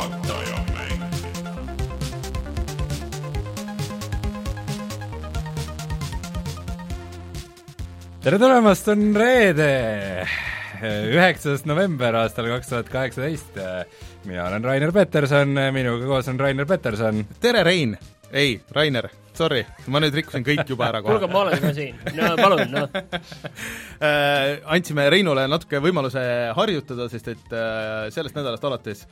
juhataja mäng. tere tulemast, on reede, üheksas november aastal kaks tuhat kaheksateist. mina olen Rainer Peterson, minuga koos on Rainer Peterson. tere, Rein! ei, Rainer, sorry, ma nüüd rikkusin kõik juba ära kuulge, kohe ma olen ka siin, no palun, noh. äh,. andsime Reinule natuke võimaluse harjutada, sest et äh, sellest nädalast alates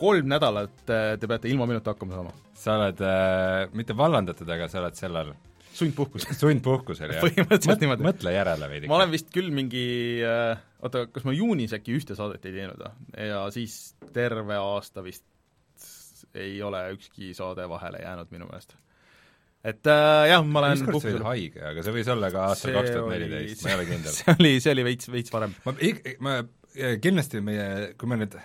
kolm nädalat äh, te peate ilma minuta hakkama saama. sa oled äh, mitte vallandatud, aga sa oled sellel sundpuhkus. sundpuhkusel, jah? Põhimõtteliselt niimoodi. mõtle järele veidi. ma olen vist küll mingi äh, oota, kas ma juunis äkki ühte saadet ei teinud või? ja siis terve aasta vist ei ole ükski saade vahele jäänud minu meelest. et äh, jah, ma olen ükskord sa olid haige, aga see võis olla ka aastal kaks tuhat neliteist, ma ei ole kindel. see oli, see oli veits, veits varem. ma ma kindlasti meie, kui ma nüüd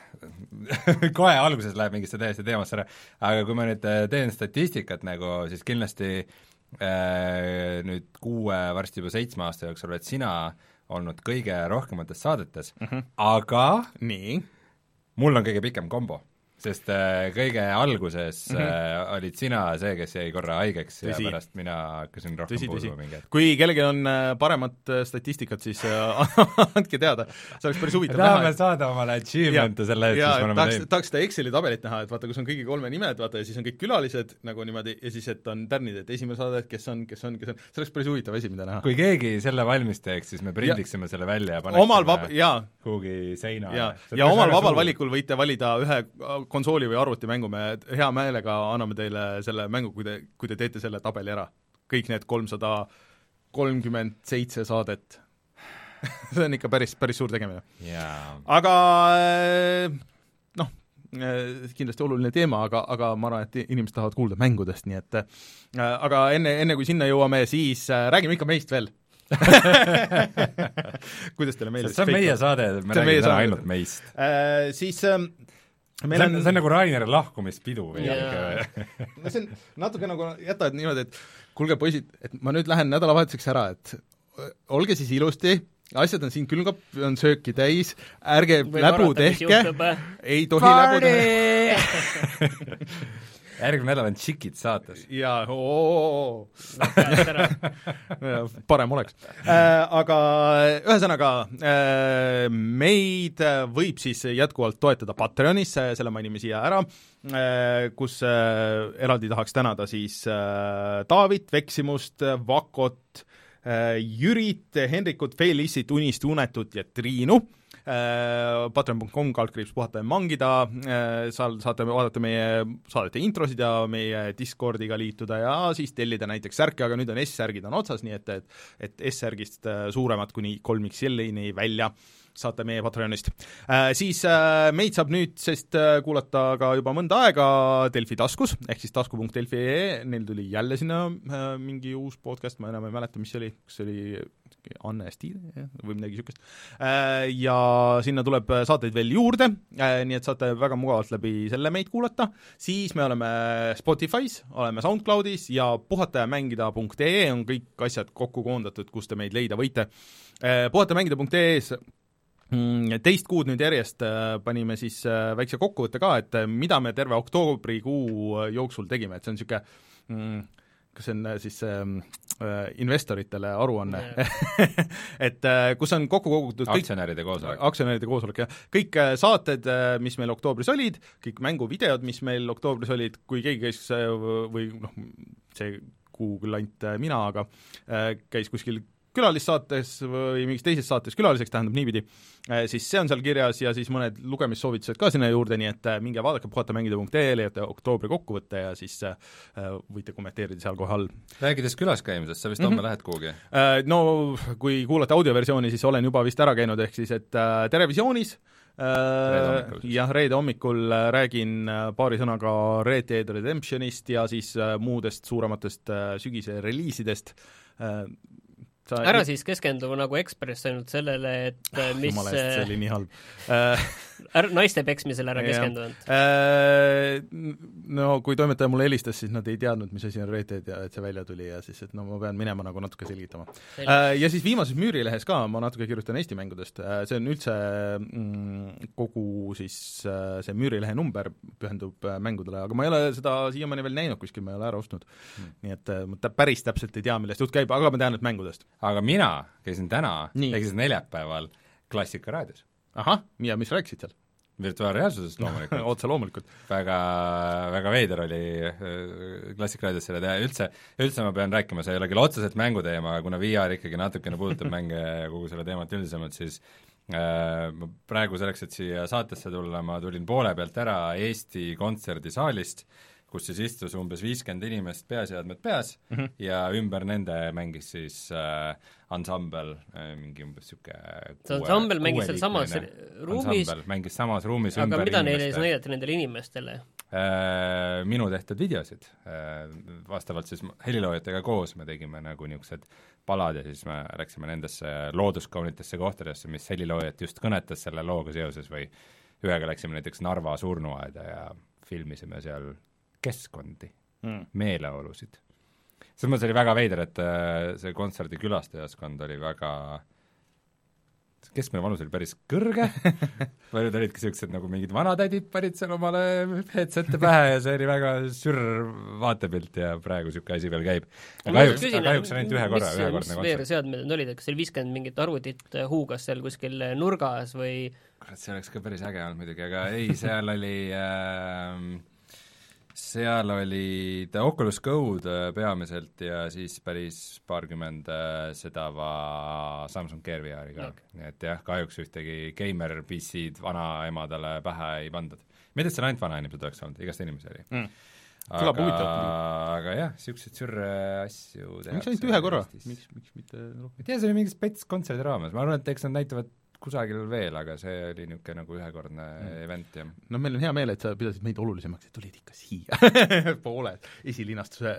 kohe alguses läheb mingisse täiesti teemasse ära, aga kui ma nüüd äh, teen statistikat nagu, siis kindlasti äh, nüüd kuue, varsti juba seitsme aasta jooksul oled sina olnud kõige rohkemates saadetes. Mm, -hmm. aga nii, mul on kõige pikem kombo, sest äh, kõige alguses mm -hmm. olid sina see, kes jäi korra haigeks ja Tõsi. pärast mina hakkasin rohkem tõsi, puuduma mingi hetk. kui kellelgi on äh, paremat statistikat, siis andke teada, see oleks päris huvitav tahame näha. saada omale achievement'e selle eest, mis me oleme teinud. tahaks seda Exceli tabelit näha, et vaata, kus on kõigi kolme nimed, vaata ja siis on kõik külalised nagu niimoodi ja siis, et on tärnid, et esimene saade, kes on, kes on, kes on, see oleks päris huvitav asi, mida näha. kui keegi selle valmis teeks, siis me prindiksime selle välja ja paneksime omal vab-, jaa, kuhugi seina ja, ja omal vabal. valikul võite valida ühe konsooli või arvutimängu, me hea meelega anname teile selle mängu, kui te, kui te teete selle tabeli ära. kõik need kolmsada kolmkümmend seitse saadet. see on ikka päris, päris suur tegemine. jaa, aga äh, noh, kindlasti oluline teema, aga, aga ma arvan, et inimesed tahavad kuulda mängudest, nii et äh, aga enne, enne kui sinna jõuame, siis räägime ikka meist veel. kuidas teile meeldis? see on meie saade, me räägime täna ainult meist. äh,. Siis äh, see meil on, see on nagu Raineri lahkumispidu või yeah. no see on natuke nagu jätad niimoodi, et kuulge poisid, et ma nüüd lähen nädalavahetuseks ära, et olge siis ilusti, asjad on siin külmkapp, on sööki täis, ärge läbu tehke, ei tohi läbu teha järgmine nädal on Tšikid saates. ja oo, parem oleks äh,. Aga ühesõnaga äh, meid võib siis jätkuvalt toetada Patreonis, selle mainime siia ära äh,, kus äh, eraldi tahaks tänada siis äh, Taavit, Veksimust, Vakot äh,, Jürit, Hendrikut, Felissit, Unist, Unetut ja Triinu äh, patreon.com kaldkriips puhata ja mangida äh,, seal saate vaadata meie saadete introsid ja meie Discordiga liituda ja siis tellida näiteks särke, aga nüüd on S-särgid on otsas, nii et, et et S-särgist äh, suuremad kuni kolm XL-ini välja saate meie Patreonist äh,. Siis äh, meid saab nüüdsest äh, kuulata ka juba mõnda aega Delfi taskus, ehk siis tasku.delfi.ee, neil tuli jälle sinna äh, mingi uus podcast, ma enam ei mäleta, mis see oli, kas see oli Anne Stiil või midagi niisugust äh,. Ja sinna tuleb saateid veel juurde äh,, nii et saate väga mugavalt läbi selle meid kuulata, siis me oleme Spotify's, oleme SoundCloudis ja puhatajamängida.ee on kõik asjad kokku koondatud, kus te meid leida võite äh,. puhatajamängida.ee-s Mm, teist kuud nüüd järjest panime siis väikse kokkuvõtte ka, et mida me terve oktoobrikuu jooksul tegime, et see on niisugune mm, kas see on siis ähm, äh, investoritele aruanne et äh, kus on kokku kogutud aktsionäride koosolek. aktsionäride koosolek, jah. kõik äh, saated, äh, mis meil oktoobris olid, kõik mänguvideod, mis meil oktoobris olid, kui keegi käis äh, või noh, see kuu küll ainult äh, mina, aga äh, käis kuskil külalissaates või mingis teises saates külaliseks, tähendab niipidi, siis see on seal kirjas ja siis mõned lugemissoovitused ka sinna juurde, nii et äh, minge vaadake puhatamängida.ee, leiate oktoobri kokkuvõtte ja siis äh, võite kommenteerida seal kohe all. rääkides külas käimisest, sa vist homme mm -hmm. lähed kuhugi? No kui kuulate audioversiooni, siis olen juba vist ära käinud, ehk siis et Terevisioonis jah, reede hommikul räägin paari sõnaga Red Dead Redemptionist ja siis muudest suurematest sügise reliisidest sa ära siis keskendu nagu Ekspress ainult sellele, et äh, mis jumala eest, see oli nii halb ära naiste peksmisele ära keskendu ainult. Äh, No kui toimetaja mulle helistas, siis nad ei teadnud, mis asi on Dead ja et see välja tuli ja siis, et no ma pean minema nagu natuke selgitama. Ja siis viimases Müürilehes ka ma natuke kirjutan Eesti mängudest, see on üldse mm, kogu siis see Müürilehe number pühendub mängudele, aga ma ei ole seda siiamaani veel näinud kuskil, ma ei ole ära ostnud mm.. nii et ma päris täpselt ei tea, millest jutt käib, aga ma tean, et mängudest. Aga mina käisin täna, siis neljapäeval Klassikaraadios. ahah, ja mis rääkisid seal? virtuaalreaalsusest loomulikult otse loomulikult. väga, väga veider oli äh, Klassikaraadios selle teha, üldse, üldse ma pean rääkima, see ei ole küll otseselt mänguteema, aga kuna VR ikkagi natukene puudutab mänge ja kogu selle teemat üldisemalt, siis äh, praegu selleks, et siia saatesse tulla, ma tulin poole pealt ära Eesti kontserdisaalist, kus siis istus umbes viiskümmend inimest peaseadmed peas mm -hmm. ja ümber nende mängis siis äh, ansambel äh,, mingi umbes niisugune see ansambel mängis sealsamas ruumis, mängis samas ruumis aga mida neile siis näidati nendele inimestele? Äh, minu tehtud videosid, vastavalt siis heliloojatega koos me tegime nagu niisugused palad ja siis me läksime nendesse looduskaunitesse kohtadesse, mis heliloojat just kõnetas selle looga seoses või ühega läksime näiteks Narva surnuaeda ja filmisime seal keskkondi, Mm. meeleolusid. selles mõttes oli väga veider, et äh, see kontserdi külastajaskond oli väga keskmine vanus oli päris kõrge, paljud olidki niisugused nagu mingid vanatädid panid seal omale headset'e pähe ja see oli väga sürr vaatepilt ja praegu niisugune asi veel käib. kahjuks, kahjuks ainult ühe korra, ühekordne kontsert. VR-seadmed need olid, et kas seal viiskümmend mingit arvutit äh, huugas seal kuskil nurgas või kurat, see oleks ka päris äge olnud muidugi, aga ei, seal oli äh, seal olid Oculus Go'd äh, peamiselt ja siis päris paarkümmend äh, seda va- Samsung Gear VR-i ka okay., nii et jah, kahjuks ühtegi geimer PC-d vanaemadele pähe ei pandud. mitte, et seal ainult vanainimesed oleks olnud, igast inimesi oli Mm. Kõlab aga huvitavalt aga jah, niisuguseid sürre asju miks ainult ühe korra, miks, miks mitte rohkem? ma ei tea, see oli mingi spets kontserdi raames, ma arvan, et eks nad näitavad kusagil veel, aga see oli niisugune nagu ühekordne mm. event jah. no meil on hea meel, et sa pidasid meid olulisemaks ja tulid ikka siia pooled esilinastuse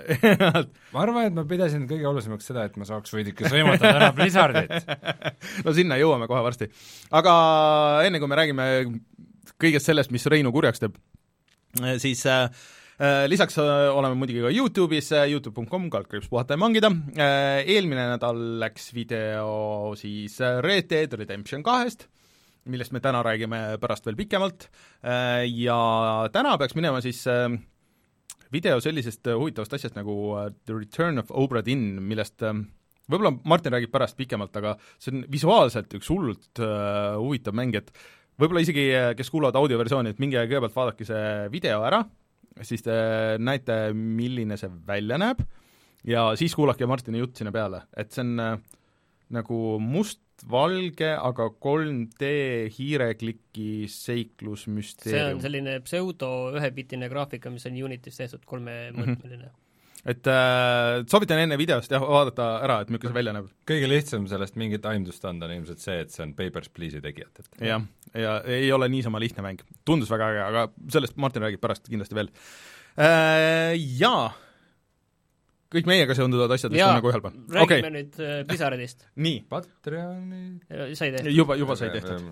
alt. ma arvan, et ma pidasin kõige olulisemaks seda, et ma saaks veidike sõimatada ära Blizzardit. no sinna jõuame kohe varsti. aga enne, kui me räägime kõigest sellest, mis Reinu kurjaks teeb, siis äh, äh, lisaks äh, oleme muidugi ka YouTube'is äh,, Youtube.com, kaldkriips puhata ja mangida. Äh,, eelmine nädal läks video siis äh, Red Dead Redemption kahest, millest me täna räägime pärast veel pikemalt. Äh, ja täna peaks minema siis äh, video sellisest äh, huvitavast asjast nagu äh, The Return of Obra Dinn, millest äh, võib-olla Martin räägib pärast pikemalt, aga see on visuaalselt üks hullult äh, huvitav mäng, et võib-olla isegi, kes kuulavad audioversiooni, et minge kõigepealt vaadake see video ära, siis te näete, milline see välja näeb ja siis kuulake Martini jutt sinna peale, et see on äh, nagu mustvalge, aga 3D hiirekliki see on seiklusmüsteerium. selline pseudo ühepiltine graafika, mis on Unitis tehtud kolmemõõtmeline mm. Et äh, soovitan enne videost jah, vaadata ära, et milline see välja näeb. kõige lihtsam sellest mingit aimdust anda on ilmselt see, et see on Papers, Please'i tegijatelt. jah, ja ei ole niisama lihtne mäng. tundus väga äge, aga sellest Martin räägib pärast kindlasti veel äh,. Jaa, kõik meiega seonduvad asjad vist on nagu ühel pool. räägime okei okay., nüüd äh, Blizzardist. nii, Patreoni sai tehtud? juba, juba sai tehtud.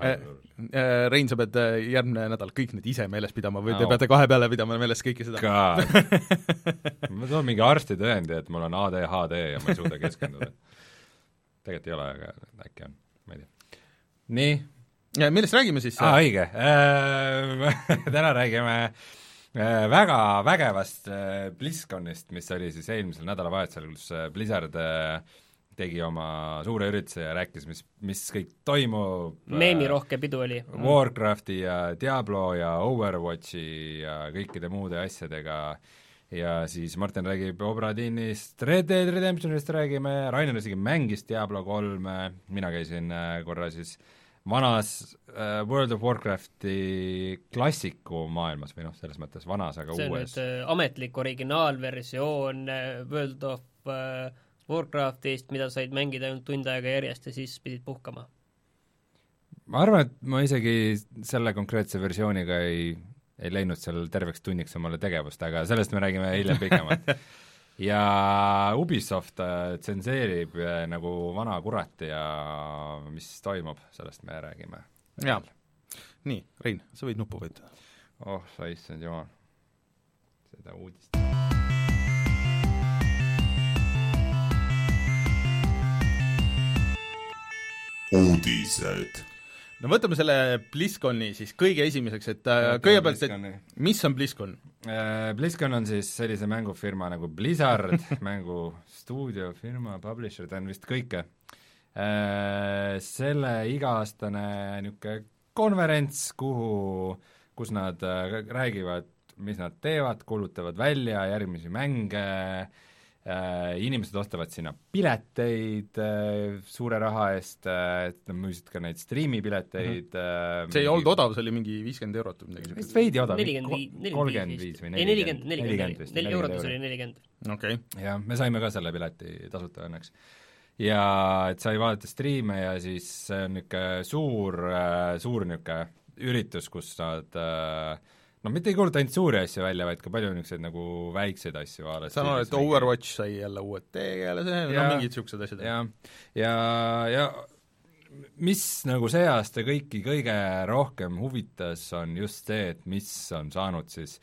Rein, sa pead äh, järgmine nädal kõik need ise meeles pidama või te Au. peate kahe peale pidama meeles kõike seda? Ma toon mingi arstitõendi, et mul on ADHD ja ma ei suuda keskenduda. tegelikult ei ole, aga äkki on, ma ei tea. nii, millest räägime siis? aa õige, täna räägime äh, väga vägevast äh, BlizzConist, mis oli siis eelmisel nädalavahetusel, kus äh, Blizzard äh, tegi oma suure ürituse ja rääkis, mis, mis kõik toimub. meemirohke pidu oli. Warcrafti ja Diablo ja Overwatchi ja kõikide muude asjadega ja siis Martin räägib Obradinist, Red Dead Redemptionist räägime, Rainer isegi mängis Diablo kolme, mina käisin äh, korra siis vanas äh, World of Warcrafti klassiku maailmas või noh, selles mõttes vanas, aga see on uues. nüüd äh, ametlik originaalversioon äh, World of äh, Warcraftist, mida said mängida ainult tund aega järjest ja siis pidid puhkama. ma arvan, et ma isegi selle konkreetse versiooniga ei, ei leidnud seal terveks tunniks omale tegevust, aga sellest me räägime hiljem pikemalt. ja Ubisoft äh, tsenseerib äh, nagu vana kurat ja mis toimub, sellest me räägime. jaa. nii, Rein, sa võid nuppu vajutada. oh sa issand jumal, seda uudist. Uudised. no võtame selle BlizzConi siis kõige esimeseks, et äh, kõigepealt, et mis on BlizzCon? Äh, BlizzCon on siis sellise mängufirma nagu Blizzard mängustuudiofirma, publisher, ta on vist kõike. Äh, selle iga-aastane niisugune konverents, kuhu, kus nad räägivad, mis nad teevad, kuulutavad välja järgmisi mänge, inimesed ostavad sinna pileteid suure raha eest, et nad müüsid ka neid striimipileteid mm. -hmm. see ei olnud odav, see oli mingi viiskümmend eurot või midagi vist veidi odav, kolmkümmend viis või nelikümmend, nelikümmend, neli eurotas oli nelikümmend. okei okay.. jah, me saime ka selle pileti tasuta õnneks ja et sai vaadata striime ja siis see on niisugune suur, suur niisugune üritus, kus nad noh, mitte ei kuuluta ainult suuri asju välja, vaid ka palju niisuguseid nagu väikseid asju vaadata. saan aru, et Overwatch sai jälle uued tegelase, no mingid niisugused asjad. jah, ja, ja, ja mis nagu see aasta kõiki kõige rohkem huvitas, on just see, et mis on saanud siis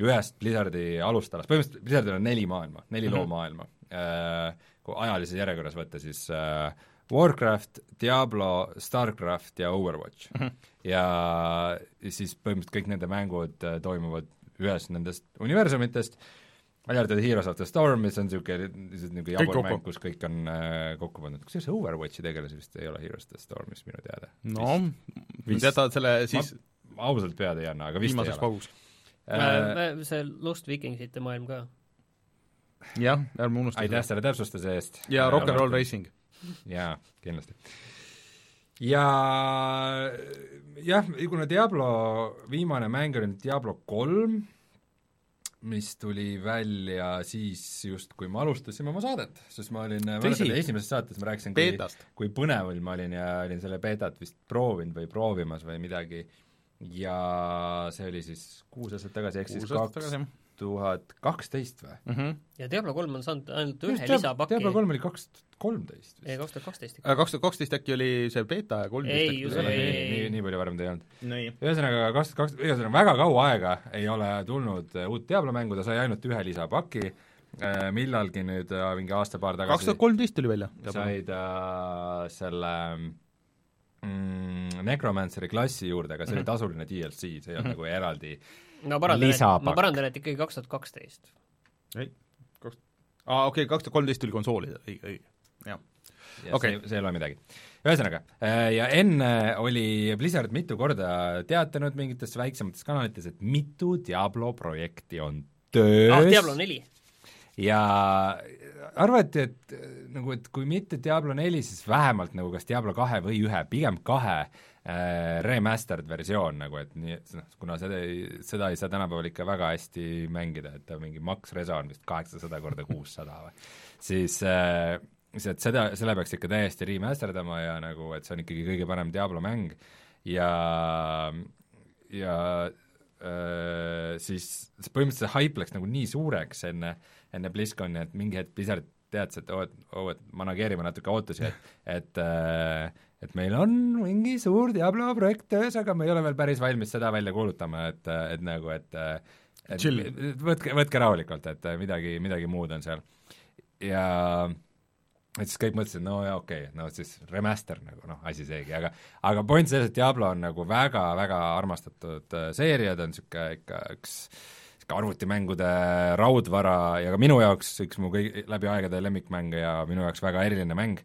ühest Blizzardi alustalast, põhimõtteliselt Blizzardil on neli maailma, neli mm -hmm. loomaailma äh, kui ajalises järjekorras võtta, siis äh, Warcraft, Diablo, Starcraft ja Overwatch mm. -hmm. ja siis põhimõtteliselt kõik nende mängud äh, toimuvad ühes nendest universumitest, välja arvatud Heroes of the Storm, mis on niisugune, niisugune jabur mäng, kus kõik on äh, kokku pandud, kusjuures Overwatchi tegelasi vist ei ole Heroes of the Stormis minu teada. no, jätad selle siis ma ausalt pead ei anna, aga vist ei ole. Äh, see Lost Vikingsite maailm ka jah, ärme unusta aitäh selle täpsustuse eest! ja Rock n Roll Racing. Jaa, kindlasti. ja jah, kuna Diablo viimane mäng oli nüüd Diablo kolm, mis tuli välja siis just, kui me alustasime oma saadet, sest ma olin, esimeses saates ma rääkisin, kui, kui põnevil ma olin ja olin selle beetat vist proovinud või proovimas või midagi, ja see oli siis kuus aastat tagasi, ehk siis kaks tuhat kaksteist või mm? -hmm. ja Diablo kolm on saanud ainult ühe lisapaki. Diablo kolm oli kaks tuhat kolmteist vist. ei, kaks tuhat kaksteist ikka. kaks tuhat kaksteist äkki oli see beeta ja kolmteist ei, ei, ei, ei, nii, nii palju varem ta ei olnud. ühesõnaga, kaks tuhat kaks, ühesõnaga väga kaua aega ei ole tulnud äh, uut Diablo mängu, ta sai ainult ühe lisapaki, äh, millalgi nüüd äh, mingi aasta-paar tagasi kaks tuhat kolmteist tuli välja. sai ta selle mm, Necromanceri klassi juurde, aga see mm -hmm. oli tasuline DLC, see ei olnud mm -hmm. nagu eraldi ma parandan, et, ma parandan, et ikkagi kaks tuhat kaksteist. ei, kaks, aa okei okay,, kaks tuhat kolmteist tuli konsoolide, õige, õige, jah. ja okay. see, see ei loe midagi. ühesõnaga, äh, ja enne oli Blizzard mitu korda teatanud mingites väiksemates kanalites, et mitu Diablo projekti on töös ah, Diablo neli? ja arvati, et nagu, et kui mitte Diablo neli, siis vähemalt nagu kas Diablo kahe või ühe, pigem kahe äh, remastered versioon nagu, et nii, noh, kuna seda ei, seda ei saa tänapäeval ikka väga hästi mängida, et ta mingi max resa on vist kaheksasada korda kuussada või, siis äh, siis et seda, selle peaks ikka täiesti remasterdama ja nagu, et see on ikkagi kõige parem Diablo mäng. Ja, ja äh, siis põhimõtteliselt see hype läks nagu nii suureks enne, enne BlizzConi, et mingi hetk Blizzard teadis, et oo, et oo, et manageerime natuke ootusi, et, et äh, et meil on mingi suur Diablo projekt töös, aga me ei ole veel päris valmis seda välja kuulutama, et, et nagu, et et võtke, võtke rahulikult, et midagi, midagi muud on seal. ja et siis kõik mõtlesid, no jaa, okei okay,, no siis remaster nagu noh, asi seegi, aga aga point selles, et Diablo on nagu väga-väga armastatud äh, seeria, ta on niisugune ikka üks niisugune arvutimängude raudvara ja ka minu jaoks üks mu kõigi, läbi aegade lemmikmänge ja minu jaoks väga eriline mäng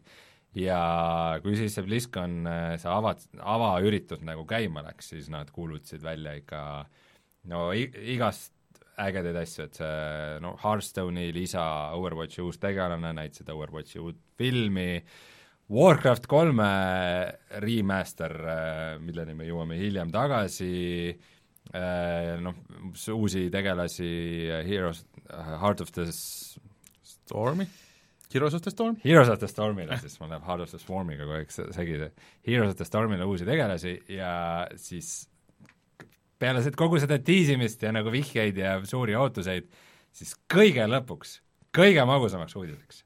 ja kui siis see BlizzCon, äh, see ava, avaüritus nagu käima läks, siis nad kuulutasid välja ikka no igast ägedaid asju, et see no Hearthstone'i lisa, Overwatchi uus tegelane, näitasid Overwatchi uut filmi, Warcraft kolme remaster, äh, milleni me jõuame hiljem tagasi, äh, noh, uusi tegelasi, Heroes, Heart of the Stormi? Heroes of the Storm? Heroes of the Stormile siis, mul läheb Heart of the Swarmiga kogu aeg segi. Heroes of the Stormile uusi tegelasi ja siis peale kogu seda tiisimist ja nagu vihjeid ja suuri ootuseid, siis kõige lõpuks, kõige magusamaks uudiseks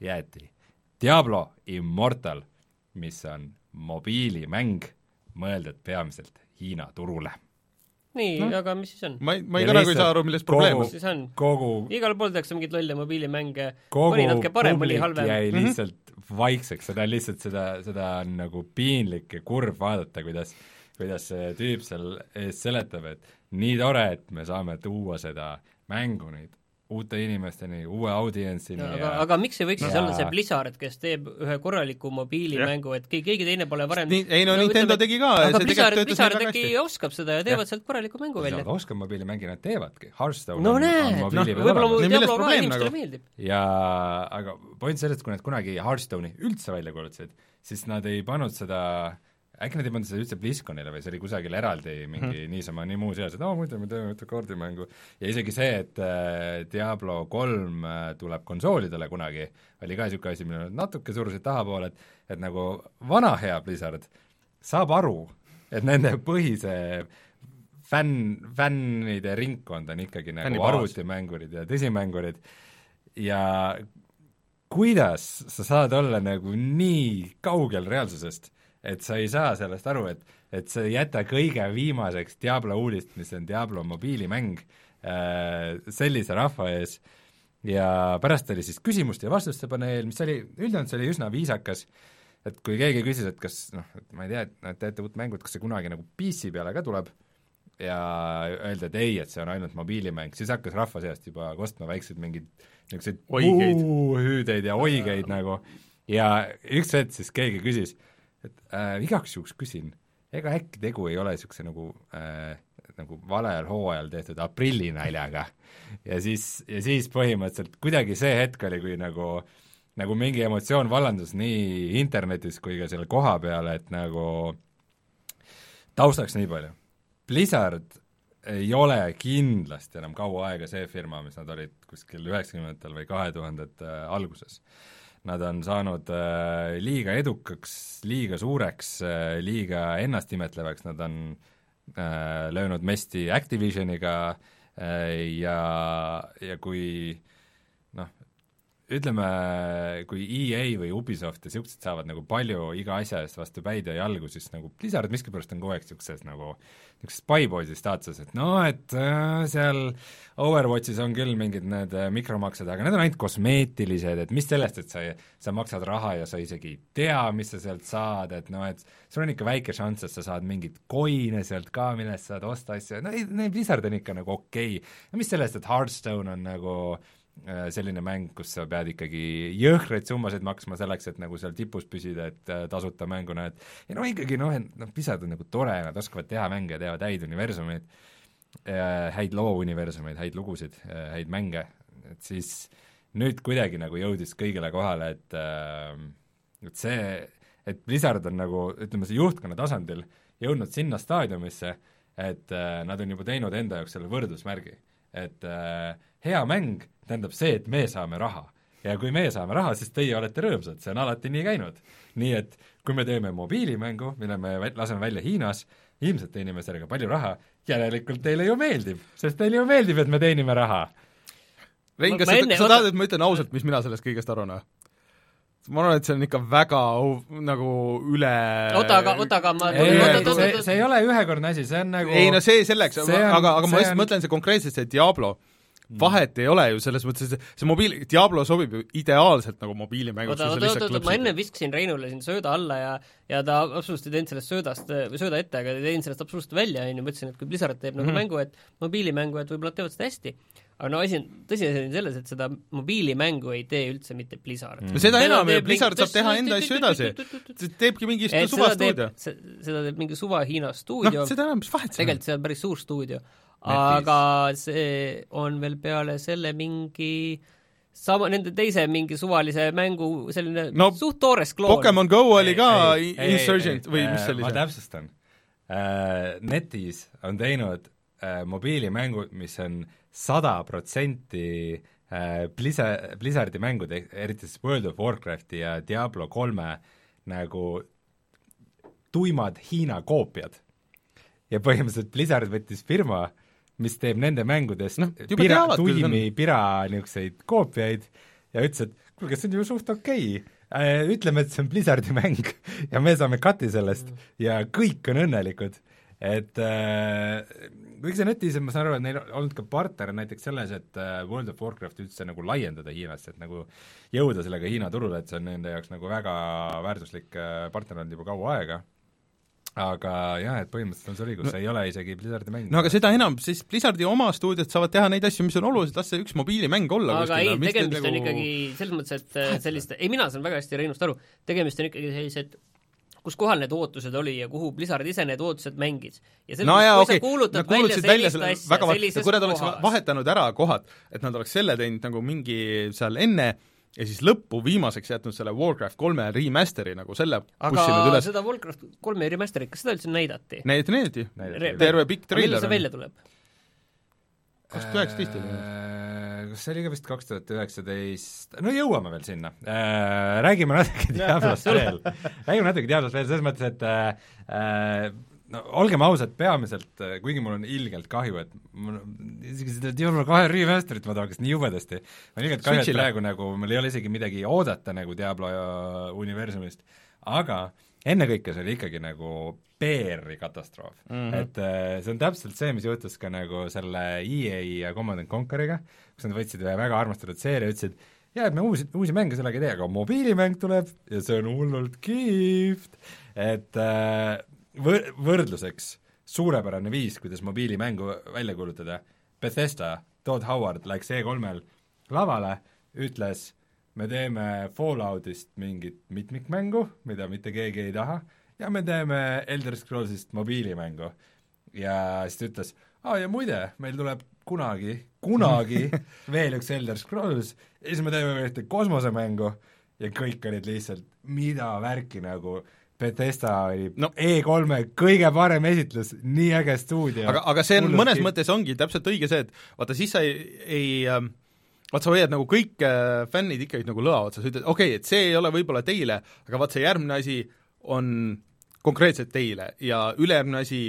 jäeti Diablo Immortal, mis on mobiilimäng, mõeldud peamiselt Hiina turule. Nii no., aga mis siis on? ma ei, ma Ja ei ka nagu ei saa aru, milles probleem on. siis on? kogu igal pool tehakse mingeid lolle mobiilimänge, mõni natuke parem, mõni halvem. jäi Mhm. lihtsalt vaikseks, seda on lihtsalt seda, seda on nagu piinlik ja kurb vaadata, kuidas kuidas see tüüp seal ees seletab, et nii tore, et me saame tuua seda mängu nüüd uute inimesteni, uue audientsini aga, ja aga miks ei võiks siis Ja- olla see Blizzard, kes teeb ühe korraliku mobiilimängu, et keegi, keegi teine pole varem nii, ei no Nintendo ütleme, tegi ka, aga see Blizzard, tegelikult Blizzard töötas äkki väga hästi. oskab seda ja teevad sealt korraliku mängu välja oskavad mobiilimänge, nad teevadki, Hearthstone no on, on noh, mobiili peal võib-olla olemas Nii, mu milles Diablo ka probleem inimestele nagu? meeldib. ja aga point selles, et kui nad kunagi Hearthstone'i üldse välja kuulutasid, siis nad ei pannud seda äkki nad ei pannud seda üldse BlizzConile või see oli kusagil eraldi mingi hmm. niisama nii muuseas, et aa muidu me teeme ühte kaardimängu ja isegi see, et äh, Diablo kolm äh, tuleb konsoolidele kunagi, oli ka niisugune asi, mille nad natuke surusid tahapoole, et et nagu vana hea Blizzard saab aru, et nende põhise fänn, fännide ringkond on ikkagi nagu Fännibaas. arvutimängurid ja tõsimängurid ja kuidas sa saad olla nagu nii kaugel reaalsusest, et sa ei saa sellest aru, et et sa jäta kõige viimaseks Diablo uudist, mis on Diablo mobiilimäng äh, sellise rahva ees. Ja pärast oli siis küsimuste ja vastuste paneel, mis oli, üldjoontes oli üsna viisakas, et kui keegi küsis, et kas noh, et ma ei tea, et nad teete uut mängu, et kas see kunagi nagu PC peale ka tuleb, ja öeldi, et ei, et see on ainult mobiilimäng, siis hakkas rahva seast juba kostma väikseid mingeid niisuguseid hüüdeid ja oigeid nagu. Ja üks hetk siis keegi küsis, et äh, igaks juhuks küsin, ega äkki tegu ei ole niisuguse nagu äh, nagu valel hooajal tehtud aprillinaljaga ja siis, ja siis põhimõtteliselt kuidagi see hetk oli, kui nagu nagu mingi emotsioon vallandus nii internetis kui ka seal kohapeal, et nagu taustaks nii palju. Blizzard ei ole kindlasti enam kaua aega see firma, mis nad olid kuskil üheksakümnendatel või kahe tuhandete alguses. Nad on saanud äh, liiga edukaks, liiga suureks äh,, liiga ennastnimetlevaks, nad on äh, löönud mesti Activisioniga ja, ja kui ütleme, kui EA või Ubisoft ja niisugused saavad nagu palju iga asja eest vastu päid ja jalgu, siis nagu Blizzard miskipärast on kogu aeg niisuguses nagu niisuguses spyboy'i staatuses, et no et äh, seal Overwatchis on küll mingid need äh, mikromaksed, aga need on ainult kosmeetilised, et mis sellest, et sa, sa maksad raha ja sa isegi ei tea, mis sa sealt saad, et noh, et sul on ikka väike šanss, et sa saad mingeid coin'e sealt ka, millest saad osta asju, no ei, Blizzard on ikka nagu okei okay.. mis sellest, et Hearthstone on nagu äh, selline mäng, kus sa pead ikkagi jõhkraid summasid maksma selleks, et nagu seal tipus püsida, et äh, tasuta mängu näed. ja no ikkagi noh, et noh, Blizzard on nagu tore, nad oskavad teha mänge, teevad häid universumeid, häid loouniversumeid, häid lugusid, häid mänge, et siis nüüd kuidagi nagu jõudis kõigile kohale, et äh, et see, et Blizzard on nagu ütleme, see juhtkonna tasandil jõudnud sinna staadiumisse, et äh, nad on juba teinud enda jaoks selle võrdusmärgi. et äh, hea mäng tähendab see, et me saame raha. ja kui meie saame raha, siis teie olete rõõmsad, see on alati nii käinud. nii et kui me teeme mobiilimängu, mille me laseme välja Hiinas, ilmselt teenime sellega palju raha, järelikult teile ju meeldib, sest teile ju meeldib, et me teenime raha Rein, Ma- kas ma sa, enne- sa tahad, et ma ütlen ausalt, mis mina sellest kõigest arvan või? ma arvan, et see on ikka väga nagu üle oota, aga, oota, aga ma ei, see, see ei ole ühekordne asi, see on nagu ei no see selleks, aga, aga ma see lihtsalt on- mõtlen see konkreetselt, see Diablo, vahet ei ole ju selles mõttes, et see mobiil, Diablo sobib ju ideaalselt nagu mobiilimänguks, oota, oota, oota, ma enne viskasin Reinule siin sööda alla ja ja ta absoluutselt ei teinud sellest söödast, või sööda ette, aga ei teinud sellest absoluutselt välja, on ju, ma ütlesin, et kui Blizzard teeb nagu Mhm. mängu, et mobiilimängu, et võib-olla nad teevad seda hästi. aga no asi on, tõsiasi on selles, et seda mobiilimängu ei tee üldse mitte Blizzard Mm. seda enam teeb Blizzard saab teha enda asju edasi. teebki mingi suvastuudio., seda teeb mingi suva Hiina stuudio noh, seda enam, mis vahet seal on tegelikult? see on päris suur stuudio. Aga see on veel peale selle mingi sama, nende teise mingi suvalise mängu selline No, suht toores kloon. Pokemon Go oli ka Ei, ei, ei, Insurgent ei, või ei, mis see oli ma täpsustan äh,. Netis on teinud äh, mobiilimängud, mis on sada protsenti äh, Blizzard, Blizzardi mängud, eriti siis World of Warcrafti ja Diablo kolme nagu tuimad Hiina koopiad. ja põhimõtteliselt Blizzard võttis firma, mis teeb nende mängudest juba pira, tuimi pira niisuguseid koopiaid ja ütles, et kuulge, see on ju suht okei okay. ütleme, et see on Blizzardi mäng ja me saame cut'i sellest ja kõik on õnnelikud. et äh, kuigi see netis, ma saan aru, et neil on olnud ka partner näiteks selles, et äh, World of Warcraft üldse nagu laiendada Hiinasse, et nagu jõuda sellega Hiina turule, et see on nende jaoks nagu väga väärtuslik äh, partner olnud juba kaua aega aga jah, et põhimõtteliselt on sul õigus. No,, see ei ole isegi Blizzardi mäng. no aga seda enam, siis Blizzardi oma stuudiod saavad teha neid asju, mis on olulised, las see üks mobiilimäng olla aga kuskil, ei, tegemist nagu... on ikkagi selles mõttes, et äh, sellist, ei mina saan väga hästi Reinust aru, tegemist on ikkagi sellised kus kohal need ootused oli ja kuhu Blizzard ise need ootused mängis. ja selles no mõttes, kui okei. sa kuulutad kuulutasid välja välja sellist väga asja va- sellises kui nad oleks kohas, vahetanud ära kohad, et nad oleks selle teinud nagu mingi seal enne ja siis lõppu viimaseks jätnud selle Warcraft kolme remaster'i nagu selle aga seda Warcraft kolme remaster'it, kas seda üldse näidati? näidati, näidati. Näidati. terve pikk aga millal treiler see välja tuleb? kaks tuhat üheksateist oli minu Äh, kas see oli ka vist kaks tuhat üheksateist, no jõuame veel sinna. Räägime natuke Diablost veel, räägime natuke Diablost veel, selles mõttes, et äh, no olgem ausad, peamiselt, kuigi mul on ilgelt kahju, et mul isegi seda Diablo kahe remaster'it ma tahaks nii jubedasti, mul on ilgelt kahju, et praegu nagu mul ei ole isegi midagi oodata nagu Diablo universumist, aga ennekõike see oli ikkagi nagu PR-i katastroof mm. -hmm. et äh, see on täpselt see, mis juhtus ka nagu selle EA ja Command and Conqueriga, kus nad võtsid ühe väga armastatud seeria ja ütlesid, jaa, et me uusi, uusi mänge sellega ei tee, aga mobiilimäng tuleb ja see on hullult kihvt, et äh, võr-, võrdluseks suurepärane viis, kuidas mobiilimängu välja kuulutada, Bethesda, Todd Howard läks E3-l lavale, ütles, me teeme Falloutist mingit mitmikmängu, mida mitte keegi ei taha, ja me teeme Elder Scrollsist mobiilimängu. ja siis ta ütles, aa ja muide, meil tuleb kunagi, kunagi veel üks Elder Scrolls ja siis me teeme veel ühte kosmosemängu ja kõik olid lihtsalt, mida värki nagu, Bethesda oli No. no. E3-e kõige parem esitlus, nii äge stuudio. aga, aga see on Hullult mõnes mõttes ongi täpselt õige see, et vaata siis sa ei, ei ähm, vaat sa hoiad nagu kõik äh, fännid ikkagi nagu lõa otsas, ütled okei okay,, et see ei ole võib-olla teile, aga vaat see järgmine asi on konkreetselt teile ja ülejärgmine asi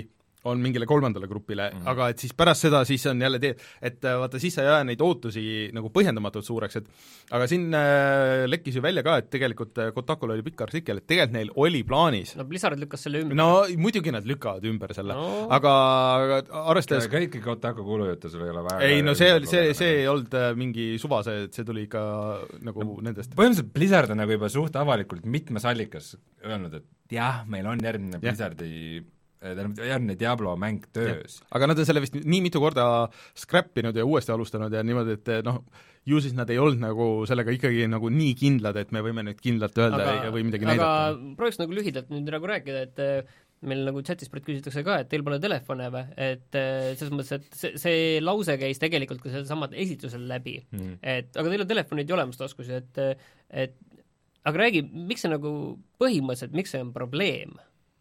on mingile kolmandale grupile mm. -hmm. aga et siis pärast seda siis on jälle tee, et äh, vaata, siis sa ei aja neid ootusi nagu põhjendamatult suureks, et aga siin äh, lekkis ju välja ka, et tegelikult äh, Kotakul oli pikk artikkel, et tegelikult neil oli plaanis no Blizzard lükkas selle ümber. no muidugi nad lükkavad ümber selle No. aga aga arvestades kõiki Kotaku kuulujuttu sul ei ole vaja ei no see oli, see, see ei olnud äh, mingi suva, see, see tuli ikka nagu no, nendest põhimõtteliselt Blizzard on nagu juba suht avalikult mitmes allikas öelnud, et jah, meil on järgmine. Blizzardi tähendab, järgmine Diablo mäng töös. aga nad on selle vist nii mitu korda scrap inud ja uuesti alustanud ja niimoodi, et noh, ju siis nad ei olnud nagu sellega ikkagi nagu nii kindlad, et me võime nüüd kindlalt öelda aga, või midagi aga näidata. prooviks nagu lühidalt nüüd nagu rääkida, et äh, meil nagu chatis praegu küsitakse ka, et teil pole telefone või, et selles mõttes, et see, see lause käis tegelikult ka sealsamal esitlusel läbi Mm. et aga teil on telefonid ju olemas taskus, et et aga räägi, miks see nagu põhimõtteliselt, miks see on probleem?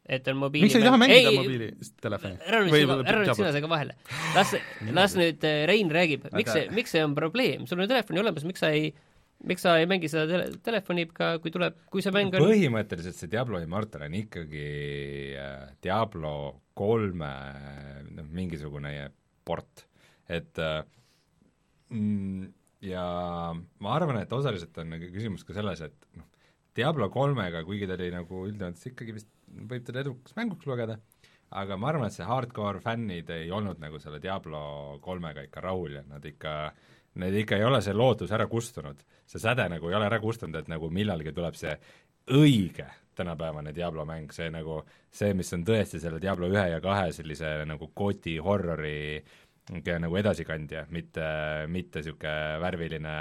Et on mobiili miks sa ei taha mängida mobiilitelefoni? ära nüüd sega, ära nüüd sina sega vahele. las, las nüüd äh, Rein räägib, miks see, miks see on probleem, sul on telefoni olemas, miks sa ei miks sa ei mängi seda tele, telefoniga, kui tuleb, kui see mäng on? Põhimõtteliselt see Diablo Immortal on ikkagi äh, Diablo kolme noh, mingisugune port, et äh, mm, ja ma arvan, et osaliselt on nagu küsimus ka selles, et noh, Diablo kolmega, kuigi ta oli nagu üldjoontes ikkagi vist, võib teda edukaks mänguks lugeda, aga ma arvan, et see hardcore fännid ei olnud nagu selle Diablo kolmega ikka rahul ja nad ikka Need ikka ei ole see lootus ära kustunud, see säde nagu ei ole ära kustunud, et nagu millalgi tuleb see õige tänapäevane Diablo mäng, see nagu, see, mis on tõesti selle Diablo ühe ja kahe sellise nagu koti horrori nagu edasikandja, mitte, mitte niisugune värviline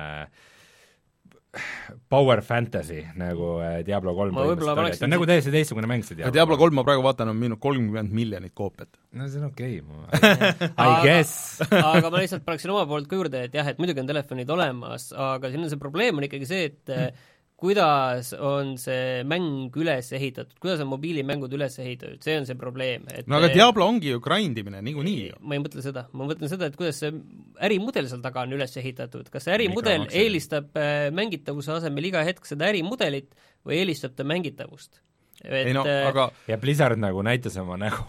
power fantasy nagu äh, Diablo kolm Ma võib-olla põhimõtteliselt oli, oleksin et ta on nagu täiesti teistsugune mäng, see ja Diablo kolm ma praegu vaatan, on müünud kolmkümmend miljonit koopiat. no see on okei okay, I guess aga ma lihtsalt paneksin oma poolt ka juurde, et jah, et muidugi on telefonid olemas, aga siin on see probleem on ikkagi see, et mm. Kuidas on see mäng üles ehitatud, kuidas on mobiilimängud üles ehitatud, see on see probleem, et no aga Diablo ongi ju grind imine niikuinii ju. ma ei mõtle seda, ma mõtlen seda, et kuidas see ärimudel seal taga on üles ehitatud, kas see ärimudel eelistab äh, mängitavuse asemel iga hetk seda ärimudelit või eelistab ta mängitavust? ei no äh, aga ja Blizzard nagu näitas oma nägu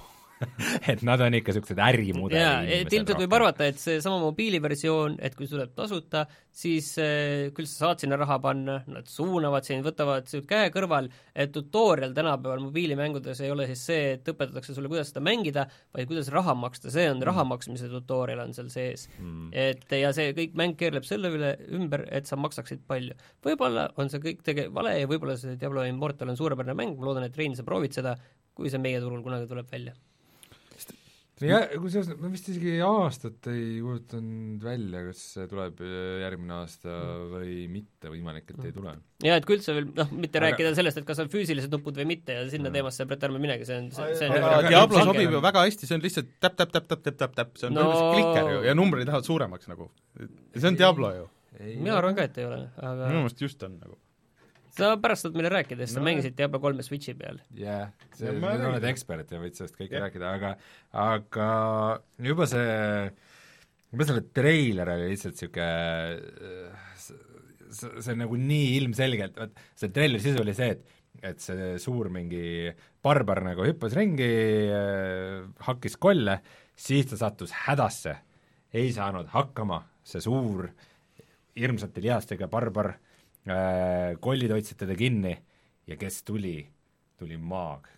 et nad on ikka niisugused ärimudeli jaa, et ilmselt võib arvata, et seesama mobiiliversioon, et kui see tuleb tasuta, siis eh, küll sa saad sinna raha panna, nad suunavad sind, võtavad su käe kõrval, et tutorial tänapäeval mobiilimängudes ei ole siis see, et õpetatakse sulle, kuidas seda mängida, vaid kuidas raha maksta, see on raha maksmise tutorial on seal sees Mm. et ja see kõik mäng keerleb selle üle ümber, et sa maksaksid palju. võib-olla on see kõik tege-, vale ja võib-olla see Diablo Immortal on suurepärane mäng, ma loodan, et Rein, sa proovid seda, kui see meie turul kunagi tuleb välja. Jah, kusjuures ma vist isegi aastat ei kuulutanud välja, kas see tuleb äh, järgmine aasta või mitte, võimalik, et ei tule. ja et kui üldse veel noh, mitte Aga- rääkida sellest, et kas on füüsilised nupud või mitte ja sinna Mm. teemasse praegu ärme minegi, see on, see see on aga aga- Diablo sobib ju väga hästi, see on lihtsalt täpp-täpp-täpp-täpp-täpp-täpp, see on No- põhimõtteliselt klikker ju ja numbrid lähevad suuremaks nagu. see on Diablo ju. mina arvan ka, et ei ole, aga minu meelest just on nagu. Sa pärast saad meile rääkida, sest sa No. mängisid Diablo kolme Switchi peal. jah, see, Ja sa oled ekspert ja võid sellest kõike Jah. rääkida, aga aga juba see, juba selle treiler oli lihtsalt niisugune see, see on nagu nii ilmselgelt, vot see treileri sisu oli see, et et see suur mingi barbar nagu hüppas ringi, hakkis kolle, siis ta sattus hädasse, ei saanud hakkama, see suur hirmsate lihastega barbar, kollid hoidsid teda kinni ja kes tuli, tuli maag,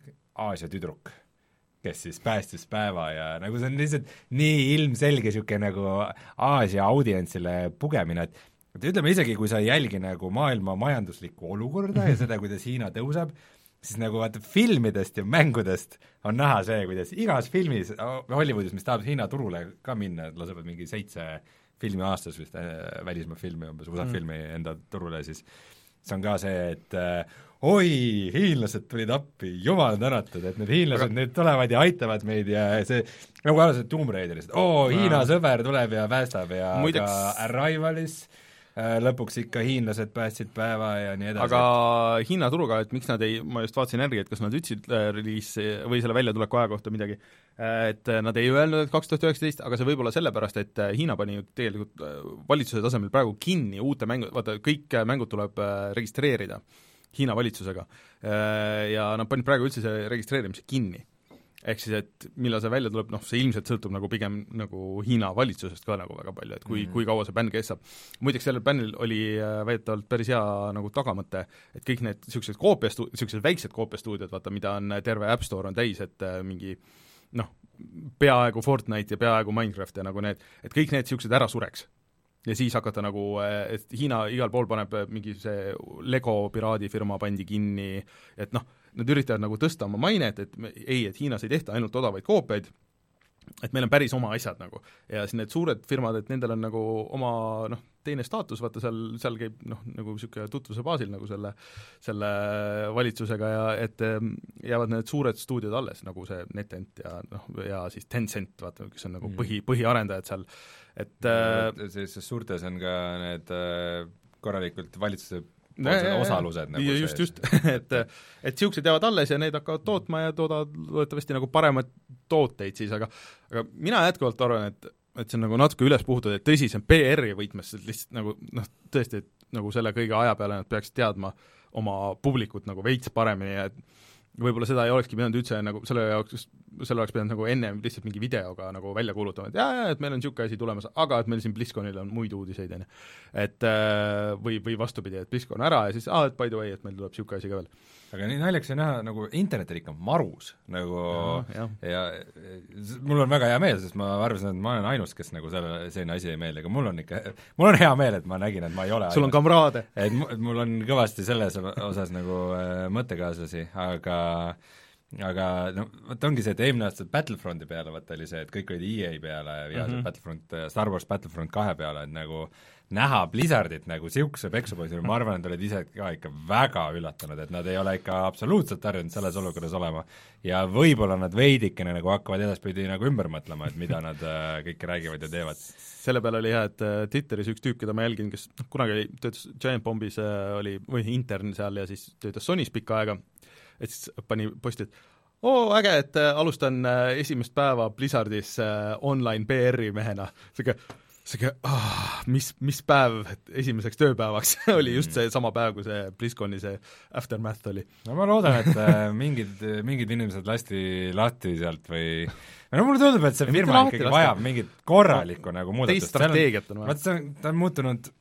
Aasia tüdruk, kes siis päästis päeva ja nagu see on lihtsalt nii ilmselge niisugune nagu Aasia audientsile pugemine, et et ütleme isegi, kui sa ei jälgi nagu maailma majanduslikku olukorda ja seda, kuidas Hiina tõuseb, siis nagu vaata filmidest ja mängudest on näha see, kuidas igas filmis Hollywoodis, mis tahab Hiina turule ka minna, lasevad mingi seitse filmi aastas vist äh,, välismaa filmi umbes, USA mm. filmi enda turule, siis see on ka see, et äh, oi, hiinlased tulid appi, jumal tänatud, et need hiinlased Aga- nüüd tulevad ja aitavad meid ja see, nagu alused Tomb Raiderist, oo, Hiina sõber tuleb ja päästab ja Muideks- ka Arrivalis äh, lõpuks ikka hiinlased päästsid päeva ja nii edasi. aga Hiina turuga, et miks nad ei, ma just vaatasin järgi, et kas nad ütlesid äh, reliisi või selle väljatuleku aja kohta midagi, et äh, nad ei öelnud, et kaks tuhat üheksateist, aga see võib olla sellepärast, et äh, Hiina pani ju tegelikult äh, valitsuse tasemel praegu kinni uute mängu, vaata kõik äh, mängud tuleb äh, registreerida Hiina valitsusega. Äh, Ja nad panid praegu üldse see registreerimise kinni ehk siis, et millal see välja tuleb, noh, see ilmselt sõltub nagu pigem nagu Hiina valitsusest ka nagu väga palju, et kui mm. -hmm. kui kaua see bänn kestab. muideks sellel bännil oli äh, väidetavalt päris hea nagu tagamõte, et kõik need niisugused koopiastu-, niisugused väiksed koopiastuudiod, vaata, mida on äh, terve App Store on täis, et äh, mingi noh, peaaegu Fortnite ja peaaegu Minecraft ja nagu need, et kõik need niisugused ära sureks. ja siis hakata nagu, et Hiina igal pool paneb mingi see Lego piraadifirma pandi kinni, et noh, nad üritavad nagu tõsta oma mainet, et me, ei, et Hiinas ei tehta ainult odavaid koopiaid, et meil on päris oma asjad nagu. ja siis need suured firmad, et nendel on nagu oma noh, teine staatus, vaata seal, seal käib noh, nagu niisugune tutvuse baasil nagu selle, selle valitsusega ja et em, jäävad need suured stuudiod alles, nagu see NetEnt ja noh, ja siis Tencent, vaata, kes on nagu Mhm. põhi, põhiarendajad seal, et äh, sellistes suurtes on ka need äh, korralikult valitsuse. Osalused nagu ja just, just, et et niisugused jäävad alles ja need hakkavad tootma ja toodavad loodetavasti nagu paremaid tooteid siis, aga aga mina jätkuvalt arvan, et et see on nagu natuke üles puhutud, et tõsi, see on PR-i võtmes lihtsalt nagu noh, tõesti, et nagu selle kõige aja peale nad peaksid teadma oma publikut nagu veits paremini ja et võib-olla seda ei olekski pidanud üldse nagu selle jaoks, selle oleks pidanud nagu ennem lihtsalt mingi videoga nagu välja kuulutama, et jaa, jaa, et meil on niisugune asi tulemas, aga et meil siin BlizzConil on muid uudiseid, on ju. et äh, või, või vastupidi, et BlizzCon ära ja siis aa, et by the way, et meil tuleb niisugune asi ka veel. Aga nii naljakas on näha, nagu internet on ikka marus, nagu jah. ja s- mul on väga hea meel, sest ma arvasin, et ma olen ainus, kes nagu selle, selline asi ei meeldi, aga mul on ikka, mul on hea meel, et ma nägin, et ma ei ole sul on ainus. kamraade. et mu- et mul on kõvasti selles osas nagu äh, mõttekaaslasi, aga aga no vot ongi see, et eelmine aasta Battlefronti peale vaata oli see, et kõik olid EA peale ja mm. -hmm. Battlefront, Star Wars Battlefront kahe peale, et nagu näha Blizzardit nagu niisuguse peksupoisina, ma arvan, et olid ise ka ikka väga üllatunud, et nad ei ole ikka absoluutselt harjunud selles olukorras olema. ja võib-olla nad veidikene nagu hakkavad edaspidi nagu ümber mõtlema, et mida nad äh, kõike räägivad ja teevad. selle peale oli hea, et äh, Twitteris üks tüüp, keda ma jälgin, kes noh, kunagi oli, töötas Giant Bombis äh, oli, või intern seal ja siis töötas Sonys pikka aega, et siis pani posti, et oo, äge, et äh, alustan äh, esimest päeva Blizzardis äh, online PR-i mehena. niisugune sihuke ah, mis, mis päev esimeseks tööpäevaks oli just seesama päev, kui see BlizzConi see Aftermath oli. no ma loodan, et äh, mingid, mingid inimesed lasti lahti sealt või no mulle tundub, et see firma ikkagi vajab mingit korralikku nagu muudatust. teist strateegiat on vaja. vaat see on, ta on muutunud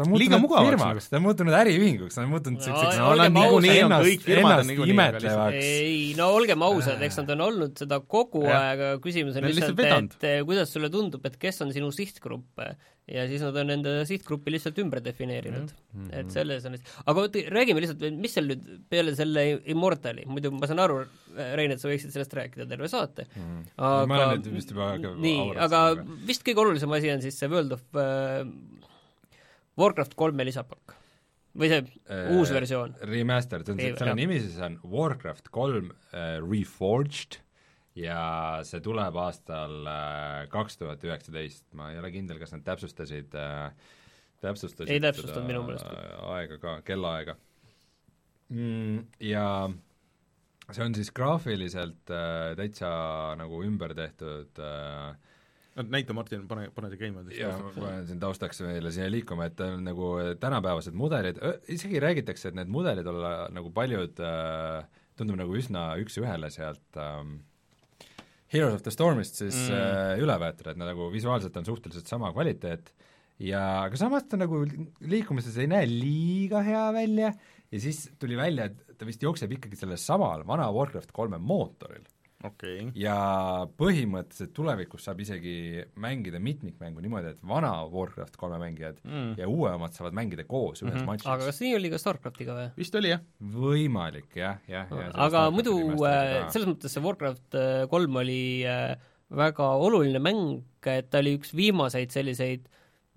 ta on Liiga muutunud firmaks, ta on muutunud äriühinguks, ta on muutunud No, selliseks no olgem nad niikuinii on ennast- kõik firmad on niikuinii, imetlevaks. Ei, no olgem ausad, eks nad on olnud seda kogu Jah. aeg, aga küsimus on lihtsalt et kuidas sulle tundub, et kes on sinu sihtgrupp? Ja siis nad on enda sihtgruppi lihtsalt ümber defineerinud. Mm. -hmm. et selles on aga oota, räägime lihtsalt, mis seal nüüd peale selle Immortali, muidu ma saan aru, Rein, et sa võiksid sellest rääkida terve saate. Mm. aga ma olen nüüd vist juba nii, aga vist kõige olulisem asi on siis see World of äh, Warcraft kolme lisapakk või see Äh, uus versioon Remastered, see on, Ei, selle nimi siis on Warcraft kolm äh, Reforged ja see tuleb aastal kaks tuhat üheksateist, ma ei ole kindel, kas nad täpsustasid äh, täpsustasid Ei täpsustanud minu meelest. aega ka, kellaaega mm,. Ja see on siis graafiliselt äh, täitsa nagu ümber tehtud äh, no näita, Martin, pane, pane see käima. ja ma panen siin taustaks meile siia liikuma, et on nagu tänapäevased mudelid, isegi räägitakse, et need mudelid olla nagu paljud äh, tundub nagu üsna üks-ühele sealt ähm, Heroes of the Stormist siis Mm. äh, üle võetud, et nad nagu visuaalselt on suhteliselt sama kvaliteet ja aga samas ta nagu liikumises ei näe liiga hea välja ja siis tuli välja, et ta vist jookseb ikkagi sellel samal vana Warcraft kolme mootoril okay. ja põhimõtteliselt tulevikus saab isegi mängida mitmikmängu niimoodi, et vana Warcraft kolme mängijad Mm. ja uue omad saavad mängida koos ühes mm. -hmm. matšis. aga kas nii oli ka StarCraftiga või? vist oli jah. võimalik jah, jah, jah. aga muidu äh, selles mõttes see Warcraft äh, kolm oli äh, väga oluline mäng, et ta oli üks viimaseid selliseid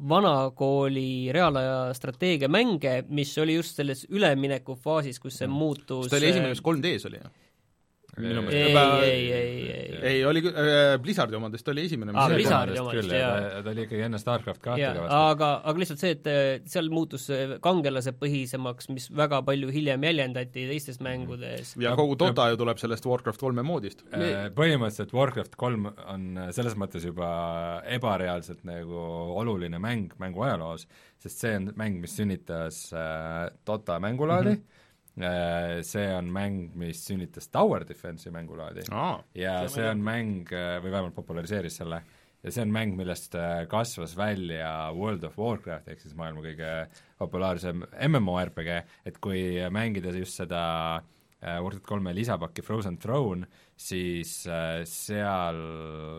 vanakooli reaalaja strateegiamänge, mis oli just selles üleminekufaasis, kus see muutus kas ta oli esimene, mis 3D-s oli? Minu ei, meelest. ei, ei, ei, ei, oli küll äh,, Blizzardi omadest oli esimene, mis oli. Blizzardi omadest, jaa. ta, oli ikkagi enne StarCraft kahte vast. aga, aga lihtsalt see, et äh, seal muutus see kangelasepõhisemaks, mis väga palju hiljem jäljendati teistes mängudes. ja kogu Dota ju tuleb sellest Warcraft kolme moodist. Äh, põhimõtteliselt Warcraft kolm on selles mõttes juba ebareaalselt nagu oluline mäng mängu ajaloos, sest see on mäng, mis sünnitas äh, Dota mängulaadi mm, -hmm. See on mäng, mis sünnitas Tower Defense'i mängulaadi. Aa, ja see see on mäng, või vähemalt populariseeris selle, ja see on mäng, millest äh, kasvas välja World of Warcraft, ehk siis maailma kõige populaarsem MMORPG, et kui mängida just seda äh, Warcraft kolme lisapakki Frozen Throne, siis äh, seal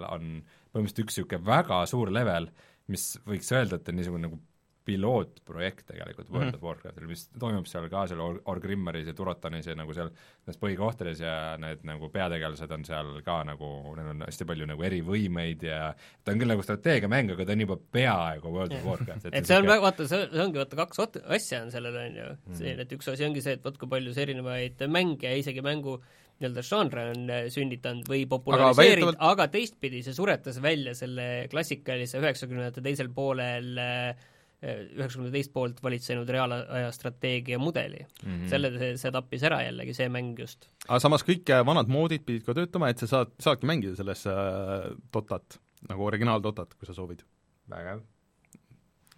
on põhimõtteliselt üks niisugune väga suur level, mis võiks öelda, et on niisugune nagu pilootprojekt tegelikult World mm -hmm. of Warcraftil, mis toimub seal ka seal Or-, Orgrimmaris ja Turotanis ja nagu seal nendes põhikohtades ja need nagu peategelased on seal ka nagu, neil on hästi palju nagu erivõimeid ja ta on küll nagu strateegiamäng, aga ta on juba peaaegu World of Warcraft, et see on väga, vaata, see, ongi vaata kaks ot- asja on sellel, on ju, see, et üks asi ongi see, et vot kui palju see erinevaid mänge ja isegi mängu nii-öelda žanre on äh, sünnitanud või populariseerinud, väidetavalt- aga teistpidi see suretas välja selle klassikalise üheksakümnendate teisel poolel äh, üheksakümnenda teist poolt valitsenud reaalaja strateegia mudeli mm. Mhm. selle see, tappis ära jällegi, see mäng just. aga samas kõik vanad moodid pidid ka töötama, et sa saad, saadki mängida selles äh, Dotat, nagu originaal-Dotat, kui sa soovid. vägev.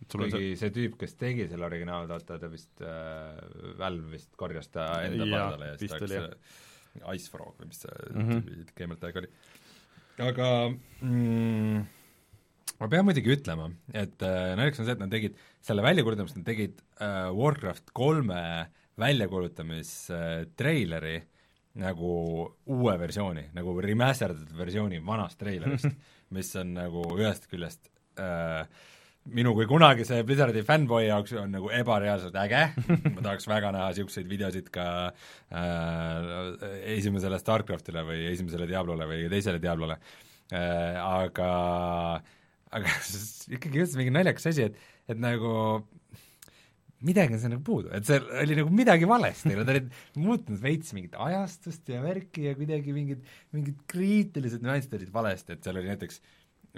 on see kuigi see tüüp, kes tegi selle originaaltota, ta vist äh,, Valve vist korjas ta enda pardale ja siis vist ta läks Ice Frog või mis see mm. -hmm. gamertag oli. aga mm, ma pean muidugi ütlema, et äh, naljakas on see, et nad tegid selle väljakuulutamist, nad tegid äh, Warcraft kolme väljakuulutamistreileri nagu uue versiooni, nagu remasterdatud versiooni vanast treilerist, mis on nagu ühest küljest äh, minu kui kunagise Blizzardi fännboi jaoks on nagu ebareaalselt äge, ma tahaks väga näha niisuguseid videosid ka äh, esimesele StarCraftile või esimesele Diablole või teisele Diablole. Äh,, aga aga ikkagi just mingi naljakas asi, et, et nagu midagi on seal nagu puudu, et seal oli nagu midagi valesti, nad olid muutnud veits mingit ajastust ja värki ja kuidagi mingid, mingid kriitilised nüansid olid valesti, et seal oli näiteks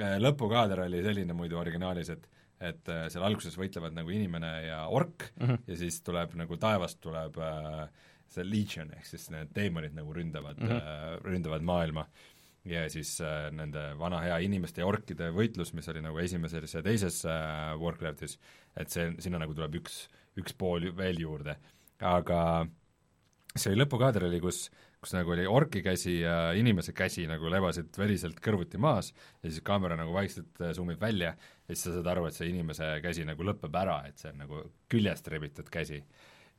äh, lõpukaader oli selline muidu originaalis, et et äh, seal alguses võitlevad nagu inimene ja ork mm -hmm. ja siis tuleb nagu taevast tuleb äh, see legion ehk siis need teemonid nagu ründavad mm, -hmm. äh, ründavad maailma ja siis äh, nende vana hea inimeste ja orkide võitlus, mis oli nagu esimeses ja teises äh, Warcraftis, et see, sinna nagu tuleb üks, üks pool veel juurde. aga see lõpukaader oli, kus, kus nagu oli orki käsi ja inimese käsi nagu lebasid veriselt kõrvuti maas ja siis kaamera nagu vaikselt äh, zoom ib välja ja siis sa saad aru, et see inimese käsi nagu lõpeb ära, et see on nagu küljest rebitud käsi.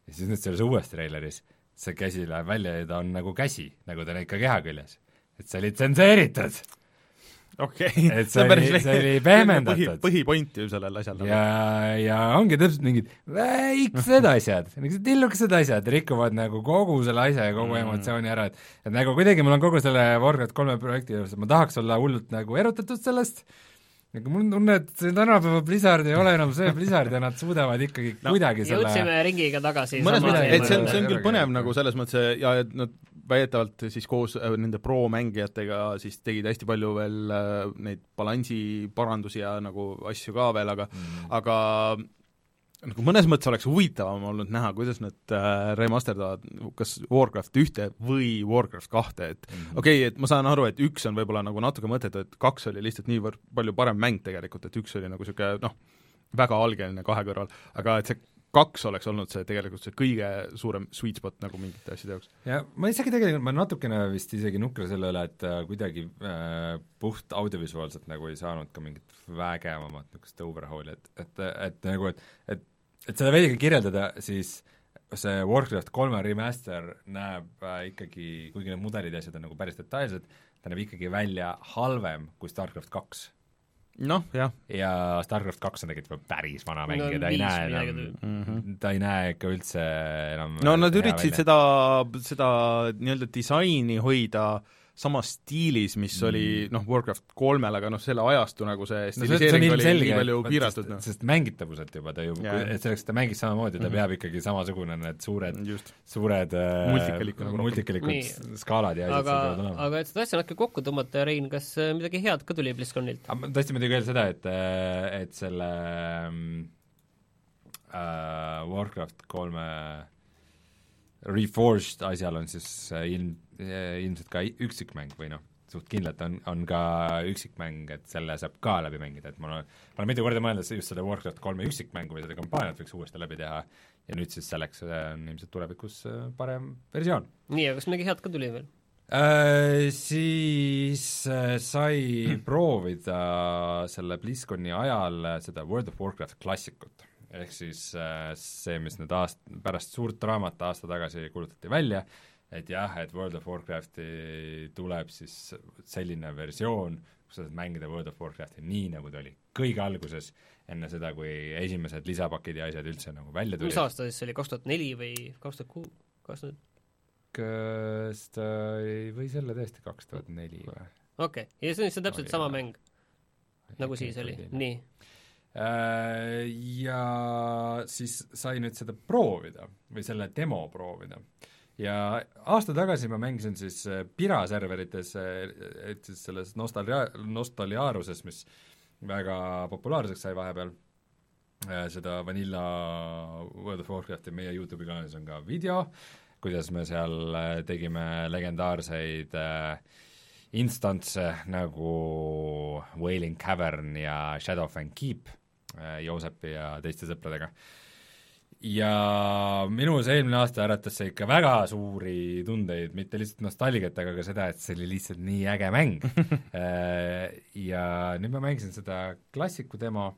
ja siis nüüd selles uues treileris see käsi läheb välja ja ta on nagu käsi, nagu ta on ikka keha küljes. Et see oli tsenseeritud okei Et see oli- see oli pehmendatud. põhipoint ju sellel asjal nagu. ja, ja ongi täpselt mingid väiksed asjad, niisugused tillukesed asjad rikuvad nagu kogu selle asja ja kogu Mm. emotsiooni ära, et et nagu kuidagi mul on kogu selle Warcraft kolme projekti juures, ma tahaks olla hullult nagu erutatud sellest, aga mul on tunne, et see tänapäeva Blizzard ei ole enam see Blizzard ja nad suudavad ikkagi no, kuidagi selle jõudsime ringiga tagasi mõnes sama mõttes, et see on, see on küll põnev nagu selles mõttes ja et nad väidetavalt siis koos äh, nende pro-mängijatega siis tegid hästi palju veel äh, neid balansi parandusi ja nagu asju ka veel, aga mm. aga nagu mõnes mõttes oleks huvitavam olnud näha, kuidas nad äh, remasterdavad kas Warcraft ühte või Warcraft kahte, et Mhm. okei okay,, et ma saan aru, et üks on võib-olla nagu natuke mõttetu, et kaks oli lihtsalt niivõrd palju parem mäng tegelikult, et üks oli nagu niisugune noh, väga algeline kahe kõrval, aga et see kaks oleks olnud see tegelikult see kõige suurem sweet spot nagu mingite asjade jaoks. ja ma isegi tegelikult, ma natukene vist isegi nukran selle üle, et äh, kuidagi äh, puht audiovisuaalselt nagu ei saanud ka mingit vägevamat niisugust overhaul'i, et, et, et nagu, et et, et seda veidi kirjeldada, siis see Warcraft kolme remaster näeb äh, ikkagi, kuigi need mudelid ja asjad on nagu päris detailsed, ta näeb ikkagi välja halvem kui StarCraft kaks. noh, jah ja StarCraft kaks on tegelikult juba päris vana mäng No ja ta ei näe enam mm. -hmm. ta ei näe ikka üldse enam no nad üritasid välja. seda, seda nii-öelda disaini hoida samas stiilis, mis Mm. oli noh, Warcraft kolmel, aga noh, selle ajastu nagu see no see, see on stiliseering oli nii palju piiratud, sest, noh. sest mängitavuselt juba ta ju Jaa., et selleks, et ta mängiks samamoodi, ta Mhm. peab ikkagi samasugune need suured, just. suured äh, Multikalikud nagu rohkem. multikalikud skaalad ja asjad aga seal peavad, olema. aga et seda asja natuke kokku tõmmata, Rein, kas äh, midagi head ka tuli BlizzConilt? tahtsin muidugi öelda seda, et, et selle mm, äh, Warcraft kolme Reforged asjal on siis äh, ilm, ilmselt ka üksikmäng või noh, suht kindlalt on, on ka üksikmäng, et selle saab ka läbi mängida, et mul on, ma olen mitu korda mõelnud just selle Warcraft kolme üksikmängu või seda kampaaniat võiks uuesti läbi teha ja nüüd siis selleks äh, on ilmselt tulevikus äh, parem versioon nii, aga kas midagi head ka tuli veel? Äh, siis äh, sai proovida selle BlizzConi ajal äh, seda World of Warcraft klassikut. ehk siis äh, see, mis nüüd aast-, pärast suurt draamat aasta tagasi kuulutati välja, et jah, et World of Warcrafti tuleb siis selline versioon, kus sa saad mängida World of Warcrafti nii, nagu ta oli kõige alguses, enne seda, kui esimesed lisapakid ja asjad üldse nagu välja tulid. mis aasta siis see oli, kaks tuhat neli või kaks tuhat kuus, kas nüüd kas ta ei, või see olla tõesti kaks tuhat neli või? okei okay., ja see on siis täpselt Oli, sama jah. mäng, nagu siis oli, nii. Äh, ja siis sai nüüd seda proovida või selle demo proovida. Ja aasta tagasi ma mängisin siis äh, Pira serverites, et siis selles Nostalgia, Nostalgiaruses, mis väga populaarseks sai vahepeal, seda Vanilla World of Warcrafti meie Youtube'i kanalis on ka video, kuidas me seal äh, tegime legendaarseid äh, instantse nagu Wailing Cavern ja Shadowfang Keep äh, Joosepi ja teiste sõpradega. Ja minus eelmine aasta äratas see ikka väga suuri tundeid, mitte lihtsalt nostalgiat, aga ka seda, et see oli lihtsalt nii äge mäng ja nüüd ma mängisin seda klassiku demo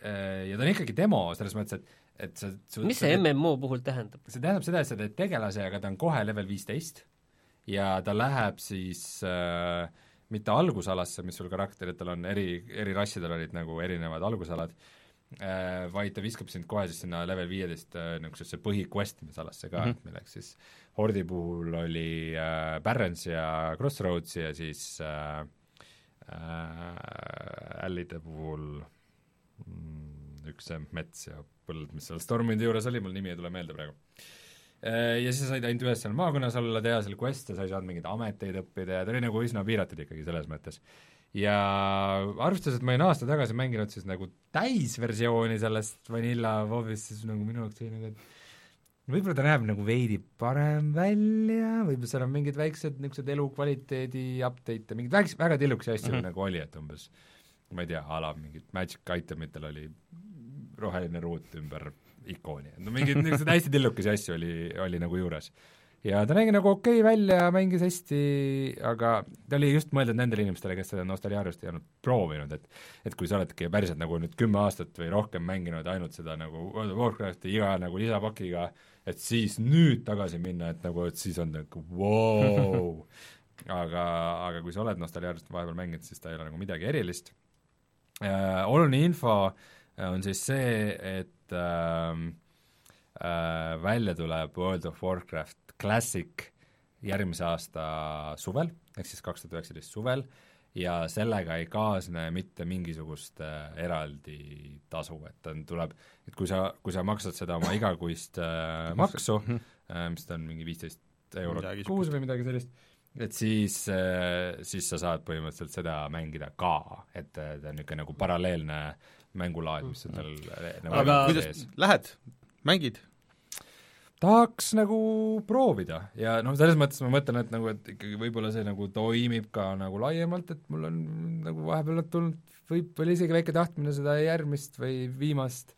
ja ta on ikkagi demo, selles mõttes, et et sa, sa mis see MMO puhul tähendab? see tähendab seda, et sa teed tegelase, aga ta on kohe level viisteist ja ta läheb siis äh, mitte algusalasse, mis sul karakteritel on, eri, eri rassidel olid nagu erinevad algusalad äh,, vaid ta viskab sind kohe siis sinna level viieteist äh, niisugusesse põhi-questimisalasse ka mm, -hmm. milleks siis Hordi puhul oli äh, Barrens ja Crossroads ja siis äh, äh, Allide puhul mm, üks see mets ja põld, mis seal Stormwindi juures oli, mul nimi ei tule meelde praegu ja siis sa said ainult ühes seal maakonnas olla, teha seal quest'e, sa ei saanud mingeid ameteid õppida ja ta oli nagu üsna piiratud ikkagi selles mõttes. Ja arvestades, et ma olin aasta tagasi mänginud siis nagu täisversiooni sellest Vanilla WoW-ist, siis nagu minu jaoks oli nagu, et võib-olla ta näeb nagu veidi parem välja, võib-olla seal on mingid väiksed niisugused elukvaliteedi update'e, mingeid väikse, väga tillukesi asju mm -hmm. nagu oli, et umbes ma ei tea, a la mingid magic item itel oli roheline ruut ümber ikooni, no mingeid niisuguseid hästi tillukesi asju oli, oli nagu juures. Ja ta nägi nagu okei okay välja, mängis hästi, aga ta oli just mõeldud nendele inimestele, kes seda Nostalgiariust ei olnud proovinud, et et kui sa oledki päriselt nagu nüüd kümme aastat või rohkem mänginud ainult seda nagu World of Warcrafti iga nagu lisapakiga, et siis nüüd tagasi minna, et nagu, et siis on nagu vau wow. aga, aga kui sa oled Nostalgiarist vahepeal mänginud, siis ta ei ole nagu midagi erilist äh,. oluline info on siis see, et äh, äh, välja tuleb World of Warcraft Classic järgmise aasta suvel, ehk siis kaks tuhat üheksateist suvel, ja sellega ei kaasne mitte mingisugust äh, eraldi tasu, et ta tuleb, et kui sa, kui sa maksad seda oma igakuist äh, maksu. äh,, mis ta on, mingi viisteist eurot kuus või midagi sellist, et siis, äh, siis sa saad põhimõtteliselt seda mängida ka, et ta on niisugune nagu paralleelne mängulaad, mis on tal äh, nagu aga kuidas, lähed, mängid? Tahaks nagu proovida ja noh, selles mõttes ma mõtlen, et nagu, et ikkagi võib-olla see nagu toimib ka nagu laiemalt, et mul on nagu vahepeal tulnud võib-olla isegi väike tahtmine seda järgmist või viimast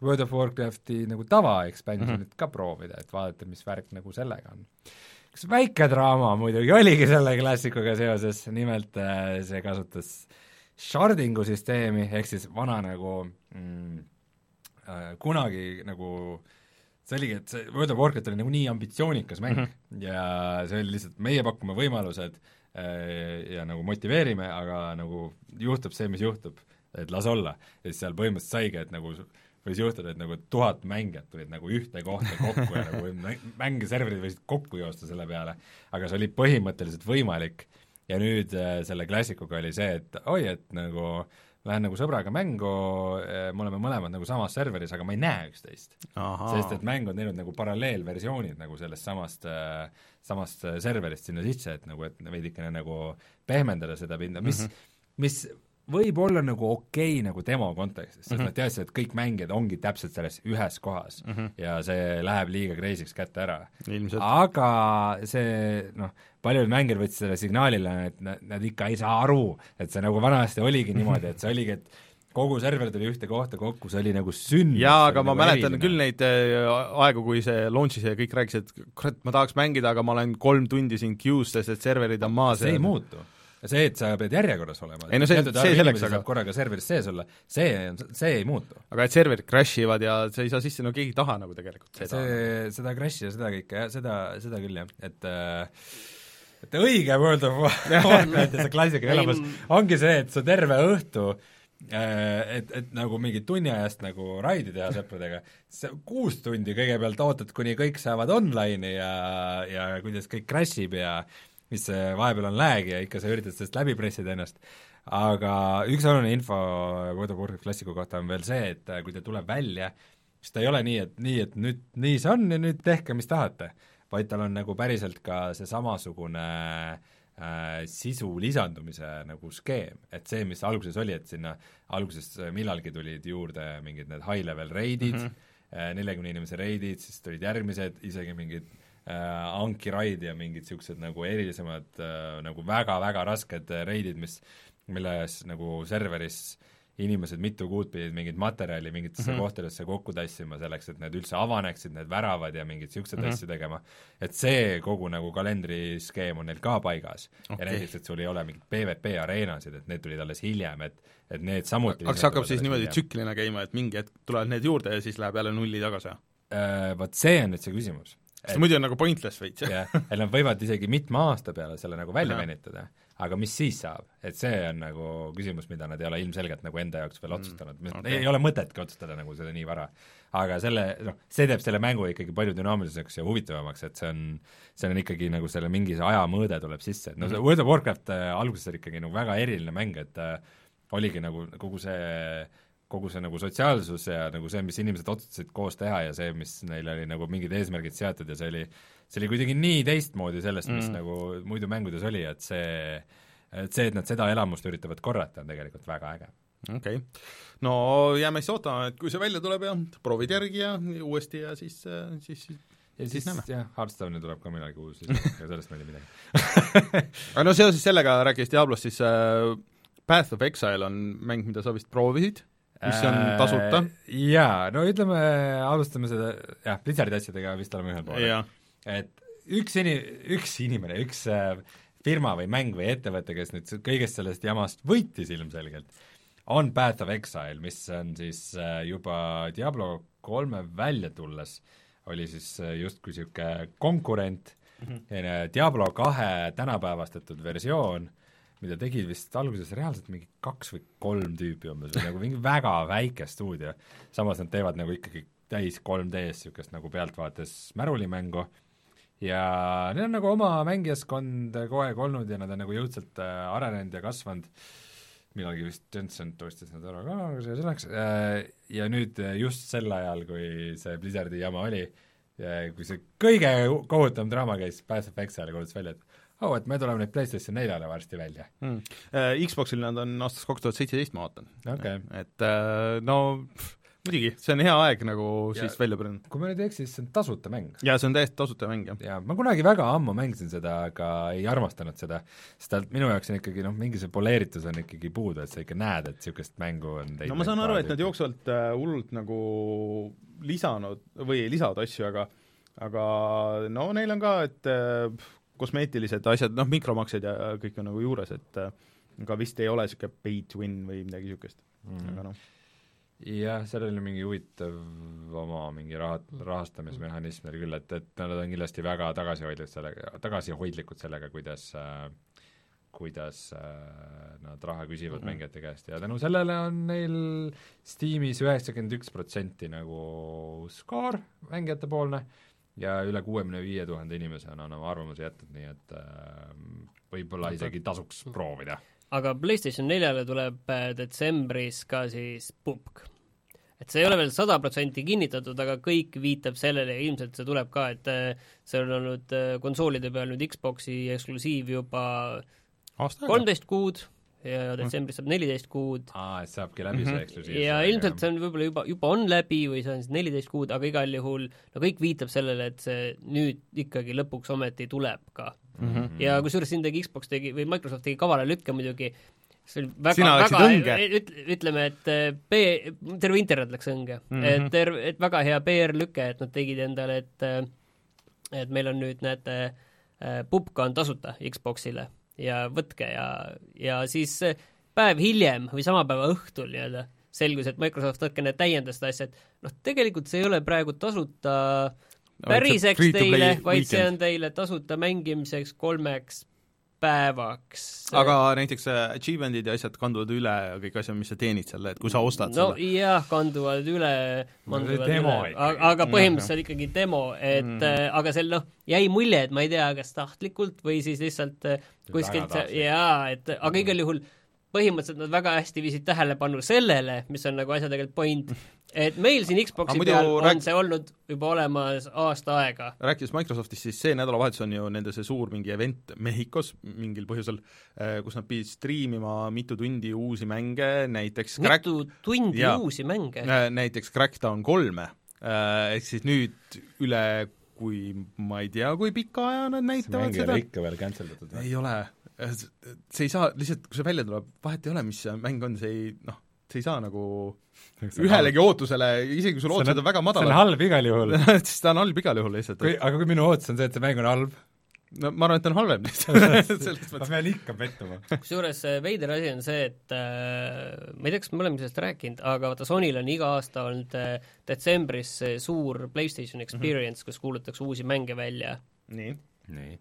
World of Warcrafti nagu tava-expansionit mm -hmm. ka proovida, et vaadata, mis värk nagu sellega on. üks väike draama muidugi oligi selle klassikuga seoses, nimelt äh, see kasutas shardingu süsteemi, ehk siis vana nagu mm, äh, kunagi nagu see oligi, et see World of Warcraft oli nagu nii ambitsioonikas mäng mm -hmm. ja see oli lihtsalt, meie pakume võimalused äh, ja nagu motiveerime, aga nagu juhtub see, mis juhtub, et las olla. ja siis seal põhimõtteliselt saigi, et nagu võis juhtuda, et nagu tuhat mängijat tulid nagu ühte kohta kokku ja nagu mänge serverid võisid kokku joosta selle peale, aga see oli põhimõtteliselt võimalik ja nüüd äh, selle klassikuga oli see, et oi, et nagu lähen nagu sõbraga mängu, äh, me oleme mõlemad nagu samas serveris, aga ma ei näe üksteist. sest et mäng on teinud nagu paralleelversioonid nagu sellest samast äh,, samast serverist sinna sisse, et nagu, et veidikene nagu pehmendada seda pinda, mis mm, -hmm. mis võib olla nagu okei okay, nagu demo kontekstis, sest mm -hmm. nad teadsid, et kõik mängijad ongi täpselt selles ühes kohas mm -hmm. ja see läheb liiga crazy'ks kätte ära. aga see noh, paljud mängijad võtsid selle signaalile, et nad, nad ikka ei saa aru, et see nagu vanasti oligi niimoodi, et see oligi, et kogu server tuli ühte kohta kokku, see oli nagu sünd. jaa, aga ma nagu mäletan eriline. küll neid äh, aegu, kui see launch'is ja kõik rääkisid, et kurat, ma tahaks mängida, aga ma olen kolm tundi siin queue's, sest et serverid on maas. see ei muutu see, et sa pead järjekorras olema, ei no see, see selleks, aga korraga serveris sees olla, see, see ei muutu. aga et serverid crash ivad ja sa ei saa sisse, no keegi ei taha nagu tegelikult seda. see, seda crash'i ja seda kõike jah, seda, seda küll jah, et äh, et õige World of Warcraft ja see klassikaline elamus ongi see, et sa terve õhtu äh, et, et nagu mingi tunni ajast nagu raidi teha sõpradega, kuus tundi kõigepealt ootad, kuni kõik saavad online'i ja, ja kuidas kõik crash ib ja mis vahepeal on lag ja ikka sa üritad sellest läbi pressida ennast, aga üks oluline info World of Warcraft klassiku kohta on veel see, et kui ta tuleb välja, siis ta ei ole nii, et nii, et nüüd nii see on ja nüüd tehke, mis tahate, vaid tal on nagu päriselt ka see samasugune äh, sisu lisandumise nagu skeem, et see, mis alguses oli, et sinna alguses millalgi tulid juurde mingid need high-level reidid mm, -hmm. neljakümne inimese reidid, siis tulid järgmised, isegi mingid äh, Anki Raid ja mingid niisugused nagu erilisemad äh, nagu väga-väga rasked äh, reidid, mis, milles nagu serveris inimesed mitu kuud pidid mingit materjali mingitesse mm -hmm. kohtadesse kokku tassima selleks, et need üldse avaneksid, need väravad ja mingeid niisuguseid mm -hmm. asju tegema. et see kogu nagu kalendriskeem on neil ka paigas okay. ja näiteks, et sul ei ole mingit PVP areenasid, et need tulid alles hiljem, et et need samuti aga see hakkab siis niimoodi tsüklina käima, et mingi hetk tulevad need juurde ja siis läheb jälle nulli tagasi? Äh, vot see on nüüd see küsimus sest muidu on nagu pointless veits. jah, et nad võivad isegi mitme aasta peale selle nagu välja venitada, aga mis siis saab, et see on nagu küsimus, mida nad ei ole ilmselgelt nagu enda jaoks veel mm, otsustanud mm,, okay. ei ole mõtetki otsustada nagu seda nii vara. aga selle, noh, see teeb selle mängu ikkagi palju dünaamiliseks ja huvitavamaks, et see on, see on ikkagi nagu selle mingi see ajamõõde tuleb sisse, et no see mhm. World of Warcraft äh, alguses oli ikkagi nagu väga eriline mäng, et äh, oligi nagu kogu see kogu see nagu sotsiaalsus ja nagu see, mis inimesed otsustasid koos teha ja see, mis neil oli nagu mingid eesmärgid seatud ja see oli, see oli kuidagi nii teistmoodi sellest, mis mm. nagu muidu mängudes oli, et see, et see, et nad seda elamust üritavad korrata, on tegelikult väga äge okei okay. no jääme siis ootama, et kui see välja tuleb ja proovid järgi ja uuesti ja siis, siis, siis ja siis siis jah, Hearthstone'i tuleb ka millalgi uus, siis ega sellest meil ei midagi. aga no seoses sellega, rääkides Diablost, siis äh, Path of Exile on mäng, mida sa vist proovisid, mis on tasuta. Äh, Jaa, no ütleme, alustame seda, jah, Blizzardi asjadega vist oleme ühel poolel. et üks ini-, üks inimene, üks äh, firma või mäng või ettevõte, kes nüüd kõigest sellest jamast võitis ilmselgelt, on Path of Exile, mis on siis äh, juba Diablo kolme välja tulles, oli siis äh, justkui niisugune konkurent mm, -hmm. Diablo kahe tänapäevastatud versioon, mida tegid vist alguses reaalselt mingi kaks või kolm tüüpi umbes või nagu mingi väga väike stuudio. samas nad teevad nagu ikkagi täis 3D-s niisugust nagu pealtvaates märulimängu ja neil on nagu oma mängijaskond kogu aeg olnud ja nad on nagu jõudsalt äh, arenenud ja kasvanud, millalgi vist Tencent ostis nad ära ka, aga see selleks, ja nüüd äh, just sel ajal, kui see Blizzardi jama oli, kui see kõige kohutavam draama käis, Path of Exile kuulutas välja, et oh, et me tuleme nüüd PlayStation neljale varsti välja. mm.. Xboxil nad on aastast kaks tuhat seitseteist, ma vaatan. Okei. et äh, no muidugi, see on hea aeg nagu Ja- siis välja põrneda. kui ma nüüd ei eksi, siis see on tasuta mäng. jaa, see on täiesti tasuta mäng, jah. jaa, ma kunagi väga ammu mängisin seda, aga ei armastanud seda, sest ta minu jaoks on ikkagi noh, mingi see poleeritus on ikkagi puudu, et sa ikka näed, et niisugust mängu on no ma saan aru, et nad jooksvalt äh, hullult nagu lisanud või lisavad asju, aga aga no neil on ka, et äh, kosmeetilised asjad, noh, mikromaksed ja kõik on nagu juures, et äh, aga vist ei ole niisugune pay to win või midagi niisugust mm, aga noh, jah, seal oli mingi huvitav oma mingi raha, rahastamismehhanism oli küll, et, et nad on kindlasti väga tagasihoidlikud sellega, tagasihoidlikud sellega, kuidas äh, kuidas äh, nad raha küsivad mm mängijate käest. Ja tänu sellele on neil Steamis üheksakümmend üks protsenti nagu skoor mängijate-poolne ja üle kuuekümne viie tuhande inimese on oma arvamuse jätnud, nii et äh, võib-olla isegi tasuks proovida. Aga PlayStation neljale tuleb äh, detsembris ka siis pupk. et see ei ole veel sada protsenti kinnitatud, aga kõik viitab sellele ja ilmselt see tuleb ka, et äh, see on olnud konsoolide peal nüüd Xboxi eksklusiiv juba kolmteist kuud ja detsembris saab neliteist kuud aa, et saabki läbi Mhm. see eksklusiivse ja ilmselt see on võib-olla juba, juba on läbi või see on siis neliteist kuud, aga igal juhul no kõik viitab sellele, et see nüüd ikkagi lõpuks ometi tuleb ka mm. -hmm. ja kusjuures siin tegi Xbox tegi või Microsoft tegi kavala lükke muidugi, see oli väga, väga õnge., üt-, ütleme, et eh, B, terve internet läks õnge mm, Mhm. -hmm. et terve, et väga hea PR-lüke, et nad tegid endale, et eh, et meil on nüüd, näete, pupka on tasuta Xboxile ja võtke ja, ja siis päev hiljem või sama päeva õhtul nii-öelda selgus, et Microsoft natukene täiendas seda asja, et noh, tegelikult see ei ole praegu tasuta päriseks teile, vaid see on teile tasuta mängimiseks kolmeks päevaks. aga näiteks äh, achievement'id ja asjad kanduvad üle ja kõik asjad, mis sa teenid selle, et kui sa ostad no selle. jah, kanduvad üle, No see demo üle, ikkagi. aga põhimõtteliselt ikkagi demo, et Mm. mm. aga seal noh, jäi mulje, et ma ei tea, kas tahtlikult või siis lihtsalt äh, kuskilt jaa, et aga igal juhul põhimõtteliselt nad väga hästi viisid tähelepanu sellele, mis on nagu asja tegelikult point, et meil siin Xboxi muidu peal on rääk- see olnud juba olemas aasta aega. rääkides Microsoftist, siis see nädalavahetus on ju nende see suur mingi event Mehhikos mingil põhjusel, kus nad pidid striimima mitu tundi uusi mänge, näiteks Crack, mitu tundi Jaa. uusi mänge. näiteks Crackdown kolme, ehk siis nüüd üle kui ma ei tea, kui pika aja nad näitavad seda ole. ikka veel cancel datud või? ei ole, see ei saa, lihtsalt kui see välja tuleb, vahet ei ole, mis see mäng on, see ei noh, see ei saa nagu ühelegi ootusele, isegi kui sul ootused on väga see on madalad, halb igal juhul. siis ta on halb igal juhul lihtsalt kui, aga kui minu ootus on see, et see mäng on halb, no ma arvan, et ta on halvem lihtsalt selles ma pean ikka pettuma. kusjuures veider asi on see, et äh, ma ei tea, kas me oleme sellest rääkinud, aga vaata Sonyl on iga aasta olnud äh, detsembris see suur PlayStation Experience mm, -hmm. kus kuulutatakse uusi mänge välja. nii. nii.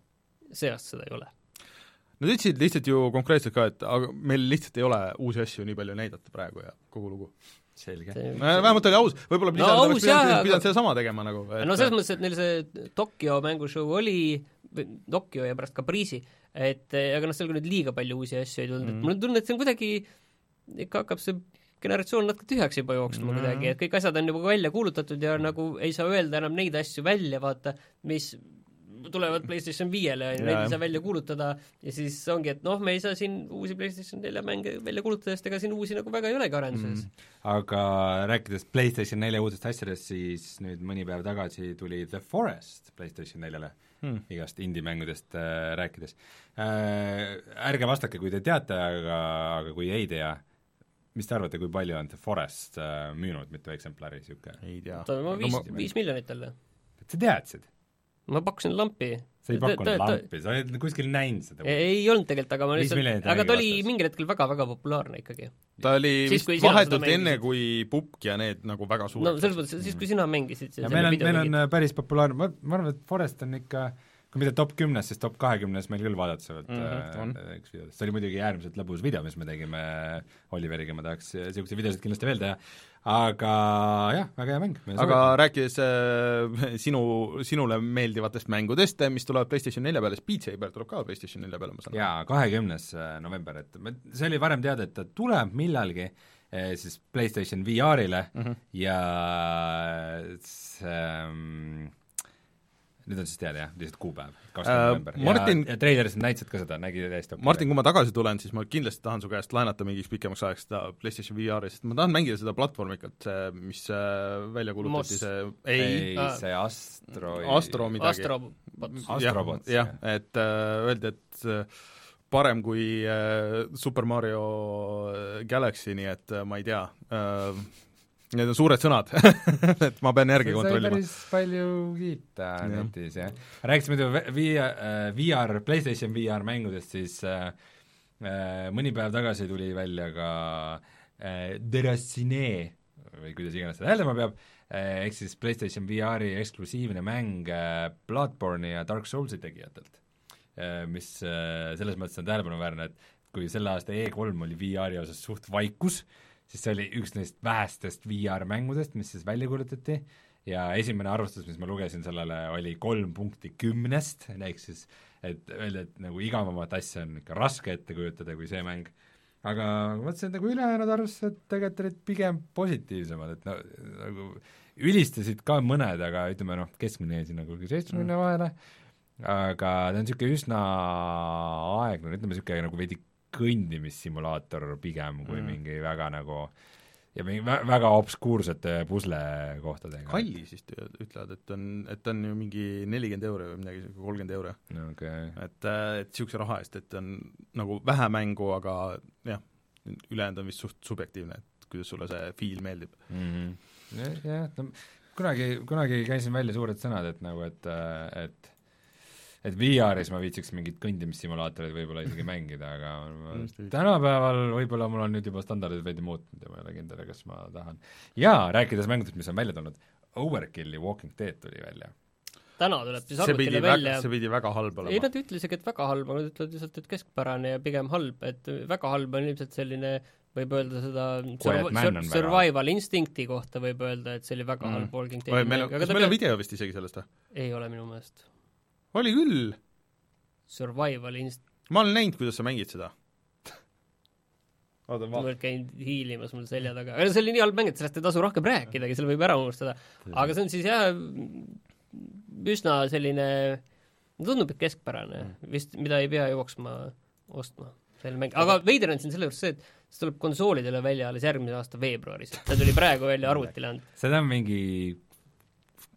see aasta seda ei ole. Nad ütlesid lihtsalt ju konkreetselt ka, et aga meil lihtsalt ei ole uusi asju nii palju näidata praegu ja kogu lugu. selge. vähemalt oli aus, võib-olla No aus oleks jah, pidanud, aga- pidanud sedasama tegema nagu. no selles mõttes, et neil see Tokyo mängushow oli, Tokyo ja pärast Caprice'i, et aga noh, seal ka nüüd liiga palju uusi asju ei tulnud mm, -hmm. et mul on tunne, et see on kuidagi, ikka hakkab see generatsioon natuke tühjaks juba jooksma mm. -hmm. kuidagi, et kõik asjad on juba välja kuulutatud ja nagu ei saa öelda enam neid asju välja, vaata, mis tulevad PlayStation viiele, on ju, neid ei saa välja kuulutada ja siis ongi, et noh, me ei saa siin uusi PlayStation nelja mänge välja kuulutada, sest ega siin uusi nagu väga ei olegi arenduses mm.. aga rääkides PlayStation nelja uutest asjadest, siis nüüd mõni päev tagasi tuli The Forest PlayStation neljale hmm. igast indie-mängudest äh, rääkides äh,. Ärge vastake, kui te teate, aga, aga kui ei tea, mis te arvate, kui palju on The Forest äh, müünud, mitu eksemplari, niisugune? ei tea. ta on viis, viis miljonit jälle. sa teadsid? Ma pakkusin lampi. sa ei pakkunud lampi, sa oled kuskil näinud seda? ei olnud tegelikult, aga ma lihtsalt, aga ta oli mingil hetkel väga-väga populaarne ikkagi. ta oli siis, vist vahetult enne, kui Pupk ja need nagu väga suured no selles mõttes, siis kui sina mängisid ja meil on, meil on päris populaarne, ma, ma arvan, et Forest on ikka kui mitte top kümnes, siis top kahekümnes meil küll vaadata sealt mm -hmm, äh, üks videost, see oli muidugi äärmiselt lõbus video, mis me tegime Oliveriga, ma tahaks niisuguseid videosid kindlasti veel teha, aga jah, väga hea mäng. aga rääkides äh, sinu, sinule meeldivatest mängudest, mis tulevad PlayStation nelja peale, siis Beat Saber tuleb ka PlayStation nelja peale, ma saan aru? jaa, kahekümnes äh, november, et see oli varem teada, et ta tuleb millalgi äh, siis PlayStation VR-ile mm -hmm. ja see ähm, nüüd on siis teada jah, lihtsalt kuupäev, kakskümmend äh, november Martin... ja, ja treileris näitasid ka seda, nägi täiesti okei. Martin, kui ma tagasi tulen, siis ma kindlasti tahan su käest laenata mingiks pikemaks ajaks seda PlayStation VR-i, sest ma tahan mängida seda platvormikat, see, mis äh, välja kuulutati, see ei, ei äh, see Astro Astro midagi. Astrobots. Astrobots, jah, jah., et äh, öeldi, et äh, parem kui äh, Super Mario äh, Galaxy, nii et äh, ma ei tea äh,, Need on suured sõnad et ma pean järgi kontrollima. päris palju kiita netis, jah. rääkisime muidu VR, VR, PlayStation VR mängudest, siis äh, äh, mõni päev tagasi tuli välja ka äh, Deraciné või kuidas iganes seda hääldama peab äh,, ehk siis PlayStation VR-i eksklusiivne mäng äh, Bloodborne'i ja Dark Soulsi tegijatelt äh,, mis äh, selles mõttes on tähelepanuväärne, et kui selle aasta E3 oli VR-i osas suht vaikus siis see oli üks neist vähestest VR-mängudest, mis siis välja kuulutati ja esimene arvustus, mis ma lugesin sellele, oli kolm punkti kümnest, ehk siis et öelda, et nagu igavamat asja on ikka raske ette kujutada kui see mäng. aga ma mõtlesin, et nagu ülejäänud arvustused tegelikult olid pigem positiivsemad, et no nagu ülistasid ka mõned, aga ütleme noh, keskmine jäi sinna kuhugi seitsmekümne mm. vahele, aga ta on niisugune üsna aeglane, ütleme niisugune nagu veidi kõndimissimulaator pigem kui mm. mingi väga nagu ja mingi vä-, väga obskuursete puslekohtadega. kallis vist ütlevad, et on, et on ju mingi nelikümmend euri või midagi, kolmkümmend euri okay.. et, et niisuguse raha eest, et on nagu vähe mängu, aga jah, ülejäänud on vist suht subjektiivne, et kuidas sulle see feel meeldib mm. -hmm. jah, no kunagi, kunagi käisin välja suured sõnad, et nagu, et, et et VR-is ma viitsiks mingit kõndimissimulaatorit võib-olla isegi mängida, aga tänapäeval võib-olla mul on nüüd juba standardid veidi muutunud ja ma ei ole kindel, kas ma tahan. jaa, rääkides mängudest, mis on välja tulnud, Overkilli Walking Dead tuli välja täna tuleb siis arvutile välja see pidi väga halb olema. ei, nad ei ütle isegi, et väga halb, aga nad ütlevad lihtsalt, et keskpärane ja pigem halb, et väga halb on ilmselt selline võib öelda seda sur sur survival instincti kohta võib öelda, et see oli väga mm. halb Walking Deadi mäng. kas meil on video vist isegi sellest või? ei ole minu meelest oli küll. Survival inst-. ma olen näinud, kuidas sa mängid seda oota, ma käin hiilimas mul selja taga, aga see oli nii halb mäng, et sellest ei tasu rohkem rääkidagi, selle võib ära unustada. aga see on siis jah, üsna selline, tundub, et keskpärane mm. vist, mida ei pea jooksma ostma, selline mäng, aga veider on siin selle juures see, et see tuleb konsoolidele välja alles järgmise aasta veebruaris, ta tuli praegu välja arvutile ainult. seda on mingi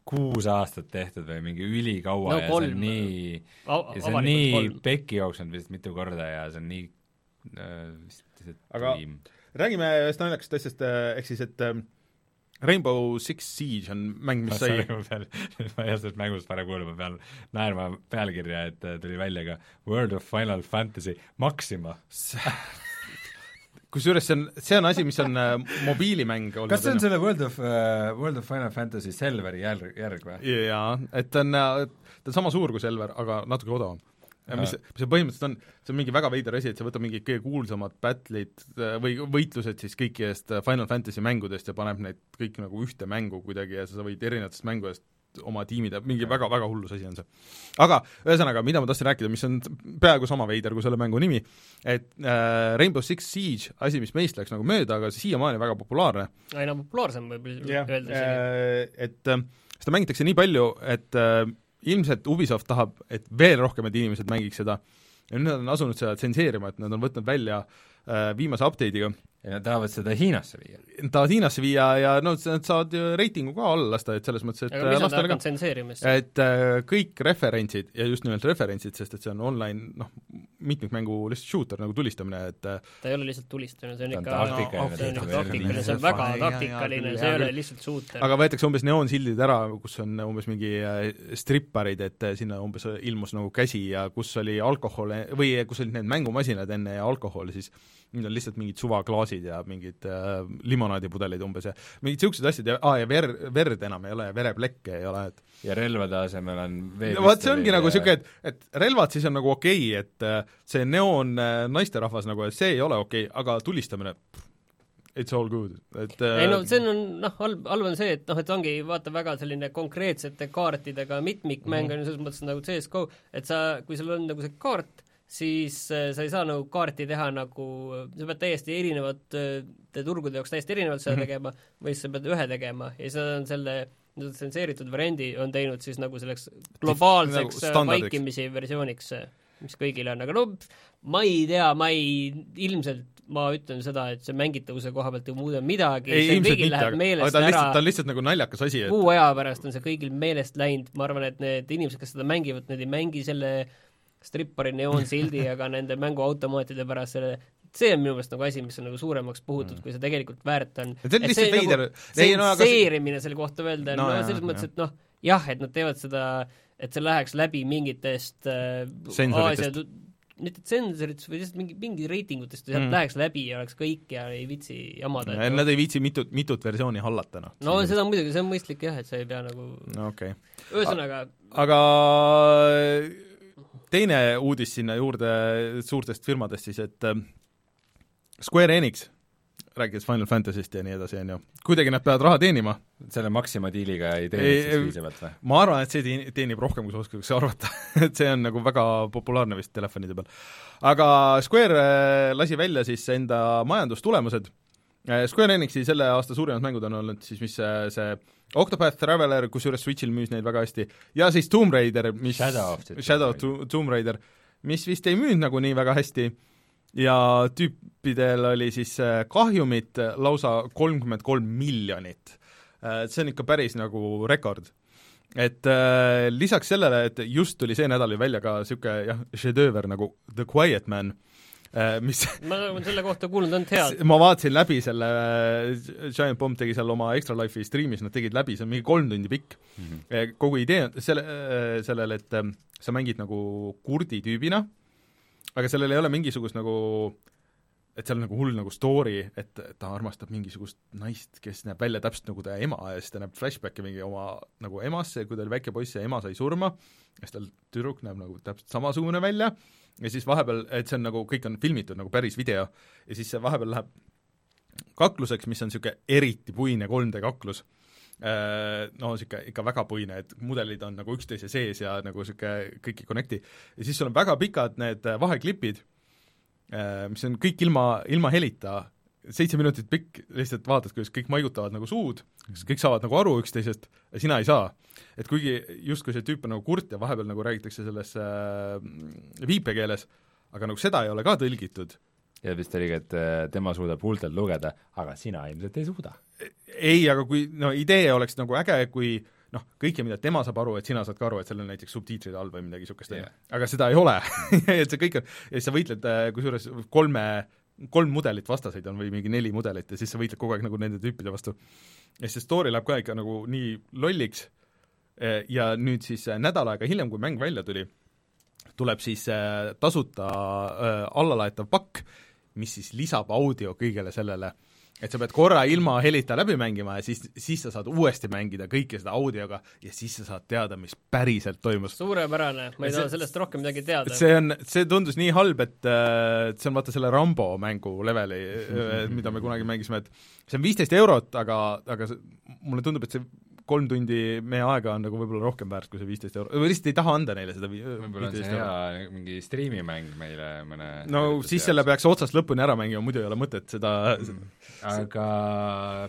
kuus aastat tehtud või mingi ülikaua no, ja kolm. see on nii, ja see on nii pekki jooksnud vist mitu korda ja see on nii äh, vist lihtsalt aga tuim. räägime ühest naljakast asjast, äh, ehk siis et äh, Rainbow Six Siege on mäng, mis sai ma pean, ma ei sellest mängust varem kuulma, ma pean naerma pealkirja, et äh, tuli välja ka World of Final Fantasy Maxima kusjuures see on, see on asi, mis on äh, mobiilimäng olnud. kas see on selle World of uh,, World of Final Fantasy Selveri järg, järg või? jaa, et ta on, äh, ta on sama suur kui Selver, aga natuke odavam. mis, mis see põhimõtteliselt on, see on mingi väga veider asi, et sa võtad mingid kõige kuulsamad battle'id või võitlused siis kõikidest Final Fantasy mängudest ja paneb neid kõik nagu ühte mängu kuidagi ja sa võid erinevatest mängudest oma tiimide, mingi väga-väga hullus asi on see. aga ühesõnaga, mida ma tahtsin rääkida, mis on peaaegu sama veider kui selle mängu nimi, et äh, Rainbow Six Siege, asi, mis meist läks nagu mööda, aga siiamaani väga populaarne. aina populaarsem võib öelda isegi. Äh, et äh, seda mängitakse nii palju, et äh, ilmselt Ubisoft tahab, et veel rohkemad inimesed mängiks seda ja nüüd nad on asunud seda tsenseerima, et nad on võtnud välja äh, viimase update'iga ja nad tahavad seda Hiinasse viia. Nad tahavad Hiinasse viia ja no nad saavad ju reitingu ka alla lasta, et selles mõttes, et aga mis nad hakkavad tsenseerimas? et äh, kõik referentsid ja just nimelt referentsid, sest et see on online noh, mitmikmängu lihtsalt shooter nagu tulistamine, et äh, ta ei ole lihtsalt tulistamine, see on ikka taktikaline, see on ikka taktikaline, see on väga taktikaline, see ei ole lihtsalt shooter. aga võetakse umbes neoonsildid ära, kus on umbes mingi äh, stripparid, et sinna umbes ilmus nagu käsi ja kus oli alkohol või kus olid need mängumasinad enne ja alkohol, siis nüüd on lihtsalt mingid suvaklaasid ja mingid äh, limonaadipudeleid umbes ja mingid niisugused asjad ja aa, ja ver-, verd enam ei ole ja vereplekke ei ole, et ja relvade asemel on no vot, see ongi nagu niisugune, et, et relvad siis on nagu okei okay,, et äh, see neoon äh, naisterahvas nagu, et see ei ole okei okay,, aga tulistamine, it's all good, et äh, ei no see on noh, halb, halb on see, et noh, et ongi vaata väga selline konkreetsete kaartidega mitmikmäng Mhm. on ju selles mõttes nagu CS GO, et sa, kui sul on nagu see kaart, siis äh, sa ei saa nagu kaarti teha nagu, sa pead täiesti erinevate turgude jaoks täiesti erinevalt seda Mhm. tegema või siis sa pead ühe tegema ja siis nad on selle nii-öelda tsenseeritud variandi on teinud siis nagu selleks globaalseks nagu standardiks. vaikimisi versiooniks, mis kõigile on, aga no ma ei tea, ma ei, ilmselt ma ütlen seda, et see mängitavuse koha pealt ei muuda midagi, see kõigil mitte, läheb aga, aga meelest ta on ära lihtsalt, ta on lihtsalt nagu naljakas asi, et kuu aja pärast on see kõigil meelest läinud, ma arvan, et need inimesed, kes seda mängivad, need ei mängi selle strippari neoonsildi, aga nende mänguautomaatide pärast selle see on minu meelest nagu asi, mis on nagu suuremaks puhutud mm., kui see tegelikult väärt on. see on lihtsalt veider nagu, ei no aga tsenseerimine selle kohta öelda No no, jah, selles mõttes, et noh, jah, et nad teevad seda, et see läheks läbi mingitest äh. Aasia mitte tsensoritest, või lihtsalt mingi, mingi reitingutest ja sealt Mm. läheks läbi ja oleks kõik ja ei viitsi jamada. Ja Nad ei viitsi mitut, mitut versiooni hallata, noh. no seda muidugi, see on mõistlik jah, et sa ei pea nagu no okay. ühesõnaga, aga teine uudis sinna juurde suurtest firmadest siis, et äh, Square Enix, rääkides Final Fantasy'st ja nii edasi, on ju, kuidagi nad peavad raha teenima, selle Maxima diiliga ei teeni siis piisavalt või? ma arvan, et see teen- teenib rohkem, kui sa oskaks arvata et see on nagu väga populaarne vist telefonide peal. aga Square äh, lasi välja siis enda majandustulemused, Square Enixi selle aasta suurimad mängud on olnud siis mis see, see Octopath Traveler, kusjuures Switchil müüs neid väga hästi, ja siis Tomb Raider, mis Shadow Shadow. To- Tomb Raider, mis vist ei müünud nagu nii väga hästi ja tüüpidel oli siis äh, kahjumit lausa kolmkümmend kolm miljonit. Äh, See on ikka päris nagu rekord. et äh, lisaks sellele, et just tuli see nädal ju välja ka niisugune jah, šedööver nagu The Quiet Man äh,, mis ma olen selle kohta kuulnud ainult head. ma vaatasin läbi selle, Giant Bomb tegi seal oma Extra Life'i striimis, nad tegid läbi, see on mingi kolm tundi pikk mm. -hmm. kogu idee on selle, sellel, et ähm, sa mängid nagu kurdi tüübina, aga sellel ei ole mingisugust nagu et seal on nagu hull nagu story, et ta armastab mingisugust naist, kes näeb välja täpselt nagu ta ema ja siis ta näeb flashbacke mingi oma nagu emasse, kui ta oli väike poiss ja ema sai surma, ja siis tal tüdruk näeb nagu täpselt samasugune välja ja siis vahepeal, et see on nagu, kõik on filmitud nagu päris video ja siis see vahepeal läheb kakluseks, mis on niisugune eriti puine 3D kaklus, no niisugune ikka väga puine, et mudelid on nagu üksteise sees ja nagu niisugune kõik ei connect'i. ja siis sul on väga pikad need vaheklipid, mis on kõik ilma, ilma helita, seitse minutit pikk, lihtsalt vaatad, kuidas kõik maigutavad nagu suud, siis kõik saavad nagu aru üksteisest ja sina ei saa. et kuigi justkui see tüüp on nagu kurt ja vahepeal nagu räägitakse selles äh, viipekeeles, aga nagu seda ei ole ka tõlgitud, ja vist oligi, et äh, tema suudab huultelt lugeda, aga sina ilmselt ei suuda. ei, aga kui no idee oleks nagu äge, kui noh, kõike, mida tema saab aru, et sina saad ka aru, et seal on näiteks subtiitrid all või midagi niisugust yeah., aga seda ei ole et see kõik on, ja siis sa võitled äh, kusjuures kolme, kolm mudelit vastaseid on või mingi neli mudelit ja siis sa võitled kogu aeg nagu nende tüüpide vastu. ja siis see story läheb ka ikka nagu nii lolliks Eh, ja nüüd siis äh, nädal aega hiljem, kui mäng välja tuli, tuleb siis äh, tasuta äh, allalaetav pakk, mis siis lisab audio kõigele sellele et sa pead korra ilma helita läbi mängima ja siis, siis sa saad uuesti mängida kõike seda audioga ja siis sa saad teada, mis päriselt toimus. suurepärane, ma ei taha sellest rohkem midagi teada. see on, see tundus nii halb, et äh, see on vaata selle Rambo mängu leveli, mida me kunagi mängisime, et see on viisteist eurot, aga, aga see, mulle tundub, et see kolm tundi meie aega on nagu võib-olla rohkem väärt kui see viisteist eurot, või lihtsalt ei taha anda neile seda vi- võib-olla on see 15 eurot. hea mingi striimimäng meile mõne no siis selle peaks otsast lõpuni ära mängima, muidu ei ole mõtet seda aga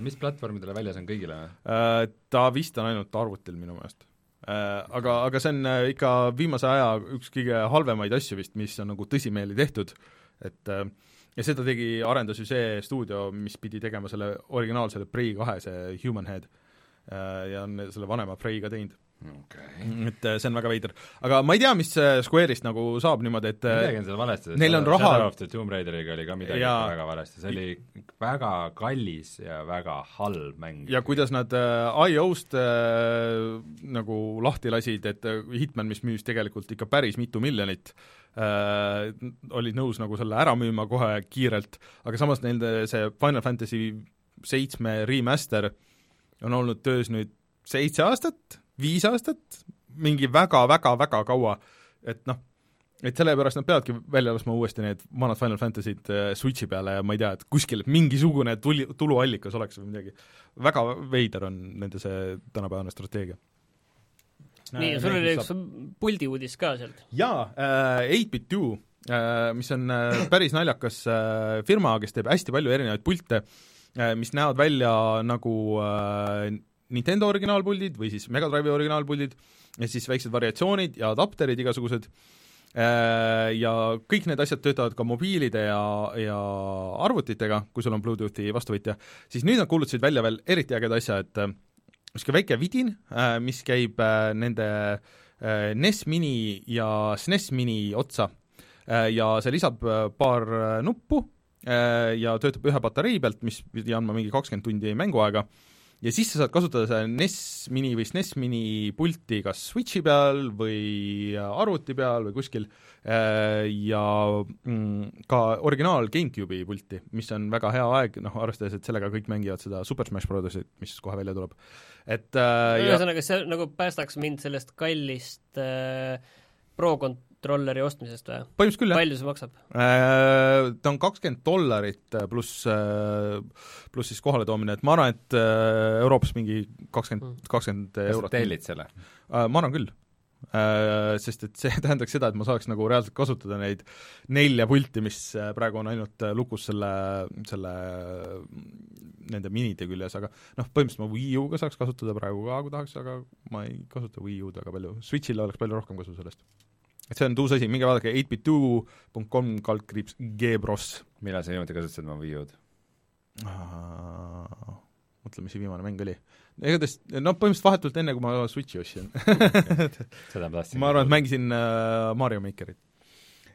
mis platvormidele väljas on kõigile äh, ta vist on ainult arvutil minu meelest. Aga, aga see on äh, ikka viimase aja üks kõige halvemaid asju vist, mis on nagu tõsimeeli tehtud, et äh, ja seda tegi, arendas ju see stuudio, mis pidi tegema selle originaalsele Prey kahe, see Human Head, ja on selle vanema Prey ka teinud okei. et äh, see on väga veider. aga ma ei tea, mis äh, Square'ist nagu saab niimoodi, et äh, midagi on seal valesti, neil on raha- Shadow of the Tomb Raideriga oli ka midagi ikka väga valesti, see oli väga kallis ja väga halb mäng. ja kuidas nad äh, IO-st äh, nagu lahti lasid, et äh, Hitman, mis müüs tegelikult ikka päris mitu miljonit äh,, olid nõus nagu selle ära müüma kohe kiirelt, aga samas nende see Final Fantasy seitsme remaster on olnud töös nüüd seitse aastat, viis aastat, mingi väga-väga-väga kaua, et noh, et sellepärast nad peavadki välja laskma uuesti need vanad Final Fantasy'd äh, Switchi peale ja ma ei tea, et kuskil mingisugune tuli, tuluallikas oleks või midagi. väga veider on nende see tänapäevane strateegia. nii, ja sul oli üks puldi uudis ka sealt. jaa äh,, 8bit2 äh,, mis on äh, päris naljakas äh, firma, kes teeb hästi palju erinevaid pilte äh,, mis näevad välja nagu äh, Nintendo originaalpuldid või siis Mega Drive'i originaalpuldid ja siis väiksed variatsioonid ja adapterid igasugused. Äh, ja kõik need asjad töötavad ka mobiilide ja, ja arvutitega, kui sul on Bluetoothi vastuvõtja, siis nüüd nad kuulutasid välja veel eriti ägeda asja, et äh, niisugune väike vidin, mis käib äh, nende äh, NES Mini ja SNES Mini otsa. Äh, ja see lisab äh, paar äh, nuppu. äh, ja töötab ühe patarei pealt, mis pidi andma mingi kakskümmend tundi mänguaega, ja siis sa saad kasutada seda NES Mini või SNES Mini pulti kas Switchi peal või arvuti peal või kuskil äh, ja mm, ka originaal GameCube'i pulti, mis on väga hea aeg, noh arvestades, et sellega kõik mängivad seda Super Smash Brothersit, mis kohe välja tuleb. et äh, ja ühesõnaga, see nagu päästaks mind sellest kallist äh, Pro kontrolleri ostmisest või? põhimõtteliselt küll, jah. palju see maksab? Äh, ta on kakskümmend dollarit äh, pluss, pluss siis kohaletoomine, et ma arvan, et äh, Euroopas mingi kakskümmend, kakskümmend kas sa eurot. tellid selle? ma arvan küll. Sest et see tähendaks seda, et ma saaks nagu reaalselt kasutada neid nelja pulti, mis äh, praegu on ainult äh, lukus selle, selle nende minide küljes, aga noh, põhimõtteliselt ma Wii U-ga saaks kasutada praegu ka, kui tahaks, aga ma ei kasuta Wii U-d väga palju, Switchil oleks palju rohkem kasu sellest. Et see on uus asi, minge vaadake 8bit2.com kaldkriips Gbros. millal sa viimati kasutasid oma Wii U-d? mõtle, mis see viimane mäng oli. igatahes, no põhimõtteliselt vahetult enne, kui ma Switchi ostsin seda ma tahtsin ma arvan, et mängisin äh, Mario Makerit.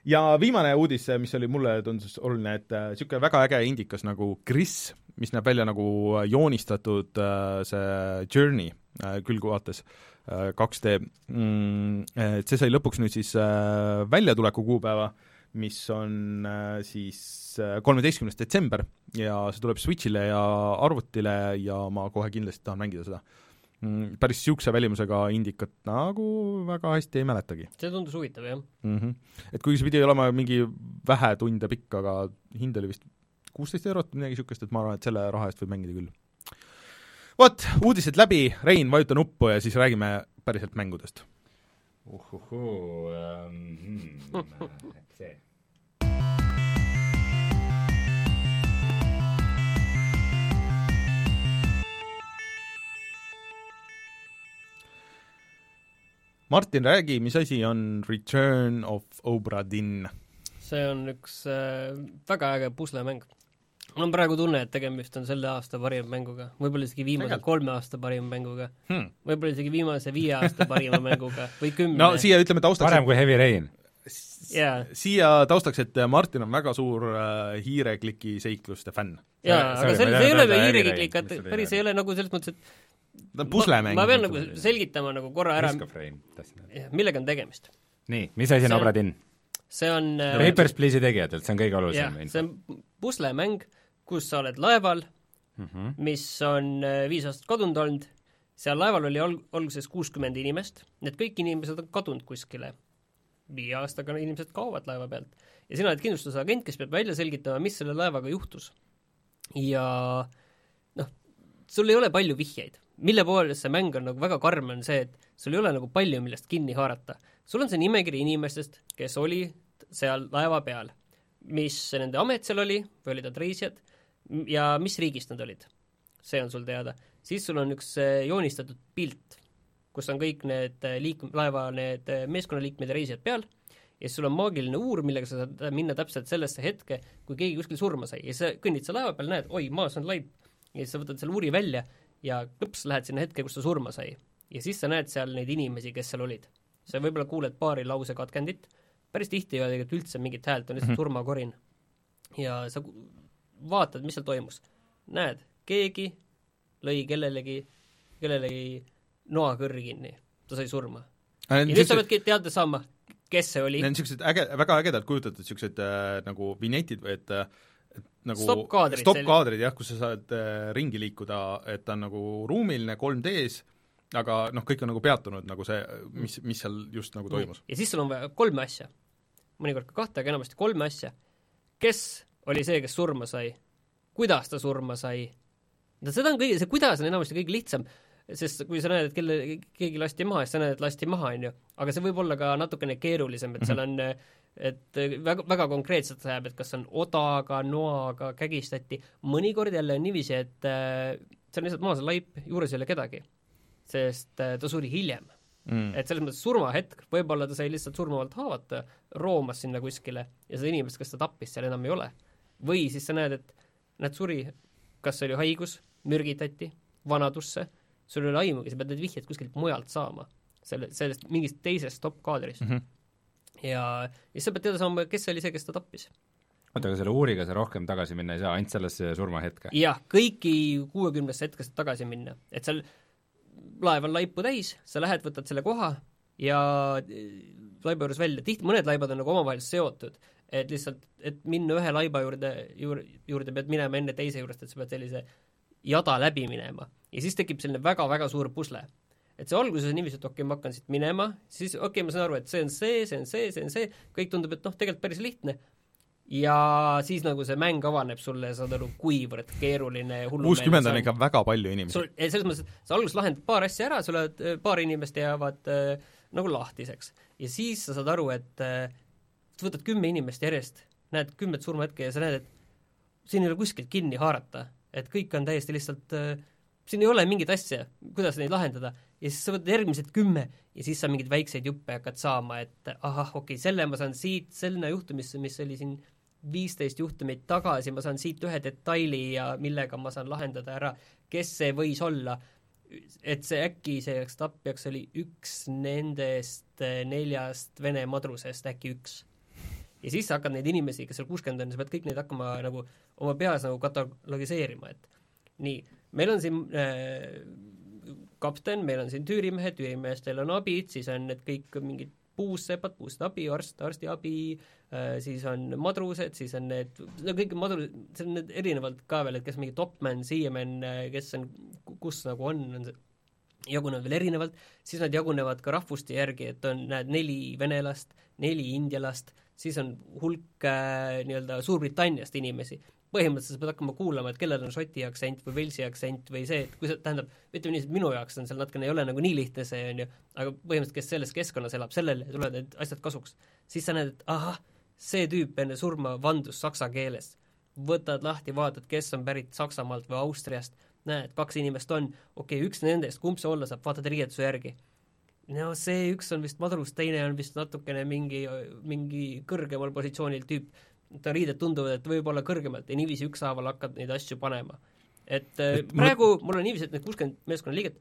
ja viimane uudis, mis oli mulle tundus oluline, et niisugune äh, väga äge indikas nagu Gris, mis näeb välja nagu joonistatud äh, see Journey äh, külgvaates äh, 2D mm,, et see sai lõpuks nüüd siis äh, väljatuleku kuupäeva, mis on äh, siis kolmeteistkümnes detsember ja see tuleb Switchile ja arvutile ja ma kohe kindlasti tahan mängida seda mm, päris niisuguse välimusega indikat nagu väga hästi ei mäletagi see tundus huvitav, jah mm. -hmm. Et kuigi see pidi olema mingi vähe tunde pikk, aga hind oli vist kuusteist eurot midagi niisugust, et ma arvan, et selle raha eest võib mängida küll. Vot, uudised läbi, Rein, vajuta nuppu ja siis räägime päriselt mängudest. uhuhuu hmm, see Martin, räägi, mis asi on Return of Obra Dinn? see on üks äh, väga äge puslemäng. Mul on praegu tunne, et tegemist on selle aasta parima mänguga, võib-olla isegi viimase Tegelikult. kolme aasta parima mänguga Hmm. võib-olla isegi viimase viie aasta parima mänguga või kümne no siia ütleme taustaks, parem kui Heavy Rain. jaa, siia taustaks, et Martin on väga suur äh, hiirekliki seikluste fänn. jaa, aga see, ei see ei ole öelda hiireklikk, et päris ei ole nagu selles mõttes, et ta on puslemäng. ma pean nagu selgitama nagu korra ära, Risk of Rain, tahtsin öelda. millega on tegemist. nii, mis asi on Obradin? see on äh, Papers, Please'i tegijatelt, see on kõige olulisem, see on puslemäng, kus sa oled laeval, Mhm. mis on äh, viis aastat kadunud olnud, seal laeval oli alg-, alguses kuuskümmend inimest, need kõik inimesed on kadunud kuskile. viie aastaga inimesed kaovad laeva pealt ja sina oled kindlustusagent, kes peab välja selgitama, mis selle laevaga juhtus. ja noh, sul ei ole palju vihjeid, mille poolest see mäng on nagu väga karm, on see, et sul ei ole nagu palju, millest kinni haarata. sul on see nimekiri inimestest, kes olid seal laeva peal, mis nende amet seal oli või olid nad reisijad ja mis riigist nad olid. see on sul teada. siis sul on üks äh, joonistatud pilt, kus on kõik need äh, liik-, laeva need äh, meeskonnaliikmed ja reisijad peal, ja siis sul on maagiline uur, millega sa saad minna täpselt sellesse hetke, kui keegi kuskil surma sai ja sa kõnnid seal laeva peal, näed, oi, maas on laip, ja siis sa võtad selle uuri välja ja klõps, lähed sinna hetke, kus ta surma sai. ja siis sa näed seal neid inimesi, kes seal olid. sa võib-olla kuuled paari lause katkendit, päris tihti ei ole tegelikult üldse mingit häält, on lihtsalt -hmm. surmakorin. ja sa vaatad, mis seal toimus. näed, keegi lõi kellelegi, kellelegi noakõrri kinni, ta sai surma. ja nüüd sa peadki teada saama, kes see oli. Need on niisugused äge, väga ägedalt kujutatud niisugused äh, nagu vinetid või et et nagu stopp-kaadrid, stopp-kaadrid jah, kus sa saad äh, ringi liikuda, et ta on nagu ruumiline 3D-s, aga noh, kõik on nagu peatunud, nagu see, mis, mis seal just nagu toimus. ja siis sul on vaja kolme asja. mõnikord ka kahte, aga enamasti kolme asja. kes oli see, kes surma sai? kuidas ta surma sai? no seda on kõige, see kuidas on enamasti kõige lihtsam sest kui sa näed, et kelle, keegi lasti maha, siis sa näed, et lasti maha, on ju. aga see võib olla ka natukene keerulisem, et seal on et väga, väga konkreetselt läheb, et kas on odaga, noaga, kägistati, mõnikord jälle on niiviisi, et äh, see on lihtsalt maas laip, juures ei ole kedagi. sest äh, ta suri hiljem mm.. et selles mõttes surmahetk, võib-olla ta sai lihtsalt surmavalt haavata, roomas sinna kuskile ja seda inimest, kes ta tappis, seal enam ei ole. Või siis sa näed, et näed, suri, kas see oli haigus, mürgitati, vanadusse sul ei ole aimugi, sa pead need vihjed kuskilt mujalt saama, selle, sellest mingist teisest stopp-kaadrist mm. -hmm. ja, ja sa pead teada saama, kes oli see, kes ta tappis. oota, aga selle uuriga sa rohkem tagasi minna ei saa, ainult sellesse surmahetke? jah, kõiki kuuekümnesse hetke saad tagasi minna, et seal laev on laipu täis, sa lähed, võtad selle koha ja laiba juures välja, tihti mõned laibad on nagu omavahel seotud, et lihtsalt, et minna ühe laiba juurde, juurde, juurde pead minema enne teise juurest, et sa pead sellise jada läbi minema ja siis tekib selline väga-väga suur pusle. et see alguses on niiviisi, et okei okay,, ma hakkan siit minema, siis okei okay,, ma saan aru, et see on see, see on see, see on see, kõik tundub, et noh, tegelikult päris lihtne, ja siis nagu see mäng avaneb sulle, saad aru, kuivõrd keeruline ja kuuskümmend on ikka väga palju inimesi. selles mõttes, et sa alguses lahendad paar asja ära, sul oled, paar inimest jäävad äh, nagu lahtiseks. ja siis sa saad aru, et äh, võtad kümme inimest järjest, näed kümmet surmahetke ja sa näed, et siin ei ole kuskilt kinni haarata, et kõik on täiesti lihtsalt äh, siin ei ole mingit asja, kuidas neid lahendada, ja siis sa võtad järgmised kümme ja siis sa mingeid väikseid juppe hakkad saama, et ahah, okei okay,, selle ma saan siit, selle juhtumisse, mis oli siin viisteist juhtumit tagasi, ma saan siit ühe detaili ja millega ma saan lahendada ära, kes see võis olla, et see äkki see tapjaks oli üks nendest neljast Vene madrusest, äkki üks. Ja siis sa hakkad neid inimesi, kes seal kuuskümmend on, sa pead kõik neid hakkama nagu oma peas nagu katalogiseerima, et nii meil on siin äh, kapten, meil on siin tüürimehed, tüürimeestel on abid, siis on need kõik mingid puussepad, puustabi, arst, arstiabi äh,, siis on madrused, siis on need, no kõik madru-, see on need erinevalt ka veel, et kes mingi topman, siiaman, äh, kes on, kus nagu on, on see jagunevad veel erinevalt, siis nad jagunevad ka rahvuste järgi, et on, näed, neli venelast, neli indialast, siis on hulk äh, nii-öelda Suurbritanniast inimesi põhimõtteliselt sa pead hakkama kuulama, et kellel on šoti aktsent või velsi aktsent või see, et kui sa, tähendab, ütleme nii, et minu jaoks on seal natukene, ei ole nagu nii lihtne see, on ju, aga põhimõtteliselt, kes selles keskkonnas elab, sellele tulevad need asjad kasuks. siis sa näed, et ahah, see tüüp enne surma vandus saksa keeles. võtad lahti, vaatad, kes on pärit Saksamaalt või Austriast, näed, kaks inimest on, okei okay,, üks nendest, kumb see olla saab, vaatad riietuse järgi no see üks on vist madrus, teine on vist natukene mingi, mingi kõrgemal positsioonil tüüp. Ta riided tunduvad, et võib-olla kõrgemalt ja niiviisi ükshaaval hakkad neid asju panema. et, et praegu mul on niiviisi, et need kuuskümmend meeskonnaliiget,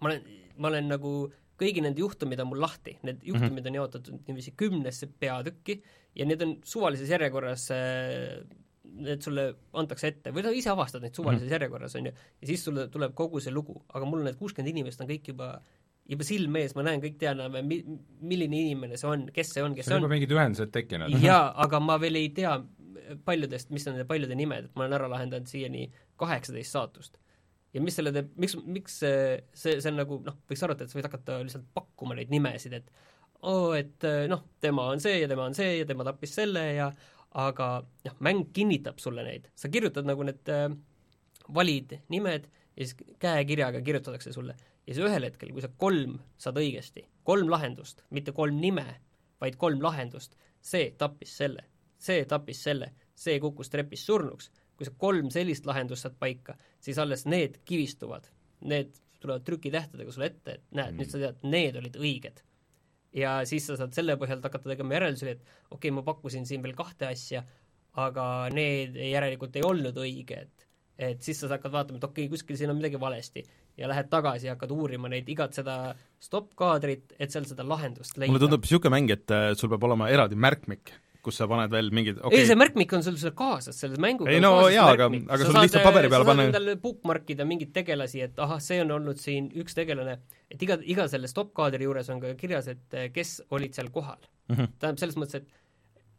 ma olen, ma olen nagu kõigi nende juhtumid on mul lahti, need juhtumid mm -hmm. on jaotatud niiviisi kümnesse peatükki ja need on suvalises järjekorras need sulle antakse ette. Või sa ise avastad neid suvalises mm järjekorras, on ju, ja siis sulle tuleb kogu see lugu, aga mul need kuuskümmend inimest on kõik juba juba silme ees, ma näen, kõik mi-, milline inimene see on, kes see on, kes see on. juba mingid ühendused tekkinud. jaa, aga ma veel ei tea paljudest, mis on nende paljude nimed, et ma olen ära lahendanud siiani kaheksateist saatust. ja mis selle teeb, miks, miks see, see, see on nagu noh, võiks arvata, et sa võid hakata lihtsalt pakkuma neid nimesid, et oo oh,, et noh, tema on see ja tema on see ja tema tappis selle ja aga noh, mäng kinnitab sulle neid, sa kirjutad nagu need äh, valid nimed ja siis käekirjaga kirjutatakse sulle ja siis ühel hetkel, kui sa kolm saad õigesti, kolm lahendust, mitte kolm nime, vaid kolm lahendust, see tappis selle, see tappis selle, see kukkus trepist surnuks, kui sa kolm sellist lahendust saad paika, siis alles need kivistuvad, need tulevad trükitähtedega sulle ette, et näed mm., nüüd sa tead, need olid õiged. ja siis sa saad selle põhjalt hakata tegema järeldusi, et okei okay,, ma pakkusin siin veel kahte asja, aga need järelikult ei olnud õiged. et siis sa hakkad vaatama, et okei okay,, kuskil siin on midagi valesti ja lähed tagasi ja hakkad uurima neid igat seda stopp-kaadrit, et seal seda lahendust leida. mulle tundub niisugune mäng, et äh, sul peab olema eraldi märkmik kus sa paned veel mingid okay. ei, see märkmik on sul seal kaasas, selles mänguga ei no jaa, aga, aga sul lihtsalt paberi peale panna sa saad endale bookmarkida mingeid tegelasi, et ahah, see on olnud siin üks tegelane, et iga, iga selle stopp-kaadri juures on ka kirjas, et eh, kes olid seal kohal mm. -hmm. tähendab, selles mõttes, et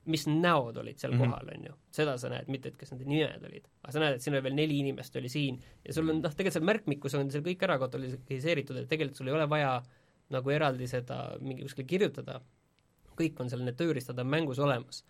mis näod olid seal mm -hmm. kohal, on ju. seda sa näed, mitte et kes nende nimed olid. aga sa näed, et siin oli veel neli inimest oli siin ja sul on noh, tegelikult seal märkmikus on seal kõik ära kategoriseeritud, et tegelikult sul ei ole vaja nagu eraldi seda mingi kuskile kirjutada, kõik on seal, need tööriistad on mängus olemas.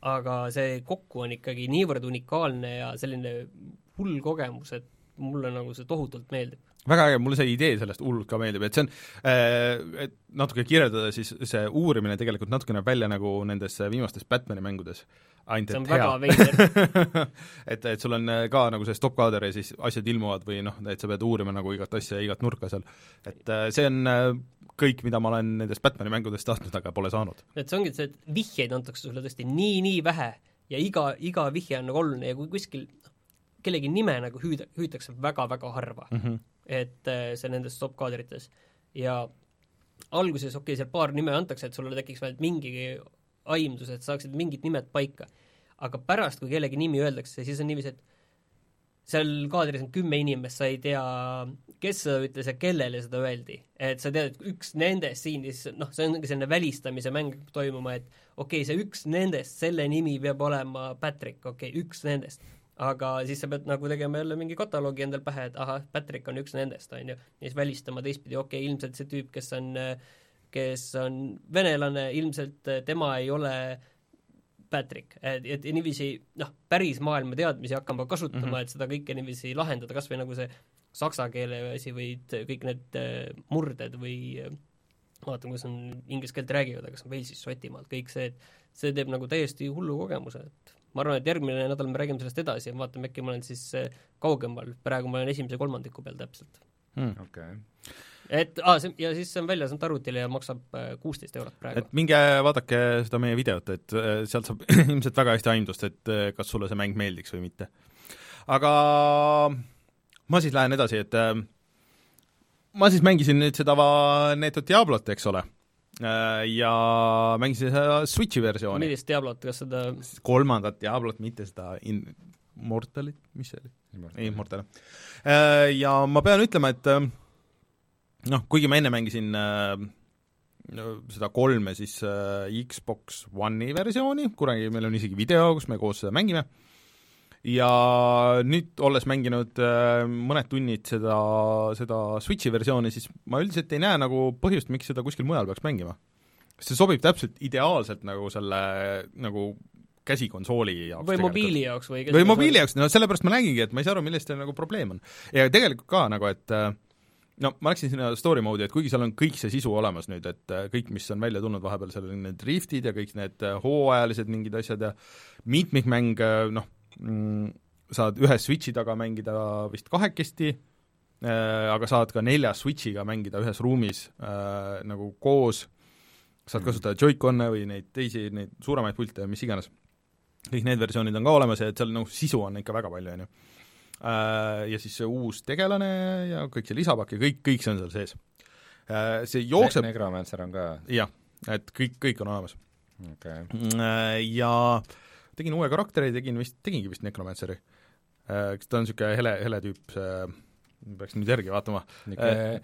aga see kokku on ikkagi niivõrd unikaalne ja selline hull kogemus, et mulle nagu see tohutult meeldib väga äge, mulle see idee sellest hullult ka meeldib, et see on äh,, et natuke kirjeldada, siis see uurimine tegelikult natuke näeb välja nagu nendes viimastes Batmani mängudes. ainult et hea. et, et sul on ka nagu see stopp-kaader ja siis asjad ilmuvad või noh, et sa pead uurima nagu igat asja ja igat nurka seal. et äh, see on äh, kõik, mida ma olen nendest Batmani mängudest tahtnud, aga pole saanud. et see ongi see, et vihjeid antakse sulle tõesti nii-nii vähe ja iga, iga vihje on nagu oluline ja kui kuskil kellegi nime nagu hüüda, hüütakse väga-väga harva mm. -hmm. Et äh, see nendes stopp-kaadrites ja alguses okei okay,, seal paar nime antakse, et sulle tekiks vähemalt mingigi aimdus, et saaksid mingid nimed paika. aga pärast, kui kellegi nimi öeldakse, siis on niiviisi, et seal kaadris on kümme inimest, sa ei tea, kes seda ütles ja kellele seda öeldi. et sa tead, et üks nendest siin siis noh, see ongi selline välistamise mäng toimuma, et okei okay,, see üks nendest, selle nimi peab olema Patrick, okei okay,, üks nendest. Aga siis sa pead nagu tegema jälle mingi kataloogi endal pähe, et ahah, Patrick on üks nendest, on ju, ja siis välistama teistpidi, okei okay,, ilmselt see tüüp, kes on kes on venelane, ilmselt tema ei ole Patrick, et, et niiviisi noh, päris maailma teadmisi hakkama kasutama mm, -hmm. et seda kõike niiviisi lahendada, kas või nagu see saksa keele asi või kõik need äh, murded või äh, vaatame, kuidas on inglise keelt räägivad, aga kas on Walesist, Šotimaalt, kõik see, et see teeb nagu täiesti hullu kogemuse, et ma arvan, et järgmine nädal me räägime sellest edasi ja vaatame, äkki ma olen siis äh, kaugemal, praegu ma olen esimese kolmandiku peal täpselt. Hmm.. okei. Okay et aa, see, ja siis see on väljas ainult arvutile ja maksab äh, kuusteist eurot praegu. et minge vaadake seda meie videot, et äh, sealt saab ilmselt väga hästi aimdust, et kas sulle see mäng meeldiks või mitte. aga ma siis lähen edasi, et ma siis mängisin nüüd seda Neetud Diablot, eks ole, ja mängisin seda Switchi versiooni. millist Diablot, kas seda kolmandat Diablot, mitte seda in-, Mortalit, mis see oli? ei, Mortal. Ja ma pean ütlema, et noh, kuigi ma enne mängisin äh, seda kolme siis äh, Xbox One'i versiooni, kunagi meil on isegi video, kus me koos seda mängime, ja nüüd, olles mänginud äh, mõned tunnid seda, seda Switchi versiooni, siis ma üldiselt ei näe nagu põhjust, miks seda kuskil mujal peaks mängima. see sobib täpselt ideaalselt nagu selle nagu käsikonsooli jaoks või mobiili jaoks või või mobiili jaoks, no sellepärast ma räägingi, et ma ei saa aru, milles teil nagu probleem on. ja tegelikult ka nagu, et äh, no ma läksin sinna story mode'i, et kuigi seal on kõik see sisu olemas nüüd, et äh, kõik, mis on välja tulnud vahepeal, seal on need riftid ja kõik need hooajalised mingid asjad ja mitmikmäng, noh mm,, saad ühe Switchi taga mängida vist kahekesti äh,, aga saad ka nelja Switchiga mängida ühes ruumis äh, nagu koos, saad mhm. kasutada Joy-Con'e või neid teisi, neid suuremaid pilte ja mis iganes. kõik need versioonid on ka olemas ja et seal nagu sisu on ikka väga palju, on ju Äh, ja siis see uus tegelane ja kõik see lisapakk ja kõik, kõik see on seal sees. Äh, see jookseb ne Necromancer on ka? jah, et kõik, kõik on olemas okay.. Äh, ja tegin uue karakteri, tegin vist, tegingi vist Necromanceri. ta on niisugune hele, hele tüüp, peaks nüüd järgi vaatama. niisugune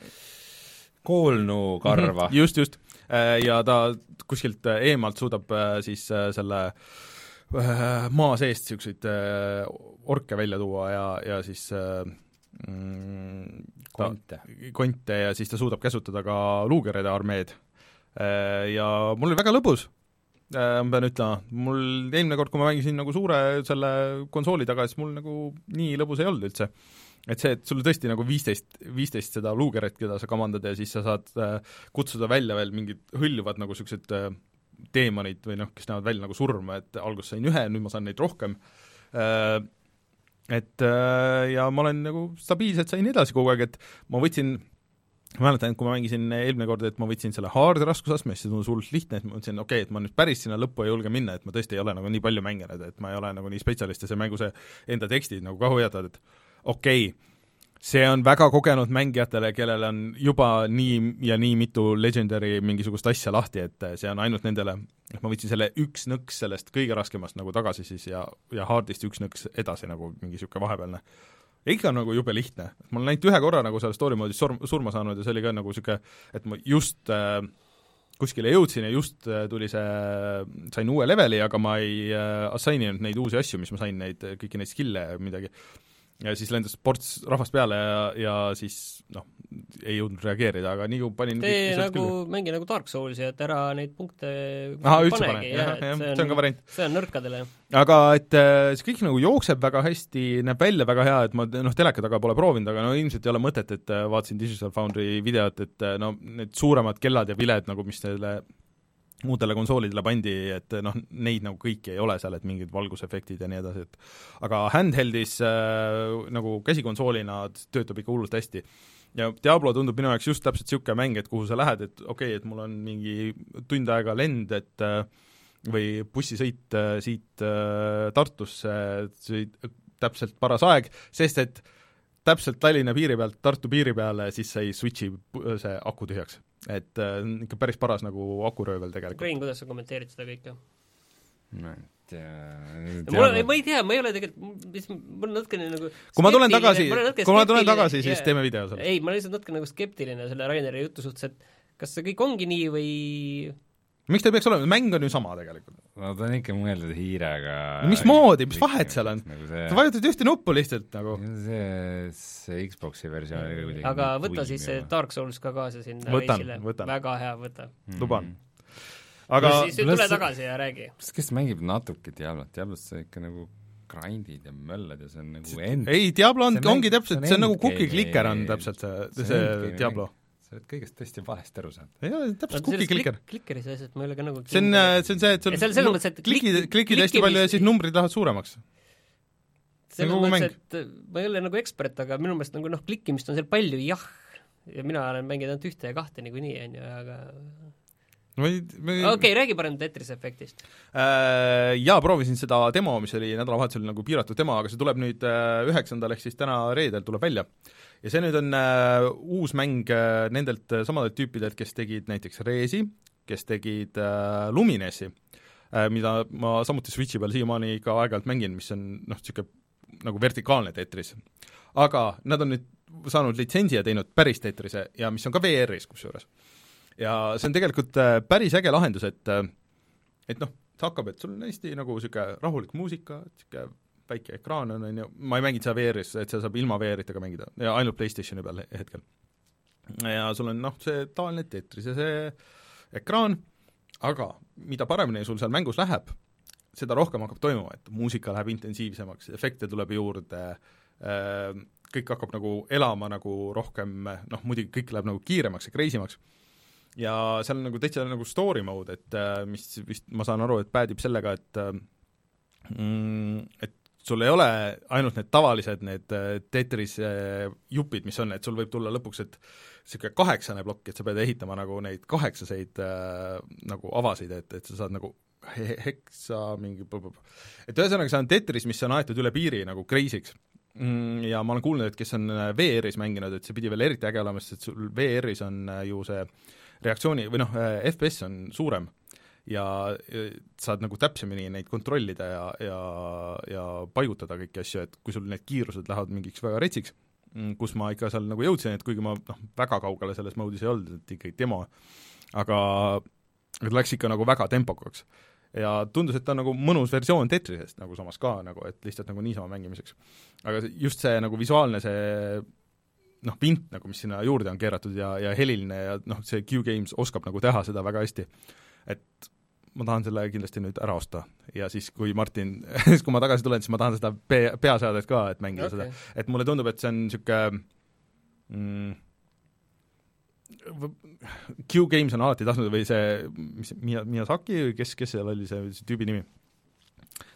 koolnukarva. Mhm, just, just. Ja ta kuskilt eemalt suudab siis selle maa seest niisuguseid orke välja tuua ja, ja siis mm, konte. konte ja siis ta suudab käsutada ka luukeride armeed. Äh, ja mul oli väga lõbus, äh, ma pean ütlema, mul eelmine kord, kui ma mängisin nagu suure selle konsooli taga, siis mul nagu nii lõbus ei olnud üldse. et see, et sul tõesti nagu viisteist, viisteist seda luukeret, keda sa kamandad ja siis sa saad äh, kutsuda välja veel mingid hõljuvad nagu niisugused teemonid või noh, kes näevad välja nagu surma, et alguses sain ühe, nüüd ma saan neid rohkem, et äh, ja ma olen nagu stabiilselt sain edasi kogu aeg, et ma võtsin ma mäletan, et kui ma mängisin eelmine kord, et ma võtsin selle hard raskusastme, siis see tundus hullult lihtne, et ma mõtlesin, okei okay,, et ma nüüd päris sinna lõppu ei julge minna, et ma tõesti ei ole nagu nii palju mänginud, et ma ei ole nagu nii spetsialist ja see mängu see enda tekstid nagu ka hoiatavad, et okei okay,, see on väga kogenud mängijatele, kellel on juba nii ja nii mitu legendary mingisugust asja lahti, et see on ainult nendele, et ma võtsin selle üks nõks sellest kõige raskemast nagu tagasi siis ja, ja hard'ist üks nõks edasi nagu mingi niisugune vahepealne ja ikka on nagu jube lihtne, ma olen ainult ühe korra nagu seal story mode'is surm, surma saanud ja see oli ka nagu niisugune, et ma just äh, kuskile jõudsin ja just äh, tuli see, sain uue leveli, aga ma ei äh, assign inud neid uusi asju, mis ma sain, neid, kõiki neid skill'e ja midagi. Ja siis lendas ports rahvast peale ja, ja siis noh, ei jõudnud reageerida, aga nii kui panin tee nagu, mängi nagu Dark Soulsi, et ära neid punkte ahah, üldse pane, jah, jah, see on ka variant. see on nõrkadele. aga et äh, see kõik nagu jookseb väga hästi, näeb välja väga hea, et ma noh, teleka taga pole proovinud, aga no ilmselt ei ole mõtet, et äh, vaatasin Digital Foundry videot, et äh, no need suuremad kellad ja viled nagu, mis selle muudele konsoolidele pandi, et noh, neid nagu kõiki ei ole seal, et mingid valgusefektid ja nii edasi, et aga handheld'is äh, nagu käsikonsoolina töötab ikka hullult hästi. Ja Diablo tundub minu jaoks just täpselt niisugune mäng, et kuhu sa lähed, et okei okay,, et mul on mingi tund aega lend, et äh, või bussisõit äh, siit äh, Tartusse, täpselt paras aeg, sest et täpselt Tallinna piiri pealt Tartu piiri peale, siis sai switch'i see aku tühjaks et ikka päris paras nagu akuröövel tegelikult. Rein, kuidas sa kommenteerid seda kõike? Ei tea mul, ma ei tea, ma ei ole tegelikult, mis, mul on natukene nagu kui ma tulen tagasi, kui ma tulen tagasi, siis yeah. teeme video sellest. ei, ma olen lihtsalt natuke nagu skeptiline selle Raineri jutu suhtes, et kas see kõik ongi nii või miks ta ei peaks olema, mäng on ju sama tegelikult. no ta on ikka mõeldud hiirega no mismoodi, mis vahet seal on nagu? See... sa vajutad ühte nuppu lihtsalt nagu. see, see Xboxi versioon oli kuidagi aga võta siis see Dark Souls ka kaasa sinna võtan, võtan. väga hea, võta mm. luban. Aga siis tule tagasi ja räägi. kes mängib natuke Diablot, Diablost sa ikka nagu grind'id ja möllad ja see on nagu end ei, Diablo on, ongi täpselt, see on nagu cookie clicker on täpselt see, see Diablo sa oled kõigest tõesti valesti aru saanud. ei ole, täpselt cookie clicker. Clickeri sees, et ma ei ole ka nagu see on, see on see, et sul selles mõttes, et klikid, klikid hästi palju ja siis numbrid lähevad suuremaks. selles mõttes, et ma ei ole nagu ekspert, aga minu meelest nagu noh, klikkimist on seal palju, jah, ja mina olen mänginud ainult ühte ja kahte niikuinii, on ju, aga ma ei, ma ei okei okay,, räägi parem Tetris efektist äh,. Jaa, proovisin seda demo, mis oli nädalavahetusel nagu piiratud demo, aga see tuleb nüüd üheksandal, ehk siis täna reedel tuleb välja ja see nüüd on äh, uus mäng äh, nendelt äh, samadelt tüüpidelt, kes tegid näiteks Resi, kes tegid äh, Luminesi äh,, mida ma samuti Switchi peal siiamaani ka aeg-ajalt mängin, mis on noh, niisugune nagu vertikaalne Tetris. aga nad on nüüd saanud litsentsi ja teinud päris Tetrise ja mis on ka VR-is kusjuures. Ja see on tegelikult äh, päris äge lahendus, et äh, et noh, see hakkab, et sul on hästi nagu niisugune rahulik muusika, niisugune väike ekraan on, on ju, ma ei mänginud seda VR-is, et seda saab ilma VR-ita ka mängida. Ja ainult PlayStationi peal hetkel. ja sul on noh, see tavaline Tetris ja see ekraan, aga mida paremini sul seal mängus läheb, seda rohkem hakkab toimuma, et muusika läheb intensiivsemaks, efekte tuleb juurde, äh, kõik hakkab nagu elama nagu rohkem, noh muidugi kõik läheb nagu kiiremaks ja crazy maks, ja seal on nagu täitsa nagu story mode, et äh, mis vist, ma saan aru, et päädib sellega, et äh, mm, et sul ei ole ainult need tavalised, need äh, Tetris äh, jupid, mis on, et sul võib tulla lõpuks, et niisugune kaheksane plokk, et sa pead ehitama nagu neid kaheksaseid äh, nagu avasid, et, et sa saad nagu he heksa mingi et ühesõnaga, see on Tetris, mis on aetud üle piiri nagu crazy'ks mm,. Ja ma olen kuulnud, et kes on äh, VR-is mänginud, et see pidi veel eriti äge olema, sest sul VR-is on ju see reaktsiooni või noh, FPS on suurem ja saad nagu täpsemini neid kontrollida ja, ja, ja paigutada kõiki asju, et kui sul need kiirused lähevad mingiks väga retsiks, mm, kus ma ikka seal nagu jõudsin, et kuigi ma noh, väga kaugele selles mode'is ei olnud, et ikkagi demo, aga läks ikka nagu väga tempokaks. ja tundus, et ta on nagu mõnus versioon Tetrisest nagu samas ka nagu, et lihtsalt nagu niisama mängimiseks. aga just see nagu visuaalne see noh, vint nagu, mis sinna juurde on keeratud ja, ja heliline ja noh, see Q-Games oskab nagu teha seda väga hästi. et ma tahan selle kindlasti nüüd ära osta ja siis, kui Martin, siis kui ma tagasi tulen, siis ma tahan seda pe-, peaseadet ka, et mängida okay. seda. et mulle tundub, et see on niisugune mm, Q-Games on alati tahtnud või see, mis, Miyazaki või kes, kes seal oli see, see tüübi nimi?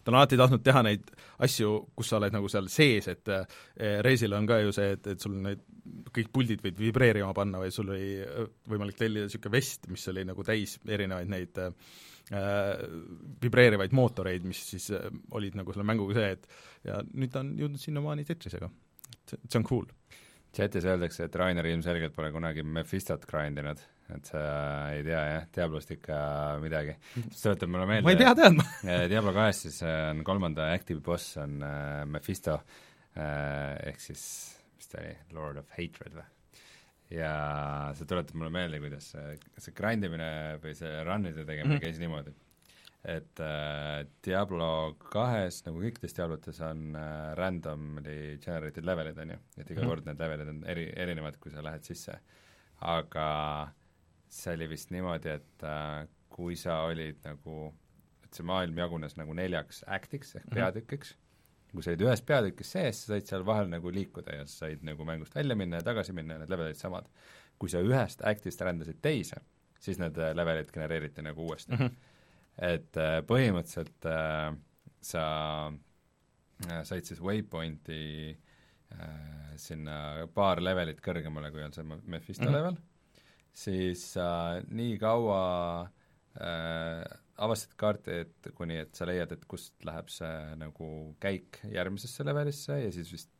Ta on alati tahtnud teha neid asju, kus sa oled nagu seal sees, et eh, Reisil on ka ju see, et, et sul need kõik puldid võid vibreerima panna või sul oli äh, võimalik tellida niisugune vest, mis oli nagu täis erinevaid neid äh, vibreerivaid mootoreid, mis siis äh, olid nagu selle mänguga see, et ja nüüd ta on jõudnud sinnamaani Tetrisega. et see on cool. chatis öeldakse, et Rainer ilmselgelt pole kunagi Mephistot grind inud, et sa ei tea jah, Diablost ikka midagi. see tuletab mulle meelde ma ei pea teadma Diablo kahes siis äh, on kolmanda active boss on äh, Mephisto äh, ehk siis mis ta oli, Lord of Hatred või? ja see tuletab mulle meelde, kuidas see, see grind imine või see run'ide tegemine mm -hmm. käis niimoodi, et äh, Diablo kahes, nagu kõikides Diablotes, on äh, randomly generated levelid, on ju, et iga mm -hmm. kord need levelid on eri, erinevad, kui sa lähed sisse. aga see oli vist niimoodi, et äh, kui sa olid nagu, et see maailm jagunes nagu neljaks act'iks ehk mm -hmm. peatükiks, kui sa olid ühes peatükis sees, sa said seal vahel nagu liikuda ja sa said nagu mängust välja minna ja tagasi minna ja need levelid samad. kui sa ühest act'ist rändasid teise, siis need äh, levelid genereeriti nagu uuesti mm. -hmm. et äh, põhimõtteliselt äh, sa äh, said siis waypointi äh, sinna paar levelit kõrgemale, kui on see Mephisto mm -hmm. level siis äh, nii kaua äh, avastad kaarti, et kuni, et sa leiad, et kust läheb see nagu käik järgmisesse levelisse ja siis vist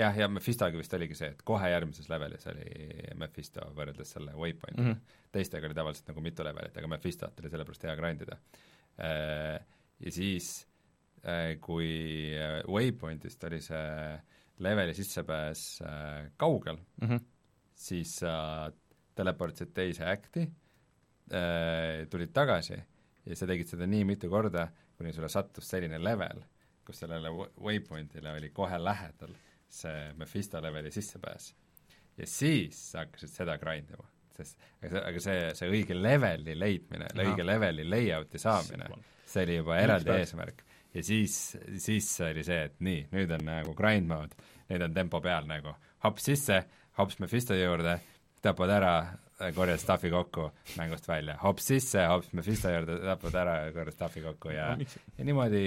jah, ja Mephistoga vist oligi see, et kohe järgmises levelis oli Mephisto võrreldes selle Waypointiga mm. -hmm. teistega oli tavaliselt nagu mitu levelit, aga Mephistot oli sellepärast hea grind ida. Äh, ja siis, äh, kui äh, Waypointist oli see leveli sissepääs kaugel mm, -hmm. siis sa teleportisid teise act'i äh,, tulid tagasi ja sa tegid seda nii mitu korda, kuni sulle sattus selline level, kus sellele waypoint'ile oli kohe lähedal see Mephisto leveli sissepääs. ja siis sa hakkasid seda grind ima, sest aga see, aga see, see õige leveli leidmine, õige leveli layout'i saamine, see oli juba eraldi eesmärk. ja siis, siis oli see, et nii, nüüd on nagu grind mode, nüüd on tempo peal nagu, hops sisse, hops Mephisto juurde, tapad ära, korjad stuff'i kokku, mängust välja, hops sisse, hops Mephisto juurde, tapad ära, korjad stuff'i kokku ja no, ja niimoodi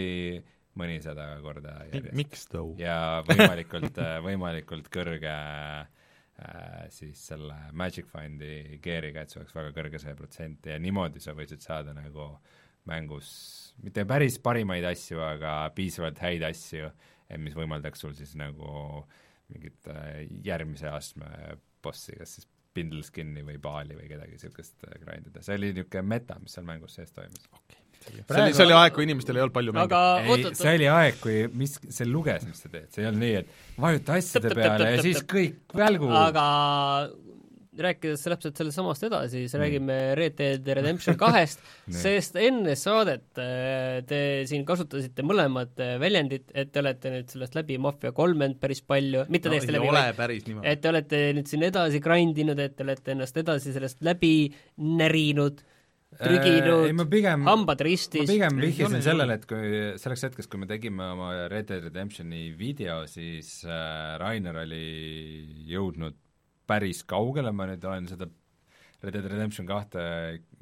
mõnisada korda järjest. miks too? ja võimalikult võimalikult kõrge äh, siis selle Magic Fundi gear'iga, et see oleks väga kõrge see protsent ja niimoodi sa võisid saada nagu mängus mitte päris parimaid asju, aga piisavalt häid asju, mis võimaldaks sul siis nagu mingit äh, järgmise astme bossi, kas siis Pindleskinni või Baali või kedagi niisugust äh, grind ida, see oli niisugune meta, mis seal mängus sees toimus. Okay.. see oli, see oli aeg, kui inimestel ei olnud palju mänge. ei, see oli aeg, kui mis, see luges, mis sa teed, see ei olnud nii, et vajuta asjade peale ja siis kõik välgu. Aga rääkides täpselt sellest samast edasi, siis räägime Red Dead Redemption kahest sest enne saadet äh, te siin kasutasite mõlemad äh, väljendit, et te olete nüüd sellest läbi Mafia kolmend päris palju, mitte no, täiesti läbi, vaid et te olete nüüd siin edasi grind inud, et te olete ennast edasi sellest läbi närinud, trüginud, pigem, hambad ristis. ma pigem vihjasin sellele, et kui selleks hetkeks, kui me tegime oma Red Dead Redemptioni video, siis äh, Rainer oli jõudnud päris kaugele, ma nüüd olen seda Red Dead Redemption kahte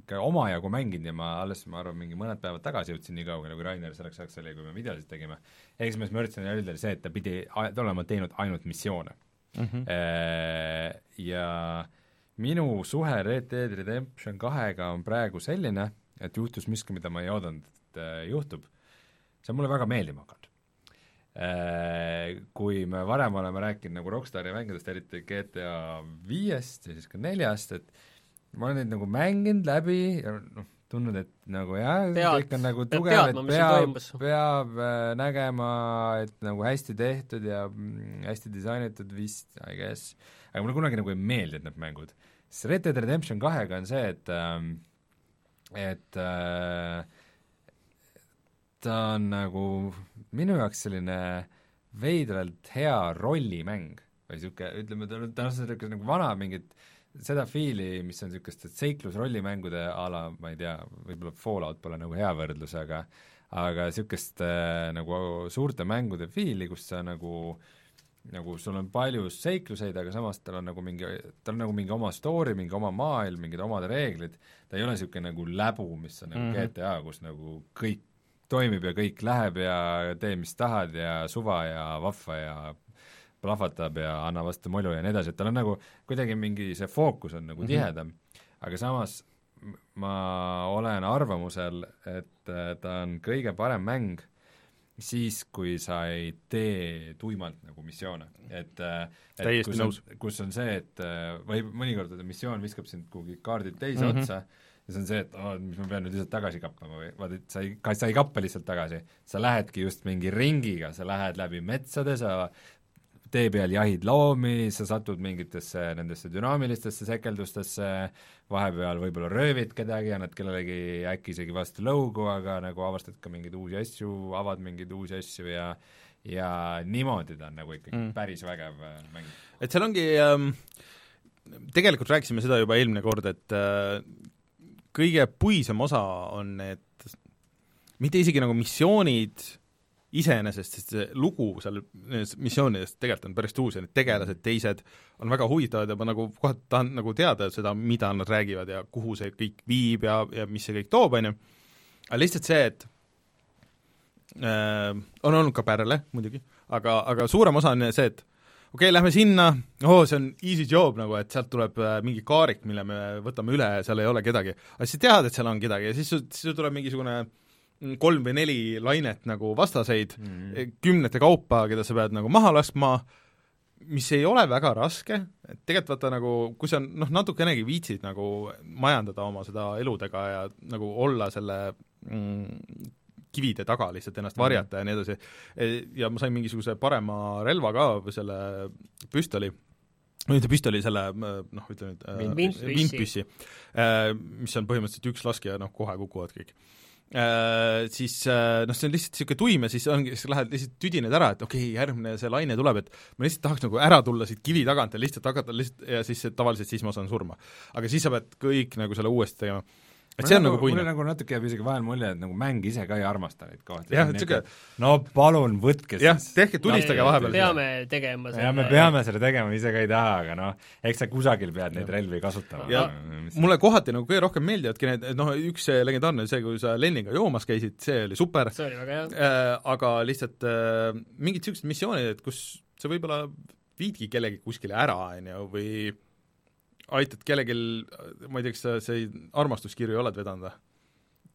ikka omajagu mänginud ja ma alles, ma arvan, mingi mõned päevad tagasi jõudsin nii kaugele, kui Rainer selleks ajaks oli, kui me videosid tegime. ehk siis, ma üritasin öelda, see, et ta pidi olema teinud ainult missioone mm. -hmm. Ja minu suhe Red Dead Redemption kahega on praegu selline, et juhtus miski, mida ma ei oodanud, et äh, juhtub, see on mulle väga meeldima hakanud kui me varem oleme rääkinud nagu Rockstari mängudest, eriti GTA viiest ja siis ka neljast, et ma olen neid nagu mänginud läbi ja noh, tundnud, et nagu jah, kõik on nagu tugev, et peab, peab äh, nägema, et nagu hästi tehtud ja mm, hästi disainitud vist, I guess, aga mulle kunagi nagu ei meeldinud need mängud. siis Red Dead Redemption kahega on see, et ähm, et äh, ta on nagu minu jaoks selline veidralt hea rollimäng või niisugune, ütleme, ta on, ta on niisugune nagu vana mingit seda fiili, mis on niisugust seiklusrollimängude a la, ma ei tea, võib-olla Fallout pole nagu hea võrdlus, aga aga niisugust äh, nagu suurte mängude fiili, kus sa nagu nagu sul on palju seikluseid, aga samas tal on nagu mingi, tal on nagu mingi oma story, mingi oma maailm, mingid omad reeglid, ta ei ole niisugune nagu läbu, mis on nagu mm -hmm. GTA, kus nagu kõik toimib ja kõik läheb ja tee, mis tahad ja suva ja vahva ja plahvatab ja anna vastu molju ja nii edasi, et tal on nagu kuidagi mingi see fookus on nagu tihedam mm, -hmm. aga samas ma olen arvamusel, et äh, ta on kõige parem mäng siis, kui sa ei tee tuimalt nagu missioone, et äh, et Täiesti kus on, nõus. kus on see, et äh, või mõnikord on missioon viskab sind kuhugi kaardid teise mm -hmm. otsa ja see on see, et aa, mis ma pean nüüd lihtsalt tagasi kappama või vaata, et sa ei, sa ei kappa lihtsalt tagasi, sa lähedki just mingi ringiga, sa lähed läbi metsade, sa tee peal jahid loomi, sa satud mingitesse nendesse dünaamilistesse sekeldustesse, vahepeal võib-olla röövid kedagi, annad kellelegi äkki isegi vastu lõugu, aga nagu avastad ka mingeid uusi asju, avad mingeid uusi asju ja ja niimoodi ta on nagu ikkagi Mm. mm. päris vägev äh, mäng. et seal ongi ähm, tegelikult rääkisime seda juba eelmine kord, et äh, kõige puisem osa on need mitte isegi nagu missioonid iseenesest, sest see lugu seal nendes missioonides tegelikult on päris uus ja need tegelased teised on väga huvitavad ja ma nagu kohati tahan nagu teada seda, mida nad räägivad ja kuhu see kõik viib ja, ja mis see kõik toob, on ju, aga lihtsalt see, et äh, on olnud ka pärle muidugi, aga, aga suurem osa on see, et okei okay,, lähme sinna, oo, see on easy job nagu, et sealt tuleb äh, mingi kaarik, mille me võtame üle ja seal ei ole kedagi. aga siis sa tead, et seal on kedagi ja siis, siis sul tuleb mingisugune mm, kolm või neli lainet nagu vastaseid mm. kümnete kaupa, keda sa pead nagu maha laskma, mis ei ole väga raske, et tegelikult vaata nagu, kui sa noh, natukenegi viitsid nagu majandada oma seda eludega ja nagu olla selle mm, kivide taga lihtsalt ennast varjata ja nii edasi, ja ma sain mingisuguse parema relva ka, selle püstoli, mitte püstoli, selle noh, ütleme nüüd äh, Vintpüssi. vintpüssi, äh, mis on põhimõtteliselt üks laskja, noh kohe kukuvad kõik äh, siis äh, noh, see on lihtsalt niisugune tuim ja siis ongi, siis lähed lihtsalt tüdined ära, et okei okay,, järgmine see laine tuleb, et ma lihtsalt tahaks nagu ära tulla siit kivi tagant ja lihtsalt hakata lihtsalt ja siis tavaliselt siis ma saan surma. aga siis sa pead kõik nagu selle uuesti tegema. Et see on nagu mulle puine. nagu natuke jääb isegi vahel mulje, et nagu mäng ise ka ei armasta neid kohti. Jah, et sihuke- no palun võtke jah, siis tehke, tulistage vahepeal. peame tegema ja me peame selle tegema, ise ka ei taha, aga noh, eks sa kusagil pead neid relvi kasutama. ja mulle kohati nagu kõige rohkem meeldivadki need, noh üks see legendaarne, see, kui sa Leniga joomas käisid, see oli super, see oli väga hea. äh, aga lihtsalt äh, mingid niisugused missioonid, et kus sa võib-olla viidki kellegi kuskile ära, on ju, või aitad kellelgi, ma ei tea, kas sa see armastuskirju oled vedanud või?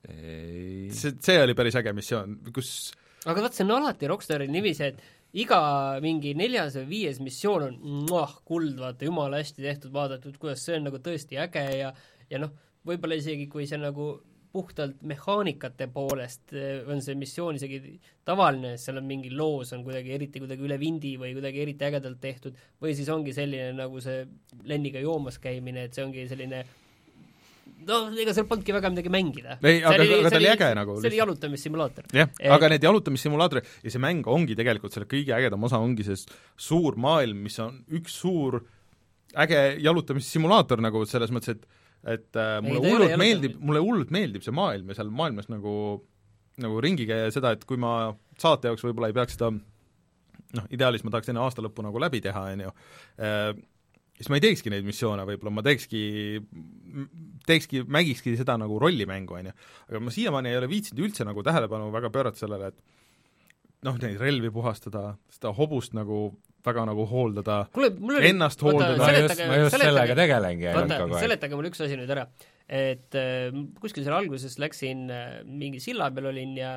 ei see, see oli päris äge missioon, kus aga vot see on alati Rockstaril niiviisi, et iga mingi neljas või viies missioon on muah, kuld, vaata jumala hästi tehtud, vaadatud, kuidas see on nagu tõesti äge ja ja noh, võib-olla isegi kui see nagu puhtalt mehaanikate poolest eh, on see missioon isegi tavaline, seal on mingi loos on kuidagi eriti kuidagi üle vindi või kuidagi eriti ägedalt tehtud või siis ongi selline nagu see Lenniga joomas käimine, et see ongi selline no ega seal polnudki väga midagi mängida. Ei, aga- aga ta oli äge nagu see oli jalutamissimulaator. jah Et-, aga need jalutamissimulaatorid ja see mäng ongi tegelikult selle kõige ägedam osa ongi see suur maailm, mis on üks suur äge jalutamissimulaator nagu selles mõttes, et et äh, mulle ei hullult meeldib, mulle hullult meeldib see maailm ja seal maailmas nagu nagu ringi käia seda, et kui ma saate jaoks võib-olla ei peaks seda noh, ideaalis ma tahaks enne aasta lõppu nagu läbi teha, on ju, siis ma ei teekski neid missioone võib-olla, ma teekski, teekski, mängikski seda nagu rollimängu, on ju. aga ma siiamaani ei ole viitsinud üldse nagu tähelepanu väga pöörata sellele, et noh, neid relvi puhastada, seda hobust nagu väga nagu hooldada, oli ennast oota, hooldada. ma just, ma just sellega tegelengi ainult kogu, aeg. seletage mulle üks asi nüüd ära, et äh, kuskil seal alguses läksin äh, mingi silla peal olin ja,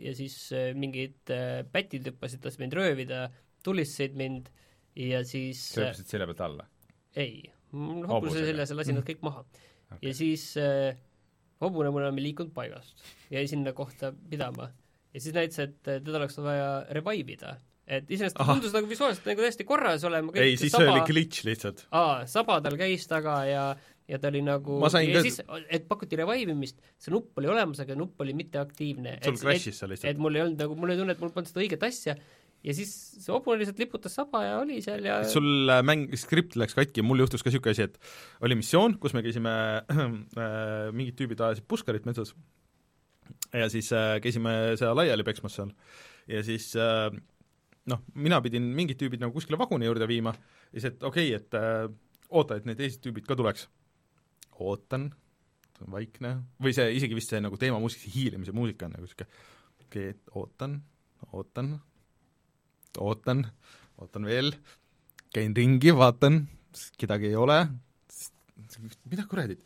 ja siis äh, mingid äh, pätid hüppasid, tahtsid mind röövida, tulistasid mind ja siis sa hüppasid selja pealt alla? ei, hobuse seljas ja lasin nad kõik maha okay.. ja siis äh, hobune mul enam ei liikunud paigast, jäi sinna kohta pidama ja siis näitas, et äh, teda oleks vaja revive ida, et iseenesest ta tundus nagu visuaalselt nagu täiesti korras olema, ei, siis see oli glitch lihtsalt. aa, saba tal käis taga ja ja ta oli nagu ja siis, et pakuti revive imist, see nupp oli olemas, aga nupp oli mitteaktiivne. sul crash'is see et lihtsalt. mul ei olnud nagu, mul oli tunne, et mul polnud seda õiget asja ja siis see hobune lihtsalt liputas saba ja oli seal ja sul äh, mäng, skript läks katki, mul juhtus ka niisugune asi, et oli missioon, kus me käisime äh,, mingid tüübid ajasid puskarit metsas ja siis äh, käisime seal laiali peksmas seal ja siis äh, noh, mina pidin mingid tüübid nagu kuskile vaguni juurde viima ja siis, et okei okay,, et äh, oota, et need teised tüübid ka tuleks. ootan, vaikne, või see isegi vist see nagu teemamuusik, see hiilimise muusika on nagu niisugune okei okay,, ootan, ootan, ootan, ootan veel, käin ringi, vaatan, kedagi ei ole, mida kuradit.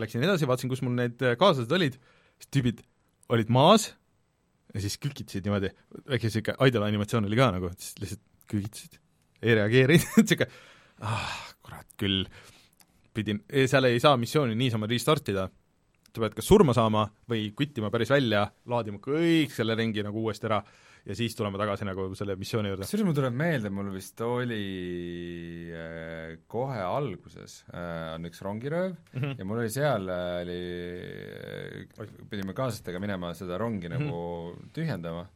Läksin edasi, vaatasin, kus mul need kaaslased olid, siis tüübid olid maas ja siis kükitasid niimoodi, väike niisugune idle animatsioon oli ka nagu, siis lihtsalt kükitasid, ei reageerinud, niisugune ah, kurat küll, pidin, seal ei saa missiooni niisama restartida, sa pead kas surma saama või kvittima päris välja, laadima kõik selle ringi nagu uuesti ära ja siis tulema tagasi nagu selle missiooni juurde. kusjuures mul tuleb meelde, mul vist oli äh, kohe alguses äh, on üks rongirööv mm -hmm. ja mul oli seal oli pidime kaaslastega minema seda rongi mm -hmm. nagu tühjendama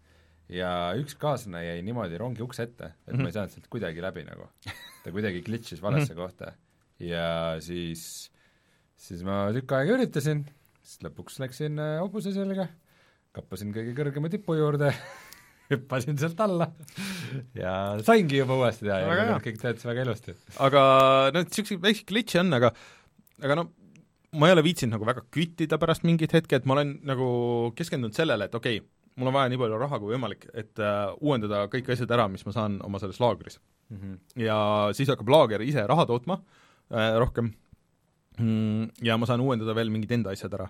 ja üks kaaslane jäi niimoodi rongi ukse ette, et mm -hmm. ma ei saanud sealt kuidagi läbi nagu. ta kuidagi glitch'is valesse mm -hmm. kohta ja siis, siis ma tükk aega üritasin, siis lõpuks läksin äh, hobuse selga, kappasin kõige kõrgema tipu juurde hüppasin sealt alla ja saingi juba uuesti teha ja kõik töötas väga ilusti. aga no niisuguseid väikseid glitch'e on, aga aga no ma ei ole viitsinud nagu väga küttida pärast mingit hetke, et ma olen nagu keskendunud sellele, et okei okay,, mul on vaja nii palju raha kui võimalik, et uh, uuendada kõik asjad ära, mis ma saan oma selles laagris mm. -hmm. ja siis hakkab laager ise raha tootma uh, rohkem mm, ja ma saan uuendada veel mingid enda asjad ära.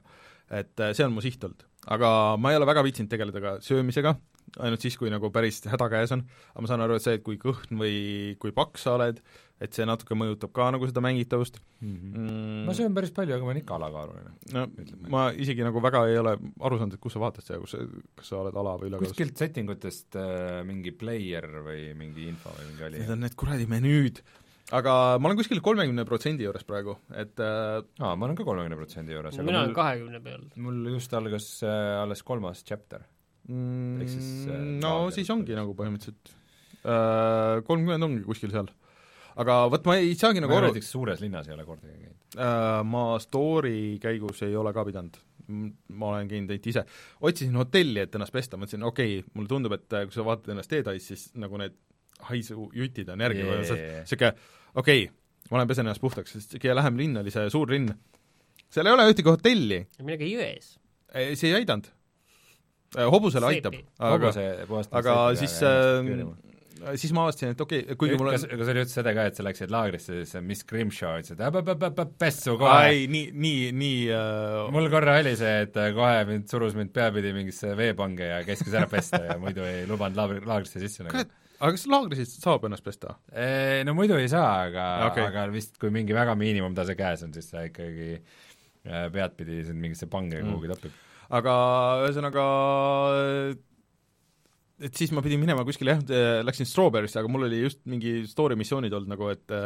et uh, see on mu siht olnud. aga ma ei ole väga viitsinud tegeleda ka söömisega, ainult siis, kui nagu päris häda käes on, aga ma saan aru, et see, et kui kõhn või kui paks sa oled, et see natuke mõjutab ka nagu seda mängitavust mhm. mm. -hmm. Mm. ma söön päris palju, aga ma olen ikka alakaaluline. no ütleme. ma isegi nagu väga ei ole aru saanud, et kus sa vaatad seda, kus sa, kas sa oled ala- või ülekaalus. kuskilt setting utest äh, mingi player või mingi info või mingi oli? Need on need kuradi menüüd aga ma olen kuskil kolmekümne protsendi juures praegu, et äh, aa, ma olen ka kolmekümne protsendi juures. mina olen kahekümne peal. mul just algas äh, alles kolmas chapter mm,. ehk siis äh, no siis ongi nagu põhimõtteliselt äh, kolmkümmend ongi kuskil seal. Aga vot ma ei saagi nagu aru näiteks suures linnas ei ole kordagi käinud äh,? Ma story käigus ei ole ka pidanud ma olen käinud ainult ise, otsisin hotelli, et ennast pesta, mõtlesin, okei okay,, mulle tundub, et äh, kui sa vaatad ennast teetäis, siis nagu need haisujutid on järgi yeah., niisugune okei okay,, ma lähen pesen ennast puhtaks, sest kõige lähem linn oli see suur linn. seal ei ole ühtegi hotelli. midagi jões. see ei aidanud Äh, hobusele aitab, aga, aga siis äh, siis ma avastasin, et okei okay,, kuigi mul on kas, kas oli üldse seda ka, et sa läksid laagrisse, siis Miss Grimshaw ütles, et pessu kohe? ei, nii, nii, nii uh... mul korra oli see, et kohe mind surus mind peapidi mingisse veepange ja käskis ära pesta ja muidu ei lubanud laagri, laagrisse sisse nagu. aga kas laagris saab ennast pesta? No muidu ei saa, aga okay., aga vist kui mingi väga miinimumtase käes on, siis sa ikkagi peadpidi sind mingisse pange mm. kuhugi topib aga ühesõnaga et siis ma pidin minema kuskile jah, läksin Strawberry'sse, aga mul oli just mingi story missioonid olnud nagu, et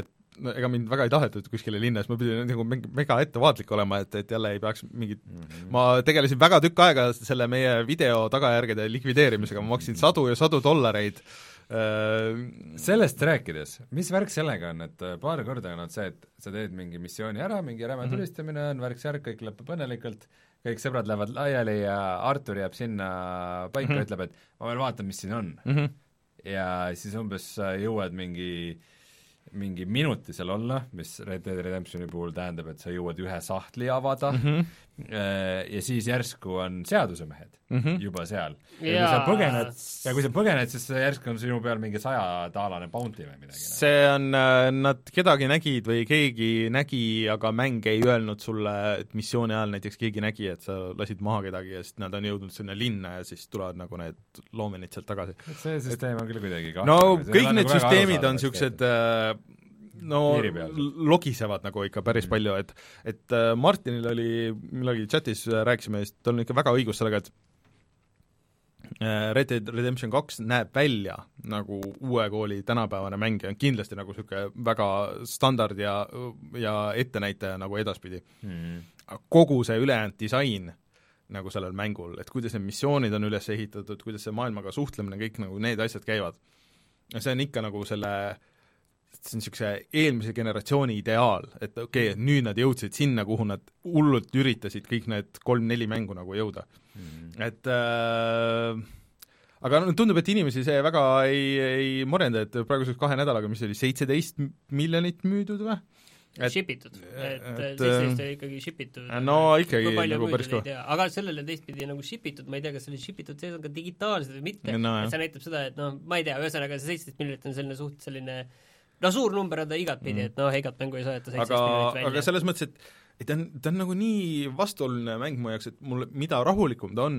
et no ega mind väga ei tahetud kuskile linna, siis ma pidin nagu mega ettevaatlik olema, et, et jälle ei peaks mingit mm -hmm. ma tegelesin väga tükk aega selle meie video tagajärgede likvideerimisega, ma maksin sadu ja sadu dollareid äh, sellest rääkides, mis värk sellega on, et paar korda on olnud see, et sa teed mingi missiooni ära, mingi räme mhm. tulistamine on, värk-särk, kõik lõpeb õnnelikult, kõik sõbrad lähevad laiali ja Artur jääb sinna paika mm, -hmm. ütleb, et ma veel vaatan, mis siin on mm. -hmm. ja siis umbes jõuad mingi mingi minuti seal olla, mis Red Dead Redemptioni puhul tähendab, et sa jõuad ühe sahtli avada mm, -hmm. Ja siis järsku on seadusemehed mm -hmm. juba seal. ja kui sa põgened, ja kui sa põgened, siis järsku on sinu peal mingi sajataalane bounty või midagi. Noh. see on, äh, nad kedagi nägid või keegi nägi, aga mäng ei öelnud sulle, et missiooni ajal näiteks keegi nägi, et sa lasid maha kedagi ja siis nad on jõudnud sinna linna ja siis tulevad nagu need loomenid sealt tagasi. see süsteem on küll kuidagi kahtlane. no kõik need nagu süsteemid on niisugused äh, no logisevad nagu ikka päris mm. palju, et et äh, Martinil oli millalgi chatis äh, rääkisime, siis tal on ikka väga õigus sellega, et äh, Red Dead Redemption kaks näeb välja nagu uue kooli tänapäevane mäng ja on kindlasti nagu niisugune väga standard ja, ja ettenäitaja nagu edaspidi mm.. kogu see ülejäänud disain nagu sellel mängul, et kuidas need missioonid on üles ehitatud, kuidas see maailmaga suhtlemine, kõik nagu need asjad käivad. see on ikka nagu selle äh, see on niisuguse eelmise generatsiooni ideaal, et okei okay,, et nüüd nad jõudsid sinna, kuhu nad hullult üritasid kõik need kolm-neli mängu nagu jõuda mm. -hmm. et äh, aga no tundub, et inimesi see väga ei, ei morenda, et praeguseks kahe nädalaga, mis oli, seitseteist miljonit müüdud või? Et- ship itud, et et, seitseteist oli ikkagi ship itud. no ikkagi nagu päris kõva. aga sellele teistpidi nagu ship itud, ma ei tea, kas selle ship itud sees on ka digitaalsed või mitte No see näitab seda, et noh, ma ei tea, ühesõnaga see seitseteist miljonit on selline suht selline no suur number on ta igatpidi, et noh, igat mängu ei saeta aga seitseteist miljonit, aga välja. selles mõttes, et et ta on, ta on nagu nii vastuoluline mäng mu jaoks, et mulle, mida rahulikum ta on,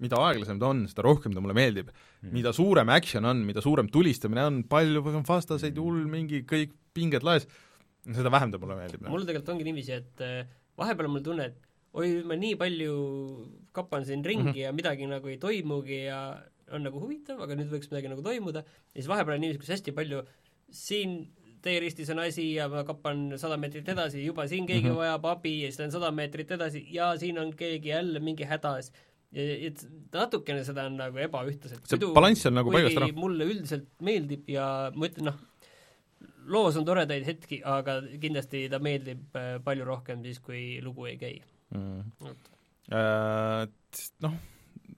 mida aeglasem ta on, seda rohkem ta mulle meeldib mm.. mida suurem action on, mida suurem tulistamine on, palju on vastaseid, hull mingi kõik pinged laes, seda vähem ta mulle meeldib. mul tegelikult ongi niiviisi, et äh, vahepeal on mul tunne, et oi, ma nii palju kapan siin ringi mm -hmm. ja midagi nagu ei toimugi ja on nagu huvitav, aga nüüd võiks midagi nagu toimuda, ja siis vahepeal on niiviisi, kus hästi palju siin teeristis on asi ja ma kapan sada meetrit edasi, juba siin keegi mm -hmm. vajab abi ja siis lähen sada meetrit edasi ja siin on keegi jälle mingi hädas et natukene seda on nagu ebaühtlaselt. See balanss on nagu paigast ära. mulle üldiselt meeldib ja ma ütlen, noh, loos on toredaid hetki, aga kindlasti ta meeldib äh, palju rohkem siis, kui lugu ei käi. mm.. Et noh,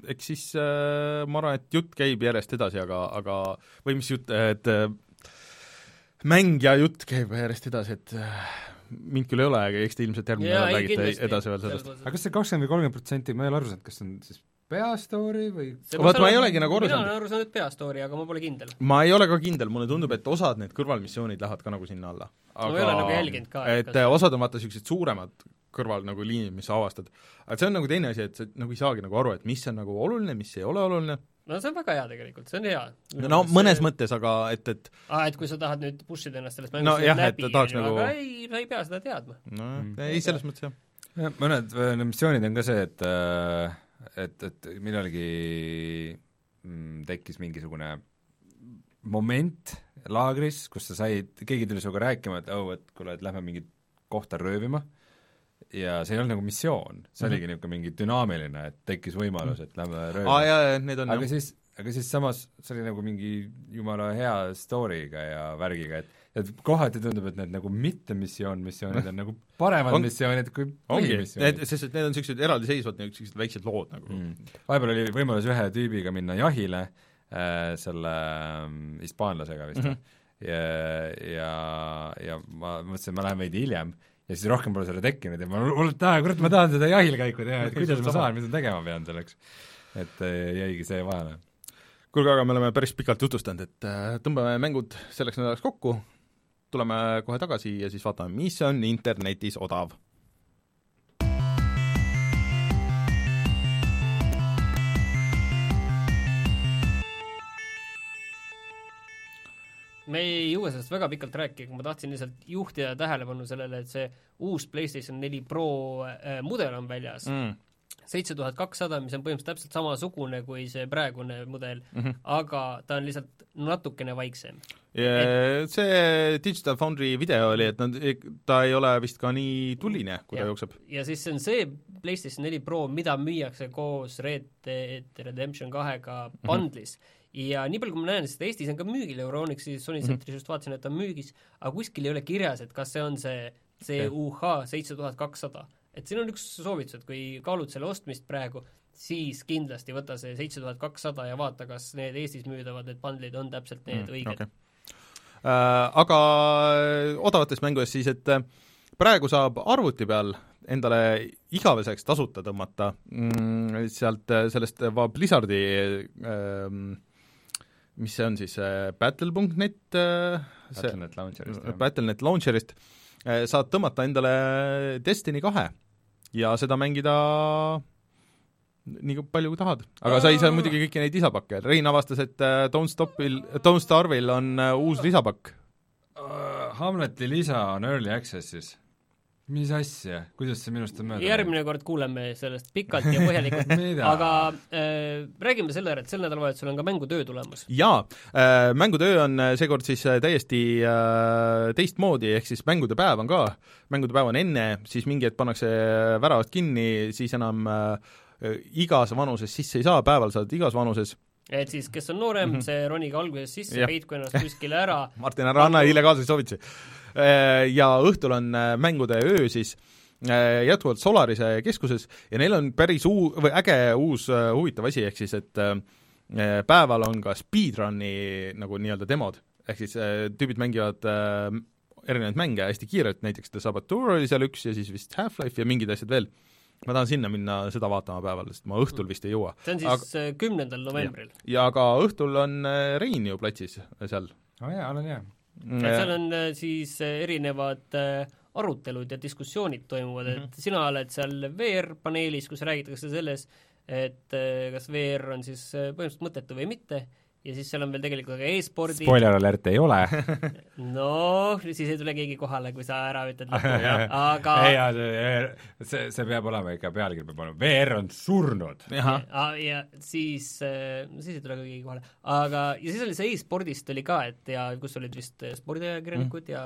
eks siis äh, ma arvan, et jutt käib järjest edasi, aga, aga või mis jutt, et äh, mäng ja jutt käib järjest edasi, et äh, mind küll ei ole, aga eks te ilmselt järgmine nädal räägite edasi veel sellest. aga kas see kakskümmend või kolmkümmend protsenti, ma ei ole aru saanud, kas see on siis peastory või Vaat ma ei olegi nagu aru mina saanud. olen aru saanud peastory, aga ma pole kindel. ma ei ole ka kindel, mulle tundub, et osad need kõrvalmissioonid lähevad ka nagu sinna alla. Ei ole nagu ka, et et kas- äh, osad on vaata niisugused suuremad kõrval nagu liinid, mis sa avastad. aga see on nagu teine asi, et sa nagu ei saagi nagu aru, et mis on nagu oluline, mis ei ole oluline, no see on väga hea tegelikult, see on hea. no mõnes mõttes, aga et, et aa, et kui sa tahad nüüd push ida ennast sellest No mängust jah, et läbi, tahaks nagu- aga ei, sa ei pea seda teadma. no Mm. ei, selles mõttes jah. mõned äh, missioonid on ka see, et äh, et, et millalgi mm, tekkis mingisugune moment laagris, kus sa said, keegi tuli sinuga rääkima, et oh, et kuule, et lähme mingit kohta röövima ja see ei olnud nagu missioon, see oligi niisugune mingi dünaamiline, et tekkis võimalus, et lähme aa röövima. jaa, jaa, need on aga jah, siis, aga siis samas see oli nagu mingi jumala hea story'ga ja värgiga, et et kohati tundub, et need nagu mittemissioon missioonid on nagu paremad On- missioonid kui põhimissioonid sest et need on niisugused eraldiseisvad niisugused väiksed lood nagu mm.. vahepeal oli võimalus ühe tüübiga minna jahile äh,, selle ähm, hispaanlasega vist mm, Mhm. -hmm. ja, ja, ja ma mõtlesin, et ma lähen veidi hiljem ja siis rohkem pole seda tekkinud ja ma hullult tahan, kurat, ma tahan seda jahilkäiku teha, et kuidas ma saan, mis ma tegema pean selleks. et äh, jäigi see vahele. kuulge, aga me oleme päris pikalt jutustanud, et äh, tõmbame mängud selleks nädalaks kokku, tuleme kohe tagasi ja siis vaatame, mis on internetis odav. Me ei jõua sellest väga pikalt rääkida, aga ma tahtsin lihtsalt juhtida tähelepanu sellele, et see uus PlayStation neli Pro äh, mudel on väljas Mm. seitse tuhat kakssada, mis on põhimõtteliselt täpselt samasugune kui see praegune mudel mm. -hmm. aga ta on lihtsalt natukene vaiksem. Ja see Digital Foundry video oli, et nad, ta ei ole vist ka nii tuline, kui ta Jah. jookseb. ja siis see on see PlayStation neli Pro, mida müüakse koos Red Dead Redemption kahega Mhm. bundle'is mm. -hmm. Ja nii palju, kui ma näen, sest Eestis on ka müügil Euronixi Sony Mhm. Centris just vaatasin, et ta on müügis, aga kuskil ei ole kirjas, et kas see on see CUH seitse tuhat kakssada. et siin on üks soovitus, et kui kaalud selle ostmist praegu, siis kindlasti võta see seitse tuhat kakssada ja vaata, kas need Eestis müüdavad, need bundle'id on täpselt need mm, õiged okei. Äh, aga odavatest mängudest siis, et äh, praegu saab arvuti peal endale igaveseks tasuta tõmmata mm, sealt äh, sellest äh, Blizzardi ähm, mis see on siis äh, Battle.net äh, see Battle.net Launcherist, jah. Battle.net Launcherist äh, saad tõmmata endale Destiny kahe ja seda mängida nii palju kui tahad. aga sa ei saa muidugi kõiki neid lisapakke, Rein avastas, et äh, Don't Stopil, Don't Starve'il on äh, uus lisapakk. Hamleti lisa on early access'is. Mis asja, kuidas see minust on mööda järgmine kord kuuleme sellest pikalt ja põhjalikult aga äh, räägime selle ära, et sel nädalavahetusel on ka mängutöö tulemas. jaa äh,, mängutöö on äh, seekord siis äh, täiesti äh, teistmoodi, ehk siis mängude päev on ka, mängude päev on enne, siis mingi hetk pannakse väravad kinni, siis enam äh, igas vanuses sisse ei saa, päeval saad igas vanuses. et siis, kes on noorem mm, -hmm. see ronige alguses sisse peitku ennast kuskile ära, Martin, ära anna illegaalseid soovitusi. Ja õhtul on äh, mängude öö siis äh, jätkuvalt Solarise keskuses ja neil on päris uu-, või äge uus äh, huvitav asi, ehk siis et äh, päeval on ka speedrun'i nagu nii-öelda demod, ehk siis äh, tüübid mängivad äh, erinevaid mänge hästi kiirelt, näiteks The Saboteur oli seal üks ja siis vist Half-Life ja mingid asjad veel. ma tahan sinna minna seda vaatama päeval, sest ma õhtul vist ei jõua. see on siis äh, kümnendal novembril. ja ka õhtul on äh, Rein ju platsis seal. oo oh, jaa, olen hea. Seal on äh, siis erinevad arutelud ja diskussioonid toimuvad mm, -hmm. et sina oled seal VR-paneelis, kus räägitakse selles, et kas VR on siis põhimõtteliselt mõttetu või mitte ja siis seal on veel tegelikult ka e-spordi spoiler alert ei ole noh, siis ei tule keegi kohale, kui sa ära ütled aga ei, see, see, see peab olema ikka, pealkiri peab olema, VR on surnud. ja, ja siis, äh, siis ei tule ka keegi kohale. aga, ja siis oli see e-spordist oli ka, et ja kus olid vist spordiajakirjanikud mm. ja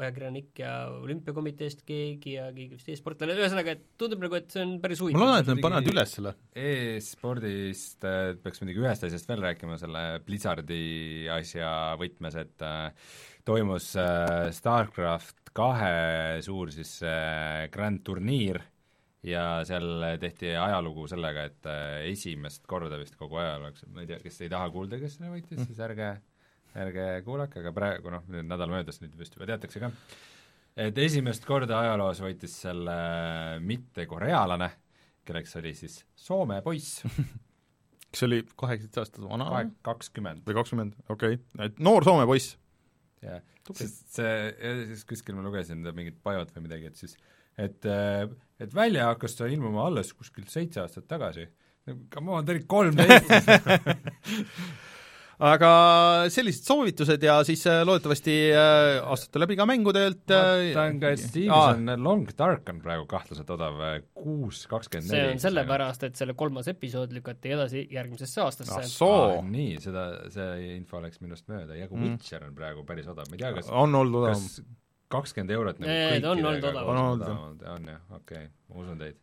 ajakirjanik ja olümpiakomiteest keegi ja keegi vist e-sportlane, ühesõnaga, et tundub nagu, et see on päris huvitav. ma loodan, et nad panevad üles selle. E-spordist äh, peaks muidugi ühest asjast veel rääkima, selle Blizzardi asja võtmes, et äh, toimus äh, StarCraft kahe suur siis äh, grand turniir ja seal tehti ajalugu sellega, et äh, esimest korda vist kogu ajaloos, ma ei tea, kes ei taha kuulda, kes selle võitis mm., siis ärge ärge kuulake, aga praegu noh, nüüd nädal möödas, nüüd vist juba teatakse ka, et esimest korda ajaloos võitis selle mitte korealane, kelleks oli siis Soome poiss kes oli kaheksateist aastat vana? kakskümmend. või kakskümmend, okei okay., et noor Soome poiss. jah, sest see, siis kuskil ma lugesin mingit bajot või midagi, et siis et, et välja hakkas ta ilmuma alles kuskil seitse aastat tagasi. Come on, ta oli kolmteist aga sellised soovitused ja siis äh, loodetavasti äh, astute läbi ka mängudelt. vaatan ka, et Steamis on Long Dark on praegu kahtlaselt odav, kuus kakskümmend neli. see on sellepärast, et selle kolmas episood lükati edasi järgmisesse aastasse. Ah, nii, seda, see info läks minust mööda ja ka mm. Witcher on praegu päris odav, ma ei tea, kas on olnud odavam? kakskümmend eurot nagu kõikidega on olnud odav. on olnud, on jah, okei okay,, ma usun teid.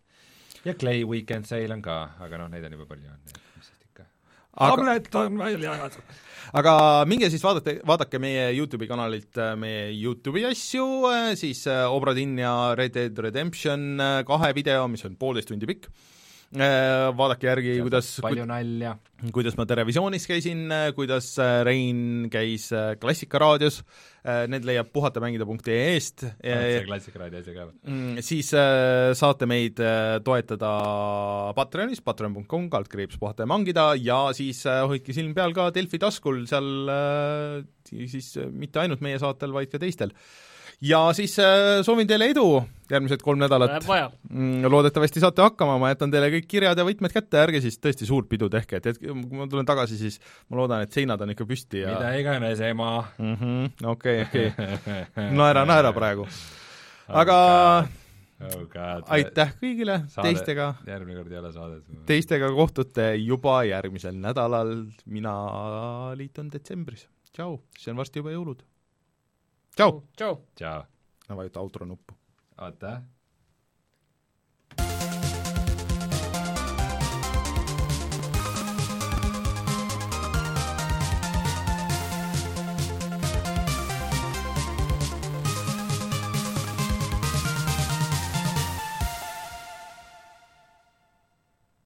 ja Clay Weekend Sale on ka, aga noh, neid on juba palju, on ju tablet on välja jagatud. aga minge siis vaadake, vaadake meie YouTube'i kanalilt äh, meie YouTube'i asju, äh, siis äh, Obra Dinn ja Red Dead Redemption kahe video, mis on poolteist tundi pikk vaadake järgi, kuidas palju nalja. kuidas ma Terevisioonis käisin, kuidas äh, Rein käis äh, Klassikaraadios, need leiab puhatamängida.ee-st. see Klassikaraadio asi ka. Mm, siis saate meid toetada Patreonis, patreon.com, kaldkriips puhata ja mangida ja siis hoidke silm peal ka Delfi taskul, seal siis mitte ainult meie saatel, vaid ka teistel ja siis äh, soovin teile edu järgmised kolm nädalat. Mm, loodetavasti saate hakkama, ma jätan teile kõik kirjad ja võtmed kätte, ärge siis tõesti suurt pidu tehke, et hetk, kui ma tulen tagasi, siis ma loodan, et seinad on ikka püsti ja mida iganes, ema. Mhm, okei, okei. naera, naera praegu. aga oh God. aitäh kõigile, teistega järgmine kord ei ole saadet. teistega kohtute juba järgmisel nädalal, mina liitun detsembris. tšau, see on varsti juba jõulud tšau! tšau! tšau! no vajuta outro nuppu. oota